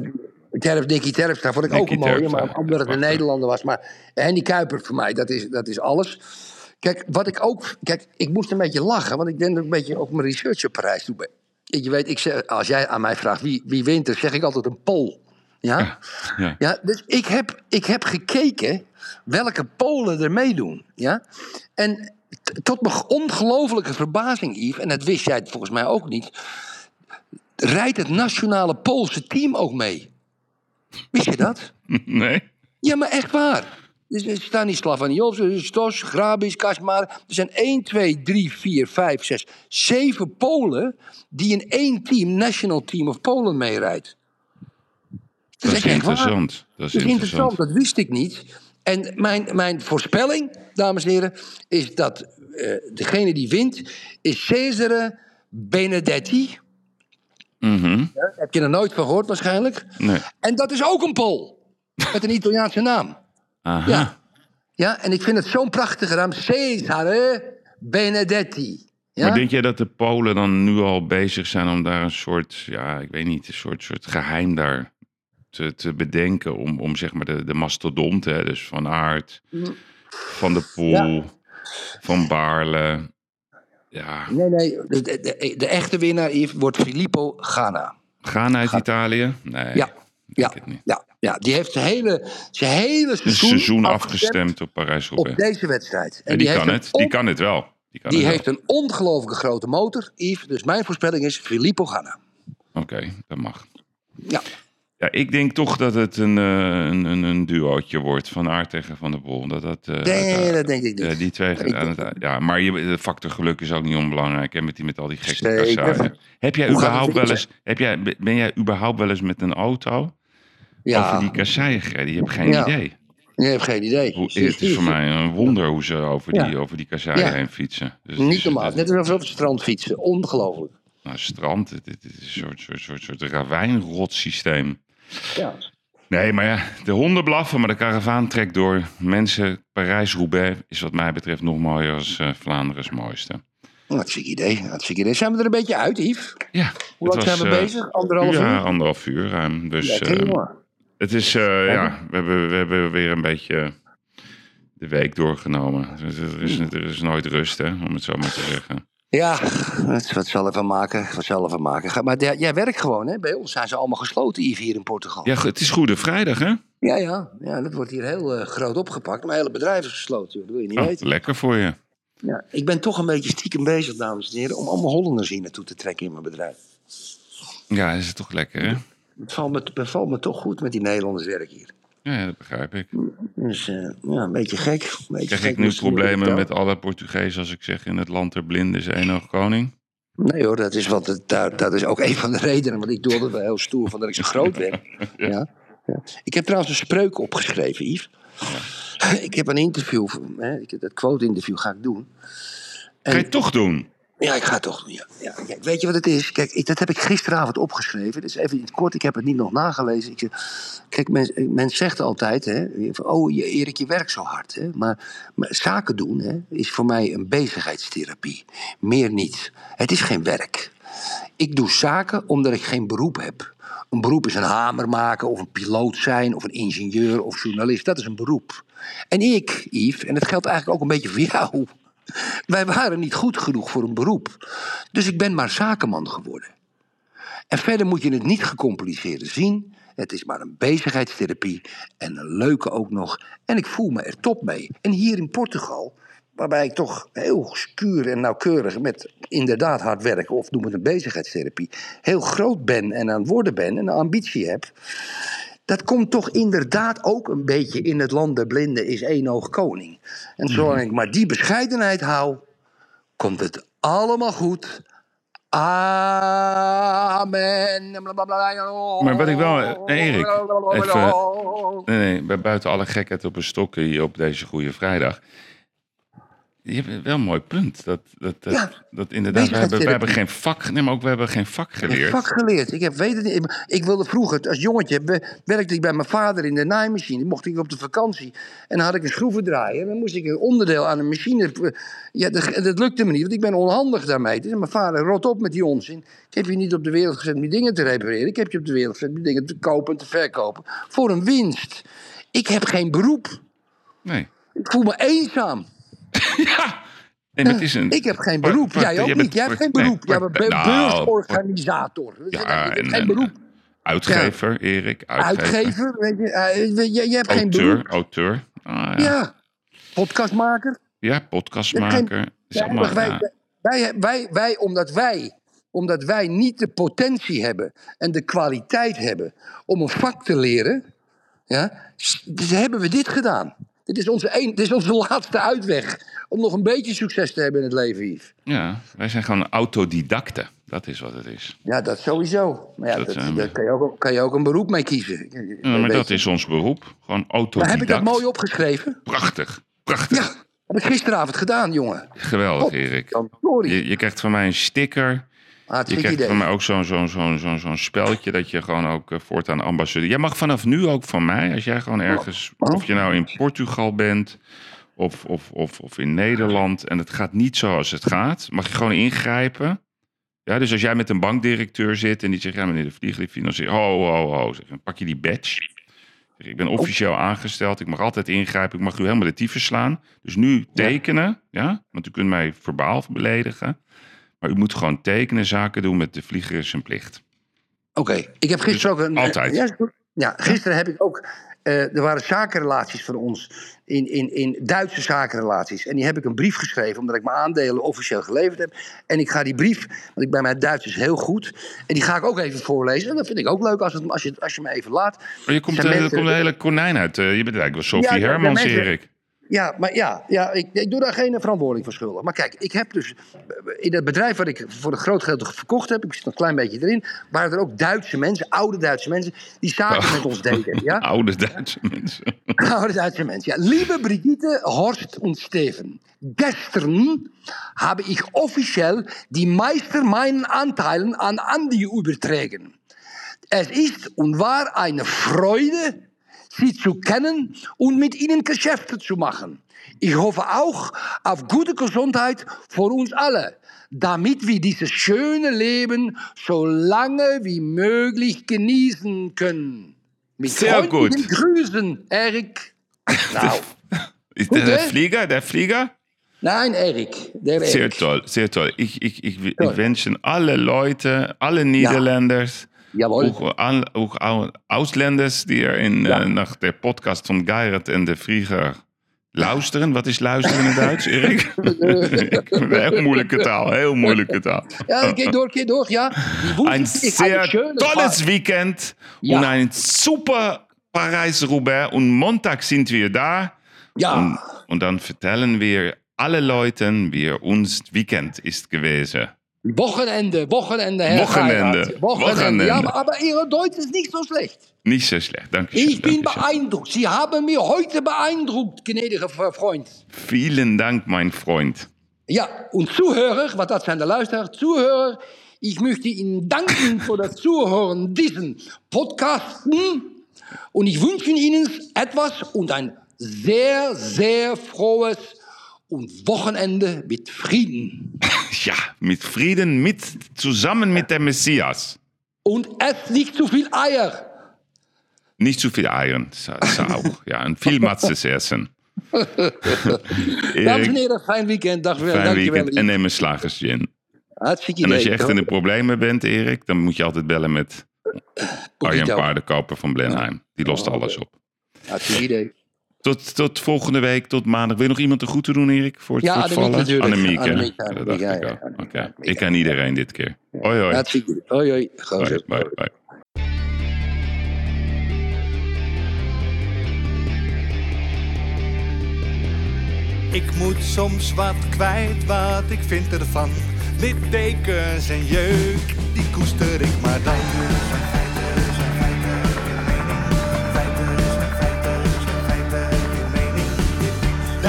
Ehm, Terp, Dickie Terpstra vond ik ook een mooie, maar omdat het een Nederlander was. Maar Henny Kuiper voor mij, dat is, dat is alles. Kijk, wat ik ook... Kijk, ik moest een beetje lachen, want ik denk dat ik een beetje ook mijn research op Parijs doe. Je weet, ik zeg, als jij aan mij vraagt wie, wie wint, dan zeg ik altijd een Pool. Ja? Ja. Ja, dus ik heb, ik heb gekeken welke Polen er meedoen. Ja? En tot mijn ongelofelijke verbazing, Yves, en dat wist jij volgens mij ook niet, rijdt het nationale Poolse team ook mee. Wist je dat? Nee? Ja, maar echt waar. Dus er staan die Slavaniovs, Stos, Grabis, Kasmar. Er zijn 1, 2, 3, 4, 5, 6, 7 Polen die in één team, National Team of Polen, meerijdt. Dat is waar. interessant. Dat is Dat is interessant. dat wist ik niet. En mijn, mijn voorspelling, dames en heren, is dat eh, degene die wint, is Cesare Benedetti. Mhm. Ja, heb je er nooit van gehoord waarschijnlijk. Nee. En dat is ook een Pool. Met een Italiaanse naam. Aha. Ja. Ja, en ik vind het zo'n prachtige naam. Cesare Benedetti. Ja? Maar denk jij dat de Polen dan nu al bezig zijn om daar een soort, ja, ik weet niet, een soort, soort geheim daar te, te bedenken om, om zeg maar de, de mastodonten, hè, dus Van Aert, Van de Poel, Ja. Van Baarle. Ja, Nee, nee, de, de, de, echte winnaar wordt Filippo Ganna. Ghana uit Italië? Nee. Ja, ja, ja, ja, die heeft zijn hele, zijn hele seizoen, seizoen afgestemd op Parijs-Roubaix. op deze wedstrijd. Ja, die, kan het. Die kan het wel. Die, kan Die het heeft een ongelooflijke grote motor, Yves. Dus mijn voorspelling is Filippo Ganna. Oké, dat mag. Ja. Ja, ik denk toch dat het een, eh, een, een, een duootje wordt van Aert tegen Van der Bol. Dat, dat, eh, Nee, dat denk ik niet. Ja, die twee. Ik aan het- ja, maar je, de factor geluk is ook niet onbelangrijk. Hè, met, die, met al die gekke Zeker. kassaaien. Heb jij Hoe überhaupt wel eens, heb jij, ben jij überhaupt wel eens met een auto Ja. over die kasseien gereden? Je hebt geen Ja. idee. Je hebt geen idee. Hoe, het is voor mij een wonder hoe ze over die, Ja. over die kasseien heen fietsen. Dus Niet normaal. Net alsof op het strand fietsen. Ongelooflijk. nou, strand, het, het is een soort, soort, soort, soort ravijnrotsysteem. Ja. Nee, maar ja, de honden blaffen, maar de karavaan trekt door. Mensen, Parijs-Roubaix is wat mij betreft nog mooier als eh, Vlaanderen's mooiste. Hartstikke idee. Hartstikke idee. Zijn we er een beetje uit, Yves? Ja. Hoe lang zijn we eh, bezig? Anderhalf ja, uur? anderhalf uur ruim. Dus eh, het is, ja, we hebben, we hebben weer een beetje de week doorgenomen. Dus Er is, er is nooit rust, hè, om het zo maar te zeggen. Ja, wat zal ervan maken? Wat zal ervan maken? Maar jij jij werkt gewoon, hè? Bij ons zijn ze allemaal gesloten, Yves, hier in Portugal. Ja, het is Goede Vrijdag, hè? Ja, ja. ja dat wordt hier heel eh, groot opgepakt. Mijn hele bedrijf is gesloten, dat wil je niet Oh, weten. lekker voor je. Ja, ik ben toch een beetje stiekem bezig, dames en heren, om allemaal Hollanders hier naartoe te trekken in mijn bedrijf. Ja, is het toch lekker, hè? Het valt me, het bevalt me toch goed met die Nederlanders werk hier. Ja, dat begrijp ik. Dus eh, ja, een beetje gek. Een beetje Krijg gek ik nu problemen met alle Portugezen als ik zeg in het land der blinden is één oog koning? Nee hoor, dat is, wat het, dat is ook een van de redenen. Want ik doe altijd wel heel stoer van dat ik zo groot ben. ja. Ja. Ik heb trouwens een spreuk opgeschreven, Yves. Ik heb een interview, hè, dat quote-interview ga ik doen. Ga je het toch doen? Ja, ik ga toch. Ja. Ja, weet je wat het is? Kijk, dat heb ik gisteravond opgeschreven. Dus even kort, ik heb het niet nog nagelezen. Ik, kijk, men, men zegt altijd, hè, oh Erik, je werkt zo hard. Hè? Maar, maar zaken doen hè, is voor mij een bezigheidstherapie. Meer niet. Het is geen werk. Ik doe zaken omdat ik geen beroep heb. Een beroep is een hamer maken, of een piloot zijn, of een ingenieur of journalist. Dat is een beroep. En ik, Yves, en dat geldt eigenlijk ook een beetje voor jou. Wij waren niet goed genoeg voor een beroep. Dus ik ben maar zakenman geworden. En verder moet je het niet gecompliceerd zien. Het is maar een bezigheidstherapie en een leuke ook nog. En ik voel me er top mee. En hier in Portugal, waarbij ik toch heel scuur en nauwkeurig met inderdaad hard werken, of noem het een bezigheidstherapie, heel groot ben en aan het worden ben en een ambitie heb. Dat komt toch inderdaad ook een beetje in het land der blinden is één oog koning. En zolang ik maar die bescheidenheid hou, komt het allemaal goed. Amen. Maar wat ik wel, eh, Erik, even, nee, nee, bij- buiten alle gekheid op een stok hier op deze Goede Vrijdag. Je hebt wel een mooi punt. Dat, dat, dat, Ja, dat inderdaad, we hebben, we hebben bezigheidstherapie. geen vak, nee, maar ook we hebben geen vak geleerd. vak geleerd. Ik, heb, weet het, niet. ik wilde vroeger, als jongetje, we- werkte ik bij mijn vader in de naaimachine. Mocht ik op de vakantie. En dan had ik een schroevendraaier. En dan moest ik een onderdeel aan een machine. Ja, dat, dat lukte me niet, want ik ben onhandig daarmee. Dus mijn vader, rot op met die onzin. Ik heb je niet op de wereld gezet om die dingen te repareren. Ik heb je op de wereld gezet om die dingen te kopen en te verkopen. Voor een winst. Ik heb geen beroep. Nee. Ik voel me eenzaam. Nee, maar het is een, Ik heb geen beroep. Jij ook niet. Jij hebt geen nee, beroep. Jij bent nou, beursorganisator. Ja, je hebt en, geen en, beroep. Uitgever, Erik. Uitgever. Uitgever, weet je, eh, je, je hebt geen beroep. auteur. Ah, Ja. ja. podcastmaker. ja, podcastmaker. geen- Ja, allemaal, wij, ja. wij, wij, wij, omdat wij, omdat wij niet de potentie hebben en de kwaliteit hebben om een vak te leren, ja, dus hebben we dit gedaan. Dit is, onze een, dit is onze laatste uitweg om nog een beetje succes te hebben in het leven, Yves. Ja, wij zijn gewoon autodidacten. Dat is wat het is. Ja, dat sowieso. Maar ja, Dat daar kan je, ook, kan je ook een beroep mee kiezen. Ja, maar dat is ons beroep. Gewoon Maar autodidact. heb ik dat mooi opgeschreven? Prachtig. Prachtig. Heb ik gisteravond gedaan, jongen. Geweldig, Erik. dan, sorry. Je, je krijgt van mij een sticker. Je Hartstikke krijgt idee. van mij ook zo'n zo'n zo'n zo'n zo'n speltje dat je gewoon ook eh, voortaan ambassadeur. Jij mag vanaf nu ook van mij, als jij gewoon ergens, Oh. of je nou in Portugal bent of, of, of, of in Nederland en het gaat niet zoals het gaat, mag je gewoon ingrijpen. Ja, dus als jij met een bankdirecteur zit en die zegt, ja meneer de Vliegelief financiert, ho, ho, ho, zeg, dan pak je die badge. Zeg, Ik ben officieel aangesteld, ik mag altijd ingrijpen, ik mag u helemaal de tyfus slaan. Dus nu tekenen, ja, want u kunt mij verbaal beledigen. Maar u moet gewoon tekenen, zaken doen met de vlieger is zijn plicht. Oké, ik heb gisteren ook een. altijd. Ja, ja, gisteren heb ik ook. eh, er waren zakenrelaties van ons. In, in, in Duitse zakenrelaties. En die heb ik een brief geschreven. omdat ik mijn aandelen officieel geleverd heb. En ik ga die brief. want ik ben mijn Duits is heel goed. En die ga ik ook even voorlezen. En dat vind ik ook leuk als, het, als, je, als je me even laat. Maar je komt, eh, mensen- komt een hele konijn uit. eh, je bent eigenlijk wel Sophie Ja, Hermans, Erik. Ja, maar ja, ja ik, ik doe daar geen verantwoording voor schuldig. Maar kijk, ik heb dus in het bedrijf wat ik voor een groot gedeelte verkocht heb, ik zit nog een klein beetje erin, waren er ook Duitse mensen, oude Duitse mensen, die zaken met ons deden. Ja? Oude Duitse mensen. Oude Duitse mensen, ja. Liebe Brigitte, Horst und Steven. Gestern habe ich offiziell die meisten meinen Anteilen an Andi übertragen. Es ist und war eine Freude, Sie zu kennen und mit Ihnen Geschäfte zu machen. Ich hoffe auch auf gute Gesundheit für uns alle, damit wir dieses schöne Leben so lange wie möglich genießen können. Mit Sehr gut. Grüßen, Erik. Ist der hè? Flieger, der Flieger? nein, Erik. Der Sehr toll, sehr toll. Ich, ich, ich, ich wünsche alle Leute, alle Niederländers, Jawohl. auch Au- Ausländers, die er in, eh, nach der Podcast van Geirert en de Vlieger luisteren. Wat is luisteren in het Duits, Erik? heel moeilijke taal, heel moeilijke taal. Ja, geht durch, geht durch, ja. Eine schöne tolles. Weekend Ja. und ein super Parijs-Roubaix. Und Montag sind wir da. Ja. Und, und dann vertellen wir alle Leuten, wie uns Weekend ist gewesen. Wochenende, Wochenende, Herr Wochenende, Geirhardt. Wochenende. Wochenende. Ja, aber, aber Ihr Deutsch ist nicht so schlecht. Nicht so schlecht, danke schön. Ich bin danke schön. beeindruckt. Sie haben mich heute beeindruckt, gnädiger Freund. Vielen Dank, mein Freund. Ja, und Zuhörer, was das zijn de luisteraar, Zuhörer, ich möchte Ihnen danken für das Zuhören diesen Podcasten und ich wünsche Ihnen etwas und ein sehr, sehr frohes und Wochenende mit Frieden. Ja, mit Frieden, mit, zusammen mit dem Messias. Und esst nicht zu viel Eier. Nicht zu viel Eiern, das ist auch. Ja, und viel Matzes essen. Dames en heren, fijn weekend. Dag weer. fijn Dankjewel. weekend en neem een slagersgin. Hartstikke En als je echt in de problemen bent, Erik, dan moet je altijd bellen met Arjen Paardenkoper van Blenheim. Die lost alles op. Hartstikke idee. Tot, tot volgende week, tot maandag. Wil je nog iemand de groeten doen, Erik? Voor het, Ja, Annemiek natuurlijk. Annemiek, hè? Annemiek, Ja, Annemiek, ik ja. Ik ken iedereen dit keer. Hoi, hoi. Hoi, hoi. Gozer. Bye, bye, bye. Ik moet soms wat kwijt, wat ik vind ervan. Littekens en jeuk, die koester ik maar dan.